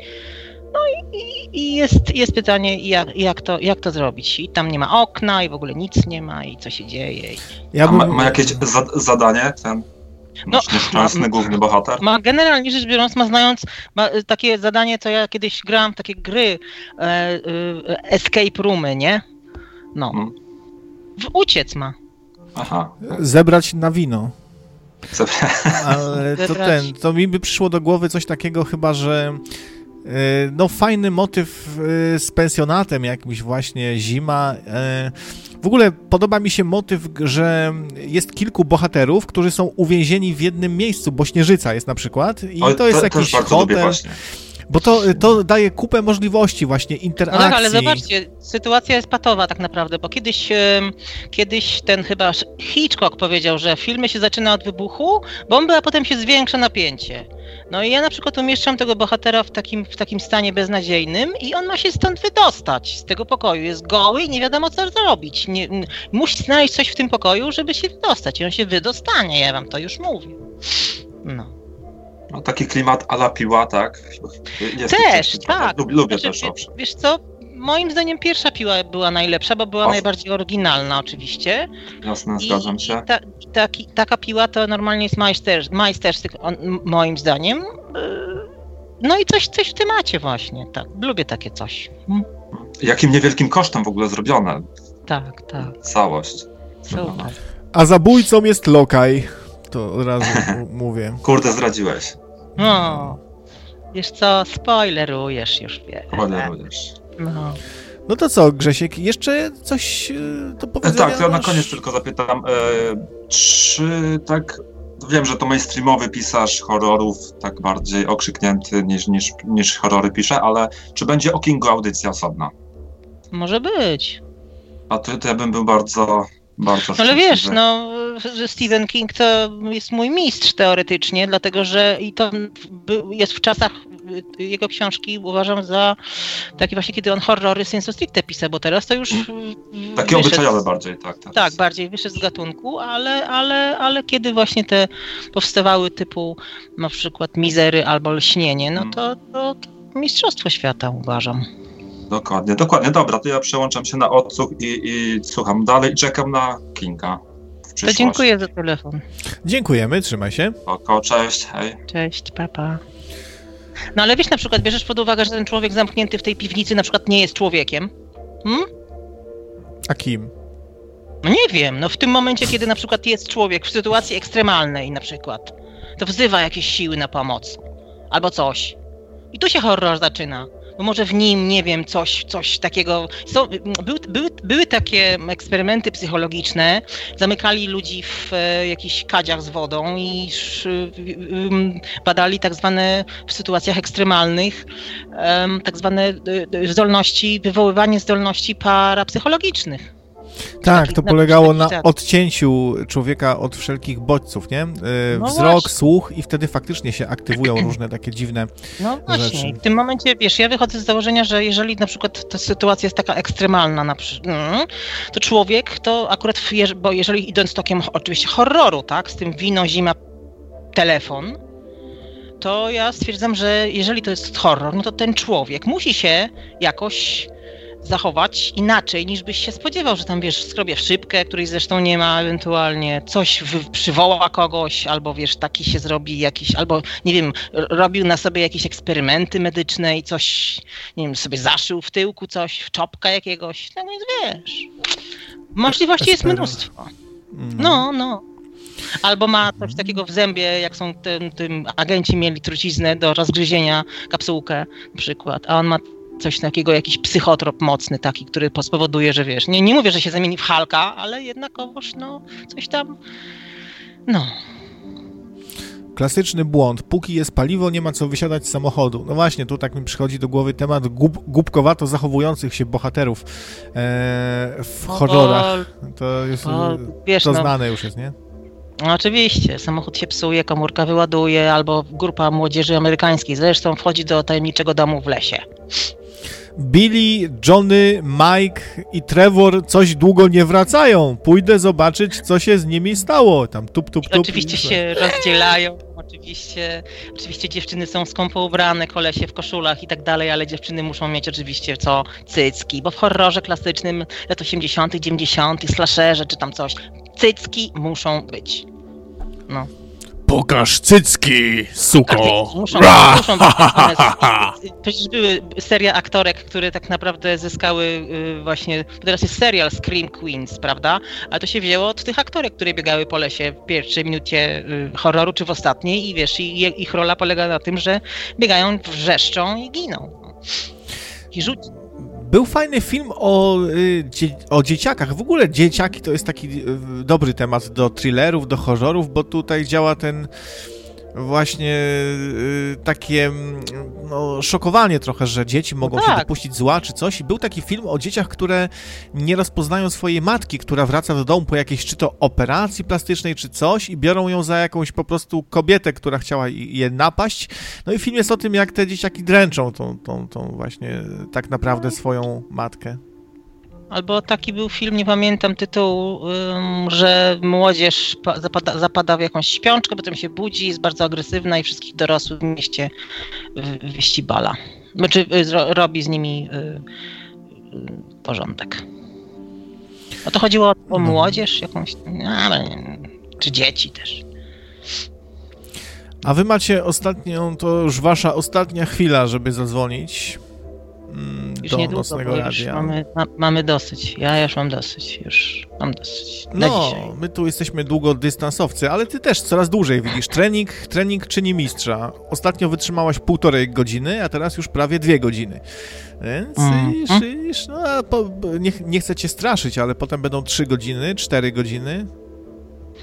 No i, i- i jest, jest pytanie, jak, jak, to, jak to zrobić. I tam nie ma okna, i w ogóle nic nie ma, i co się dzieje. I... Ja A ma, bym, ma jakieś za, zadanie ten No, nieszczęsny ma- główny bohater? Ma generalnie rzecz biorąc, ma znając ma y, takie zadanie, co ja kiedyś grałam, w takie gry e, e, escape roomy, nie? No. Mm. W, uciec ma. Aha. zebrać na wino. Ale to Zebrać. ten, to mi by przyszło do głowy coś takiego chyba, że no fajny motyw e, z pensjonatem jakimś właśnie, zima. e, W ogóle podoba mi się motyw, że jest kilku bohaterów, którzy są uwięzieni w jednym miejscu, bo Śnieżyca jest na przykład i to jest też jakiś lubię hotel. Bo to, to daje kupę możliwości właśnie No interakcji. tak, ale zobaczcie, sytuacja jest patowa tak naprawdę, bo kiedyś, kiedyś ten chyba Hitchcock powiedział, że filmy się zaczyna od wybuchu bomby, a potem się zwiększa napięcie. No i ja na przykład umieszczam tego bohatera w takim, w takim stanie beznadziejnym i on ma się stąd wydostać z tego pokoju. Jest goły i nie wiadomo co zrobić. Nie, musi znaleźć coś w tym pokoju, żeby się wydostać i on się wydostanie, ja wam to już mówię. No. No, taki klimat ala piła, tak? Jest Też, tak. Lub, lubię Znaczy, też, owszem. Wiesz co, moim zdaniem pierwsza piła była najlepsza, bo była O. najbardziej oryginalna oczywiście. Jasne, I, zgadzam się. I ta, taki, taka piła to normalnie jest majster, majstersztyk, moim zdaniem. Yy, No i coś, coś w temacie właśnie, tak. Lubię takie coś. Mm, Jakim niewielkim kosztem w ogóle zrobione Tak, tak. całość. Super. A zabójcą jest lokaj. To od razu [LAUGHS] mówię. Kurde, zdradziłeś. No. Wiesz co, spoilerujesz już, wiesz. Spoilerujesz. No. No to co, Grzesiek, jeszcze coś e, do E, powiedzenia Tak, to ja na koniec tylko zapytam, e, czy tak, wiem, że to mainstreamowy pisarz horrorów, tak bardziej okrzyknięty niż, niż, niż horrory pisze, ale czy będzie o Kingu audycja osobna? Może być. A to, to ja bym był bardzo, bardzo No ale wiesz, no, że Stephen King to jest mój mistrz teoretycznie, dlatego że i to jest w czasach y, jego książki uważam za takie właśnie, kiedy on horrory sensu stricte pisał, bo teraz to już y, Takie obyczajowe bardziej, tak. teraz. Tak, bardziej wyszedł z gatunku, ale, ale, ale kiedy właśnie te powstawały typu na przykład Mizery albo Lśnienie, no to, to mistrzostwo świata uważam. Dokładnie, dokładnie. Dobra, to ja przełączam się na odsłuch i, i słucham dalej i czekam na Kinga w To dziękuję za telefon. Dziękujemy, trzymaj się. Oko, cześć, hej. Cześć, papa. No ale wiesz, na przykład bierzesz pod uwagę, że ten człowiek zamknięty w tej piwnicy na przykład nie jest człowiekiem? Hmm? A kim? No nie wiem, no w tym momencie, kiedy na przykład jest człowiek w sytuacji ekstremalnej na przykład, to wzywa jakieś siły na pomoc. Albo coś. I tu się horror zaczyna. Może w nim, nie wiem, coś, coś takiego. Są, były, takie eksperymenty psychologiczne. Zamykali ludzi w e, jakichś kadziach z wodą i sz, badali tak zwane w sytuacjach ekstremalnych, em, tak zwane y, y, zdolności, wywoływanie zdolności parapsychologicznych. Tak, to polegało na odcięciu człowieka od wszelkich bodźców, nie? E, No Wzrok, właśnie. słuch i wtedy faktycznie się aktywują [CLEARS THROAT] różne takie dziwne... No właśnie, rzeczy. w tym momencie, wiesz, ja wychodzę z założenia, że jeżeli na przykład ta sytuacja jest taka ekstremalna, na przy... mm, to człowiek to akurat, bo jeżeli idąc tokiem oczywiście horroru, tak, z tym wino, zima, telefon, to ja stwierdzam, że jeżeli to jest horror, no to ten człowiek musi się jakoś zachować inaczej niż byś się spodziewał, że tam wiesz, skrobie szybkę, której zresztą nie ma, ewentualnie coś w, przywoła kogoś, albo wiesz, taki się zrobi jakiś, albo nie wiem, robił na sobie jakieś eksperymenty medyczne i coś, nie wiem, sobie zaszył w tyłku coś, w czopka jakiegoś, no więc wiesz. Możliwości jest mnóstwo. Mm. No, no. Albo ma coś takiego w zębie, jak są tym, tym agenci mieli truciznę do rozgryzienia, kapsułkę na przykład, a on ma coś takiego, jakiś psychotrop mocny taki, który spowoduje, że wiesz, nie, nie mówię, że się zamieni w Halka, ale jednakowoż, no, coś tam, no. Klasyczny błąd. Póki jest paliwo, nie ma co wysiadać z samochodu. No właśnie, tu tak mi przychodzi do głowy temat gub, głupkowato zachowujących się bohaterów e, w No, horrorach. To jest... Bo, e, wiesz, To no, znane już jest, nie? no, oczywiście, samochód się psuje, komórka wyładuje, albo grupa młodzieży amerykańskiej zresztą wchodzi do tajemniczego domu w lesie. Billy, Johnny, Mike i Trevor coś długo nie wracają. Pójdę zobaczyć, co się z nimi stało. Tam tup, tup, tup. Oczywiście się rozdzielają, oczywiście, oczywiście dziewczyny są skąpo ubrane, kolesie w koszulach i tak dalej, ale dziewczyny muszą mieć oczywiście co cycki, bo w horrorze klasycznym lat 80., 90., slasherze czy tam coś, cycki muszą być. No. Pokaż cycki, suko! Tak, muszą, Ra! muszą [LAUGHS] Przecież były seria aktorek, które tak naprawdę zyskały y, właśnie. Teraz jest serial Scream Queens, prawda? Ale to się wzięło od tych aktorek, które biegały po lesie w pierwszej minucie y, horroru czy w ostatniej i wiesz, ich rola polega na tym, że biegają, wrzeszczą i giną. I rzuć. Był fajny film o, y, dzie, o dzieciakach. W ogóle dzieciaki to jest taki y, dobry temat do thrillerów, do horrorów, bo tutaj działa ten właśnie y, takie mm, no, szokowanie trochę, że dzieci mogą się tak. dopuścić zła czy coś. I był taki film o dzieciach, które nie rozpoznają swojej matki, która wraca do domu po jakiejś czy to operacji plastycznej, czy coś i biorą ją za jakąś po prostu kobietę, która chciała je napaść. No i film jest o tym, jak te dzieciaki dręczą tą, tą, tą właśnie tak naprawdę swoją matkę. Albo taki był film, nie pamiętam tytułu, że młodzież pa- zapada, zapada w jakąś śpiączkę, potem się budzi, jest bardzo agresywna i wszystkich dorosłych w mieście wy- wyścibala. Znaczy y, robi z nimi y, y, porządek. A to chodziło o, o No. młodzież jakąś, no, czy dzieci też. A wy macie ostatnią, to już wasza ostatnia chwila, żeby zadzwonić Już do niedługo, nocnego radia. mamy, ma, mamy dosyć. Ja już mam dosyć, już mam dosyć. Na No, dzisiaj. my tu jesteśmy długodystansowcy, ale ty też coraz dłużej widzisz. Trening, trening czyni mistrza. Ostatnio wytrzymałaś półtorej godziny, a teraz już prawie dwie godziny. Więc Mhm. już, już, no, po, nie, nie chcę cię straszyć, ale potem będą trzy godziny, cztery godziny,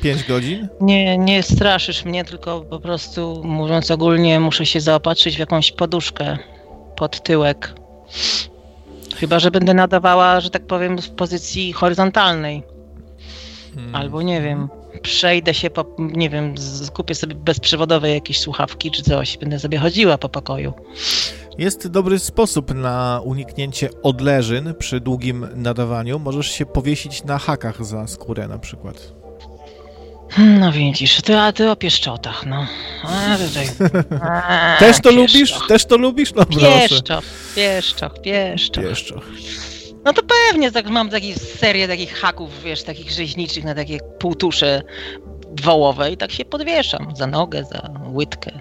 pięć godzin. Nie, nie straszysz mnie, tylko po prostu mówiąc ogólnie, muszę się zaopatrzyć w jakąś poduszkę pod tyłek. Chyba, że będę nadawała, że tak powiem, w pozycji horyzontalnej. Hmm. Albo nie wiem, przejdę się po, nie wiem, kupię sobie bezprzewodowe jakieś słuchawki czy coś. Będę sobie chodziła po pokoju. Jest dobry sposób na uniknięcie odleżyn przy długim nadawaniu. Możesz się powiesić na hakach za skórę na przykład. Hmm, No widzisz, ty, a ty o pieszczotach, no. A, tutaj. [LAUGHS] A, Też to pieszczoch. lubisz? Też to lubisz? No proszę. Pieszczoch, pieszczoch, pieszczoch. Pieszczoch. No to pewnie, tak, mam takie serię takich haków, wiesz, takich rzeźniczych na takie półtusze wołowe i tak się podwieszam za nogę, za łydkę.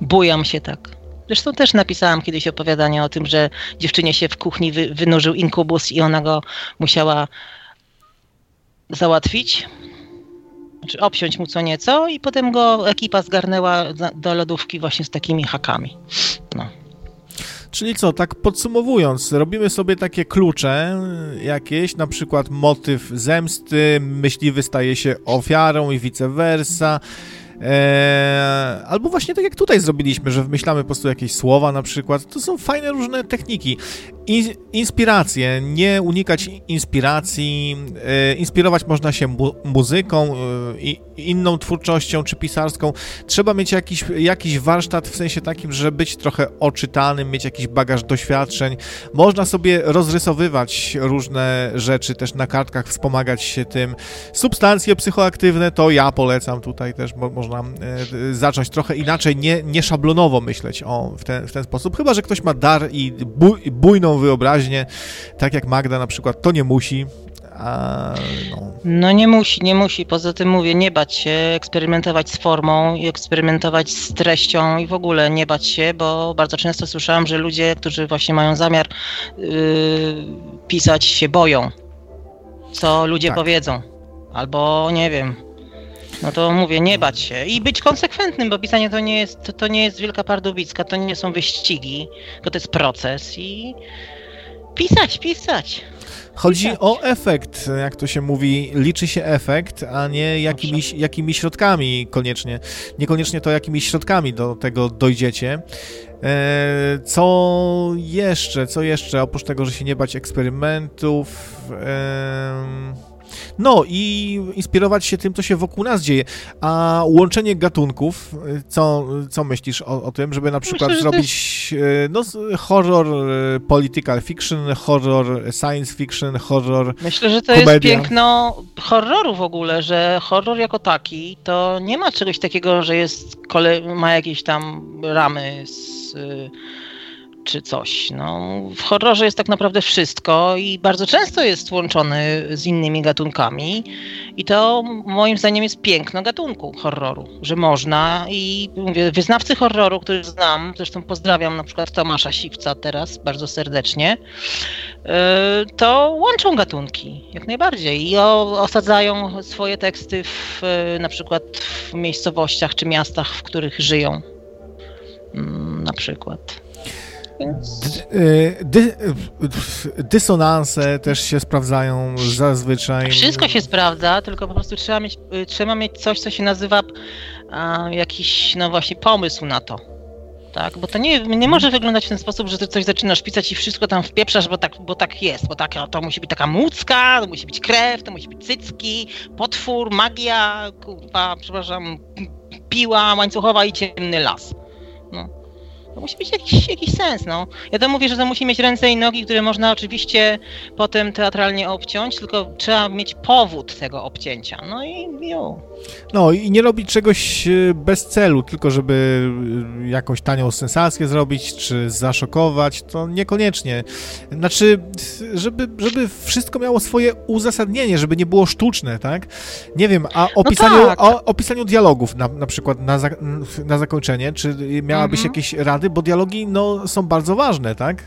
Bujam się tak. Zresztą też napisałam kiedyś opowiadanie o tym, że dziewczynie się w kuchni wy, wynurzył inkubus i ona go musiała załatwić. Znaczy obciąć mu co nieco i potem go ekipa zgarnęła do lodówki właśnie z takimi hakami. No. Czyli co, tak podsumowując, robimy sobie takie klucze jakieś, na przykład motyw zemsty, myśliwy staje się ofiarą i vice versa. Eee, albo właśnie tak jak tutaj zrobiliśmy, że wymyślamy po prostu jakieś słowa na przykład. To są fajne różne techniki. In, inspiracje, nie unikać inspiracji. E, inspirować można się mu, muzyką, e, inną twórczością czy pisarską. Trzeba mieć jakiś, jakiś warsztat w sensie takim, że być trochę oczytanym, mieć jakiś bagaż doświadczeń. Można sobie rozrysowywać różne rzeczy też na kartkach, wspomagać się tym. Substancje psychoaktywne to ja polecam tutaj też, bo można e, zacząć trochę inaczej, nie, nie szablonowo myśleć o, w, ten, w ten sposób. Chyba, że ktoś ma dar i buj, bujną wyobraźnię, tak jak Magda na przykład, to nie musi. A, no. No nie musi, nie musi. Poza tym mówię, nie bać się, eksperymentować z formą i eksperymentować z treścią i w ogóle nie bać się, bo bardzo często słyszałam, że ludzie, którzy właśnie mają zamiar yy, pisać, się boją, co ludzie Tak. powiedzą. Albo nie wiem. No to mówię, nie bać się i być konsekwentnym, bo pisanie to nie jest, to, to nie jest wielka pardubicka, to nie są wyścigi, tylko to jest proces i pisać, pisać. Chodzi Pisać. o efekt, jak to się mówi, liczy się efekt, a nie jakimiś, jakimi środkami koniecznie. Niekoniecznie to, jakimi środkami do tego dojdziecie. E, Co jeszcze, co jeszcze, oprócz tego, że się nie bać eksperymentów, em, No i inspirować się tym, co się wokół nas dzieje. A łączenie gatunków, co, co myślisz o, o tym, żeby na przykład Myślę, zrobić e, no, horror e, political fiction, horror science fiction, horror... Myślę, że to Komedia. jest piękno horroru w ogóle, że horror jako taki to nie ma czegoś takiego, że jest kole... ma jakieś tam ramy z, czy coś. No, w horrorze jest tak naprawdę wszystko i bardzo często jest łączony z innymi gatunkami i to moim zdaniem jest piękno gatunku horroru, że można i mówię, wyznawcy horroru, których znam, zresztą pozdrawiam na przykład Tomasza Siwca teraz bardzo serdecznie, E, to łączą gatunki, jak najbardziej. I osadzają swoje teksty w, e, na przykład w miejscowościach czy miastach, w których żyją. Mm, Na przykład. Więc E, Dy, e, dysonanse też się sprawdzają zazwyczaj. wszystko się sprawdza, tylko po prostu trzeba mieć, y, trzeba mieć coś, co się nazywa a, jakiś, no właśnie, pomysł na to. Tak, bo to nie, nie może wyglądać w ten sposób, że ty coś zaczynasz pisać i wszystko tam wpieprzasz, bo tak, bo tak jest, bo tak, to musi być taka mucka, to musi być krew, to musi być cycki, potwór, magia, kurwa, przepraszam, piła łańcuchowa i ciemny las. No. To musi być jakiś, jakiś sens, no. Ja to mówię, że to musi mieć ręce i nogi, które można oczywiście potem teatralnie obciąć, tylko trzeba mieć powód tego obcięcia. No i jo. No i nie robić czegoś e, bez celu, tylko żeby e, jakąś tanią sensację zrobić, czy zaszokować, to niekoniecznie. Znaczy, żeby, żeby wszystko miało swoje uzasadnienie, żeby nie było sztuczne, tak? Nie wiem, a o pisaniu, tak. o, o pisaniu dialogów na, na przykład na, za, na zakończenie, czy miałabyś Mhm. jakieś rady, bo dialogi no, są bardzo ważne, tak?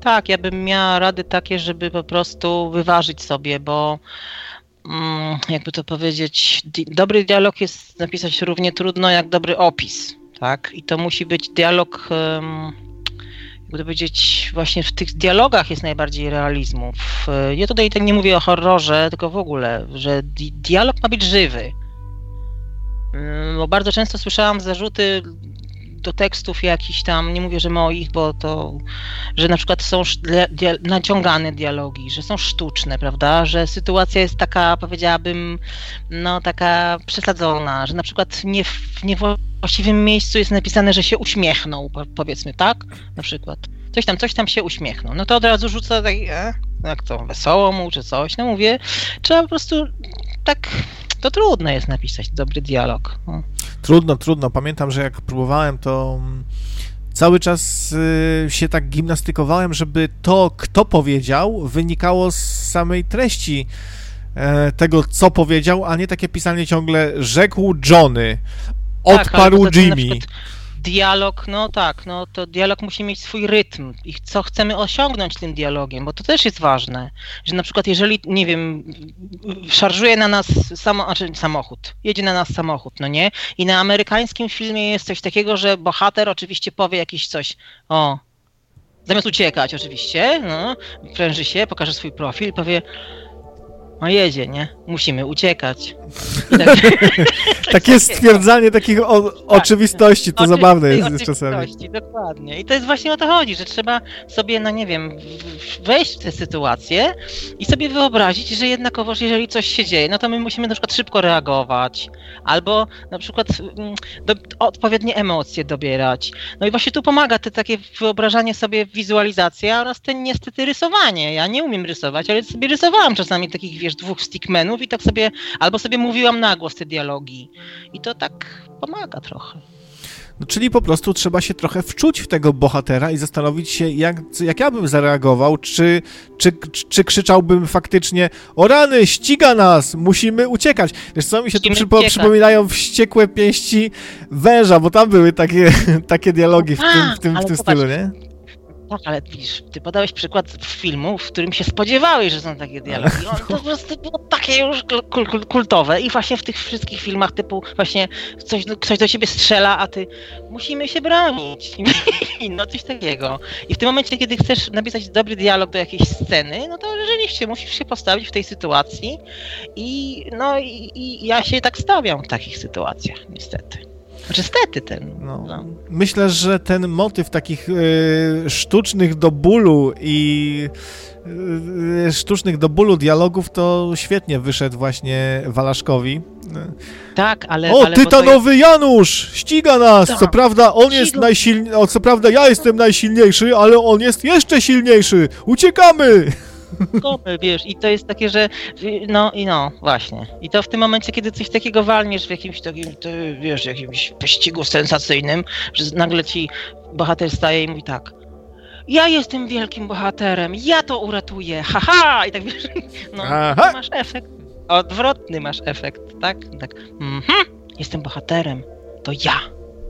Tak, ja bym miała rady takie, żeby po prostu wyważyć sobie, bo mm, jakby to powiedzieć, dobry dialog jest napisać równie trudno jak dobry opis, tak? I to musi być dialog, jakby to powiedzieć, właśnie w tych dialogach jest najbardziej realizmu. W, ja tutaj tak nie mówię o horrorze, tylko w ogóle, że di- dialog ma być żywy. Ym, Bo bardzo często słyszałam zarzuty do tekstów jakichś tam, nie mówię, że moich, bo to że na przykład są dia- naciągane dialogi, że są sztuczne, prawda? Że sytuacja jest taka, powiedziałabym, no taka przesadzona, że na przykład nie w niewłaściwym miejscu jest napisane, że się uśmiechnął, po- powiedzmy, tak? Na przykład. Coś tam, coś tam się uśmiechnął. No to od razu rzuca tak, e, jak to, wesoło mu czy coś. No mówię, trzeba po prostu tak, to trudno jest napisać dobry dialog. No. Trudno, trudno. Pamiętam, że jak próbowałem, to mm, cały czas y, się tak gimnastykowałem, żeby to, kto powiedział, wynikało z samej treści e, tego, co powiedział, a nie takie pisanie ciągle rzekł Johnny, Tak, odparł na Jimmy. Dialog, no tak, no to dialog musi mieć swój rytm i co chcemy osiągnąć tym dialogiem, bo to też jest ważne, że na przykład jeżeli, nie wiem, szarżuje na nas samo, znaczy samochód, jedzie na nas samochód, no nie? I na amerykańskim filmie jest coś takiego, że bohater oczywiście powie jakieś coś, o, zamiast uciekać oczywiście, no, pręży się, pokaże swój profil, powie, no jedzie, nie? Musimy uciekać. [LAUGHS] Tak, [LAUGHS] Takie stwierdzanie takich o, oczywistości, to Oczy- zabawne jest, czasami. Dokładnie. I to jest właśnie o to chodzi, że trzeba sobie, no nie wiem, wejść w tę sytuację i sobie wyobrazić, że jednakowoż jeżeli coś się dzieje, no to my musimy na przykład szybko reagować, albo na przykład mm, do, odpowiednie emocje dobierać. No i właśnie tu pomaga te takie wyobrażanie sobie, wizualizacja oraz ten niestety rysowanie. Ja nie umiem rysować, ale sobie rysowałam czasami takich, wiesz, dwóch stickmenów i tak sobie, albo sobie mówiłam na głos te dialogi. I to tak pomaga trochę. No, czyli po prostu trzeba się trochę wczuć w tego bohatera i zastanowić się, jak, jak ja bym zareagował, czy, czy, czy krzyczałbym faktycznie o rany, ściga nas, musimy uciekać. Wiesz co, mi się tu przypo, przypominają wściekłe pięści węża, bo tam były takie, [LAUGHS] takie dialogi w tym, w tym, w tym stylu, nie? Tak, ale widzisz, ty podałeś przykład filmu, w którym się spodziewałeś, że są takie dialogi. On to po prostu było takie już kul, kul, kultowe i właśnie w tych wszystkich filmach typu właśnie coś, ktoś do ciebie strzela, a ty musimy się bronić. [LAUGHS] No coś takiego. I w tym momencie, kiedy chcesz napisać dobry dialog do jakiejś sceny, no to rzeczywiście musisz się postawić w tej sytuacji i no i, i ja się tak stawiam w takich sytuacjach, niestety. Znaczy stety ten. No. No. Myślę, że ten motyw takich y, sztucznych do bólu i y, sztucznych do bólu dialogów to świetnie wyszedł właśnie Walaszkowi. Tak, ale... O, ale tytanowy Janusz! Ściga nas! Tak. Co prawda on jest najsilniejszy, co prawda ja jestem najsilniejszy, ale on jest jeszcze silniejszy! Uciekamy! Komy, wiesz, i to jest takie, że no i no, właśnie. I to w tym momencie, kiedy coś takiego walniesz w jakimś takim, ty, wiesz, jakimś pościgu sensacyjnym, że nagle ci bohater staje i mówi tak. Ja jestem wielkim bohaterem, ja to uratuję, haha! I tak wiesz, [LAUGHS] no, Aha. masz efekt. Odwrotny masz efekt, tak? Tak. Mhm, jestem bohaterem, to ja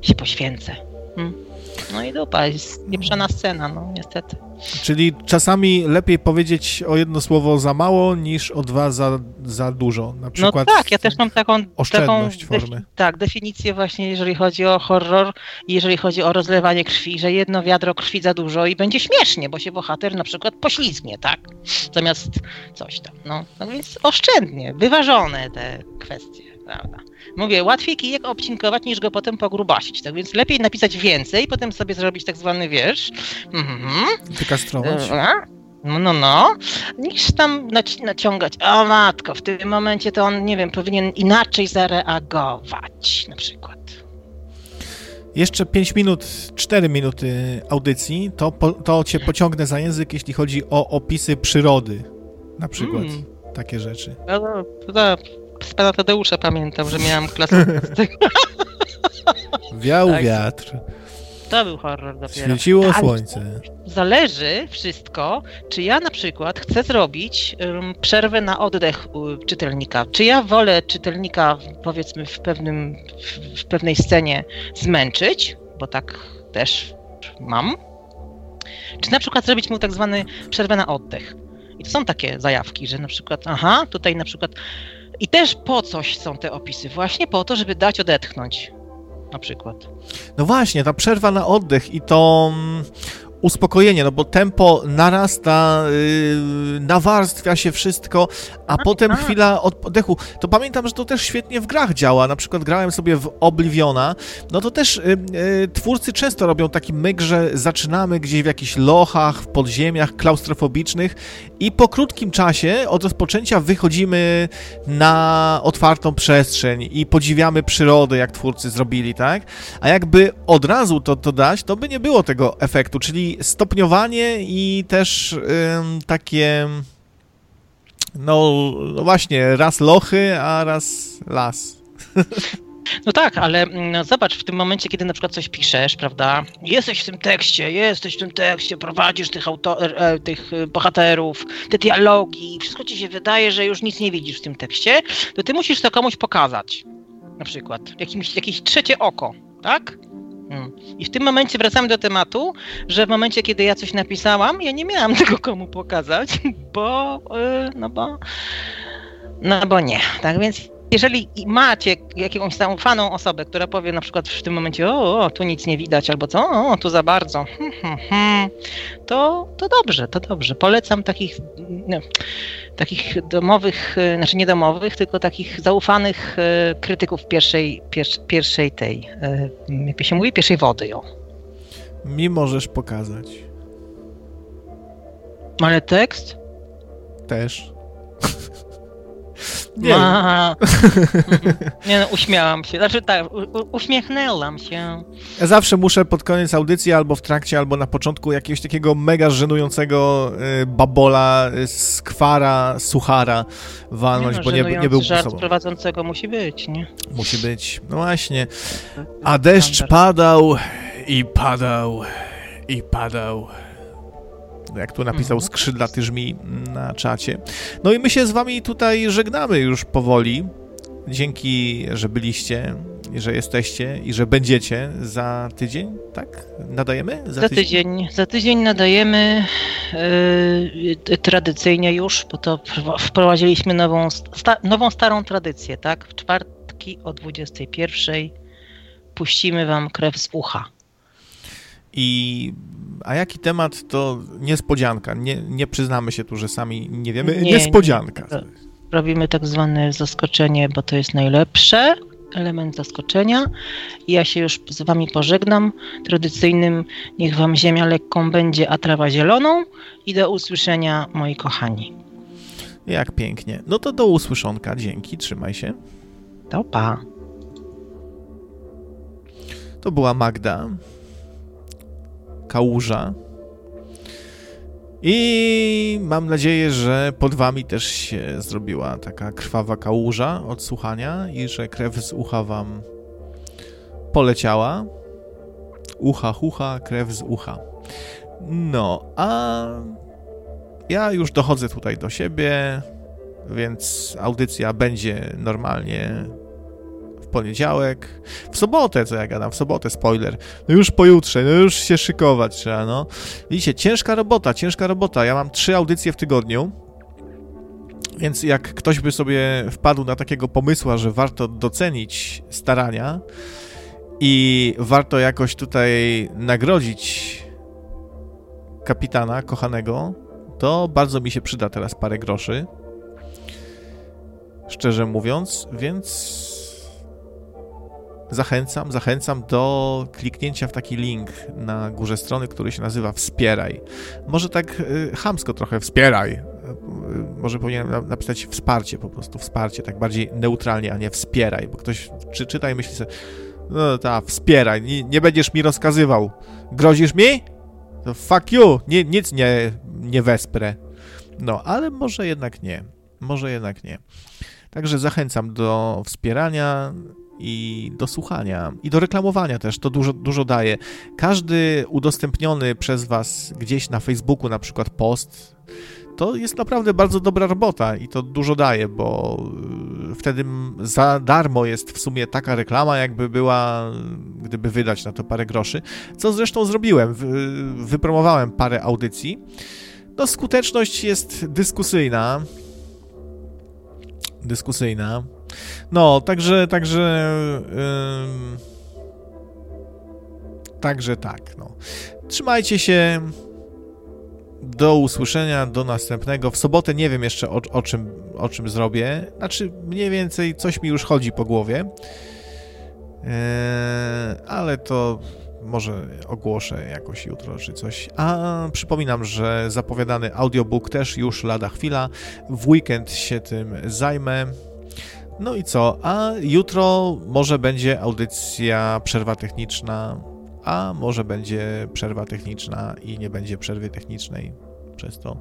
się poświęcę. Mm. No i dupa, jest pieprzona scena, no niestety. Czyli czasami lepiej powiedzieć o jedno słowo za mało, niż o dwa za, za dużo. Na No przykład tak, ja też mam taką, oszczędność taką formy. tak, definicję właśnie, jeżeli chodzi o horror jeżeli chodzi o rozlewanie krwi, że jedno wiadro krwi za dużo i będzie śmiesznie, bo się bohater na przykład poślizgnie, tak? Zamiast coś tam, no. No więc oszczędnie, wyważone te kwestie, prawda? Mówię, łatwiej kijek obcinkować niż go potem pogrubasić, tak więc lepiej napisać więcej, potem sobie zrobić tak zwany wiersz, mhm, Wykastrować. E, No, no, no. Niż tam naci- naciągać. O matko, w tym momencie to on, nie wiem, powinien inaczej zareagować, na przykład. Jeszcze 5 minut, 4 minuty audycji, to, po, to cię pociągnę za język, jeśli chodzi o opisy przyrody. Na przykład. Mm. Takie rzeczy. No, no, to z pana Tadeusza pamiętam, że miałam klasę. [LAUGHS] z tego. Wiał Tak. wiatr, To był horror dopiero. świeciło Ale słońce. Zależy wszystko, czy ja na przykład chcę zrobić ym, przerwę na oddech u czytelnika. Czy ja wolę czytelnika, powiedzmy, w, pewnym, w, w pewnej scenie zmęczyć, bo tak też mam. Czy na przykład zrobić mu tak zwany przerwę na oddech. I to są takie zajawki, że na przykład, aha, tutaj na przykład. I też po coś są te opisy, właśnie po to, żeby dać odetchnąć. Na przykład. No właśnie, ta przerwa na oddech i to uspokojenie, no bo tempo narasta, yy, nawarstwia się wszystko, a potem a. chwila oddechu. To pamiętam, że to też świetnie w grach działa. Na przykład grałem sobie w Obliviona, no to też yy, twórcy często robią taki myk, że zaczynamy gdzieś w jakichś lochach, w podziemiach klaustrofobicznych i po krótkim czasie od rozpoczęcia wychodzimy na otwartą przestrzeń i podziwiamy przyrodę, jak twórcy zrobili, tak? A jakby od razu to, to dać, to by nie było tego efektu, czyli stopniowanie i też takie no, no właśnie, raz lochy, a raz las. [LAUGHS] No tak, ale mm, no zobacz, w tym momencie, kiedy na przykład coś piszesz, prawda? Jesteś w tym tekście, jesteś w tym tekście, prowadzisz tych, auto, e, tych e, bohaterów, te dialogi, wszystko ci się wydaje, że już nic nie widzisz w tym tekście, to ty musisz to komuś pokazać. Na przykład. Jakimś, jakieś trzecie oko, tak? I w tym momencie wracamy do tematu, że w momencie, kiedy ja coś napisałam, ja nie miałam [LAUGHS] tego komu pokazać, bo, e, no bo, no bo nie. Tak więc jeżeli macie jakąś zaufaną osobę, która powie na przykład w tym momencie, o, o tu nic nie widać, albo co, o, tu za bardzo, hmm, hmm, hmm, to, to dobrze, to dobrze. Polecam takich, no, takich domowych, e, znaczy nie domowych, tylko takich zaufanych e, krytyków pierwszej, pier, pierwszej tej, e, jak się mówi, pierwszej wody. O. Mi możesz pokazać. Ale tekst? Też. Nie [LAUGHS] nie no, uśmiałam się. Znaczy tak, u, uśmiechnęłam się. Ja zawsze muszę pod koniec audycji, albo w trakcie, albo na początku jakiegoś takiego mega żenującego y, babola, y, skwara, suchara walnąć, no, bo nie, nie był żart sobą. prowadzącego musi być, nie? Musi być. No właśnie. A deszcz Standard. padał i padał i padał. Jak tu napisał Mhm. skrzydlaty żmi na czacie. No i my się z wami tutaj żegnamy już powoli. Dzięki, że byliście, że jesteście i że będziecie za tydzień, tak? Nadajemy? Za tydzień, za tydzień nadajemy yy, tradycyjnie już, bo to wpro- wprowadziliśmy nową, sta, nową starą tradycję, tak? W czwartki o 21 puścimy wam krew z ucha. I a jaki temat to niespodzianka. Nie, nie przyznamy się tu, że sami nie wiemy. Nie, Niespodzianka. nie. Robimy tak zwane zaskoczenie, bo to jest najlepsze. element zaskoczenia. Ja się już z Wami pożegnam. Tradycyjnym niech Wam ziemia lekką będzie, a trawa zieloną. I do usłyszenia, moi kochani. Jak pięknie. No to do usłyszonka. Dzięki, trzymaj się. To pa. To była Magda. Kałuża. I mam nadzieję, że pod wami też się zrobiła taka krwawa kałuża od słuchania i że krew z ucha wam poleciała. Ucha, hucha, krew z ucha. No, a ja już dochodzę tutaj do siebie, więc audycja będzie normalnie poniedziałek, w sobotę, co ja gadam, w sobotę, spoiler, no już pojutrze, no już się szykować trzeba, no. Widzicie, ciężka robota, ciężka robota, ja mam trzy audycje w tygodniu, więc jak ktoś by sobie wpadł na takiego pomysła, że warto docenić starania i warto jakoś tutaj nagrodzić kapitana kochanego, to bardzo mi się przyda teraz parę groszy. Szczerze mówiąc, więc zachęcam, zachęcam do kliknięcia w taki link na górze strony, który się nazywa Wspieraj. Może tak y, chamsko trochę wspieraj. Y, może powinienem napisać wsparcie po prostu, wsparcie, tak bardziej neutralnie, a nie wspieraj, bo ktoś czy, czyta i myśli sobie, no ta, wspieraj, nie, nie będziesz mi rozkazywał. Grozisz mi? To fuck you, nie, nic nie, nie wesprę. No, ale może jednak nie. Może jednak nie. Także zachęcam do wspierania i do słuchania, i do reklamowania też, to dużo, dużo daje. Każdy udostępniony przez Was gdzieś na Facebooku na przykład post, to jest naprawdę bardzo dobra robota i to dużo daje, bo y, wtedy za darmo jest w sumie taka reklama, jakby była, gdyby wydać na to parę groszy, co zresztą zrobiłem, wypromowałem parę audycji. No skuteczność jest dyskusyjna, dyskusyjna, no, także, także... Yy, także tak, no. Trzymajcie się. Do usłyszenia, do następnego. W sobotę nie wiem jeszcze o, o, czym, o czym zrobię. Znaczy, mniej więcej coś mi już chodzi po głowie. Yy, ale to może ogłoszę jakoś jutro czy coś. A przypominam, że zapowiadany audiobook też już lada chwila. W weekend się tym zajmę. No i co? A jutro może będzie audycja przerwa techniczna, a może będzie przerwa techniczna i nie będzie przerwy technicznej przez to.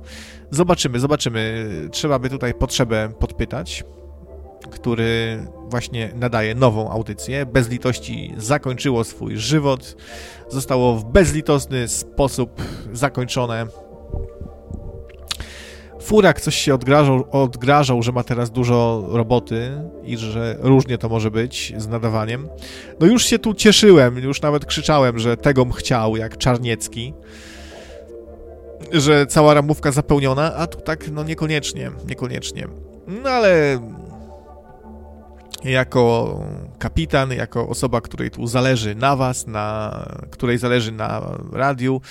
Zobaczymy, zobaczymy. Trzeba by tutaj potrzebę podpytać, który właśnie nadaje nową audycję. Bez litości zakończyło swój żywot. Zostało w bezlitosny sposób zakończone Furak coś się odgrażał, odgrażał, że ma teraz dużo roboty i że różnie to może być z nadawaniem. No już się tu cieszyłem, już nawet krzyczałem, że tego chciał, jak Czarniecki, że cała ramówka zapełniona, a tu tak, no niekoniecznie, niekoniecznie. No ale jako kapitan, jako osoba, której tu zależy na was, na, której zależy na radiu,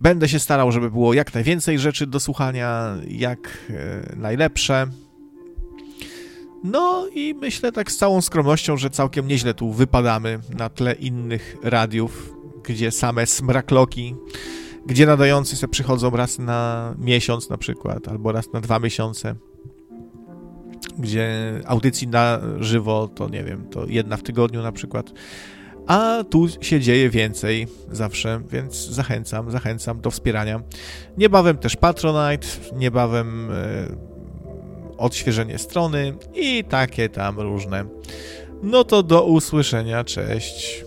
Będę się starał, żeby było jak najwięcej rzeczy do słuchania, jak e, najlepsze. No i myślę tak z całą skromnością, że całkiem nieźle tu wypadamy na tle innych radiów, gdzie same smrakloki, gdzie nadający se przychodzą raz na miesiąc na przykład, albo raz na dwa miesiące, gdzie audycji na żywo to nie wiem, to jedna w tygodniu na przykład a tu się dzieje więcej zawsze, więc zachęcam, zachęcam do wspierania. Niebawem też Patronite, niebawem e, odświeżenie strony i takie tam różne. No to do usłyszenia, cześć.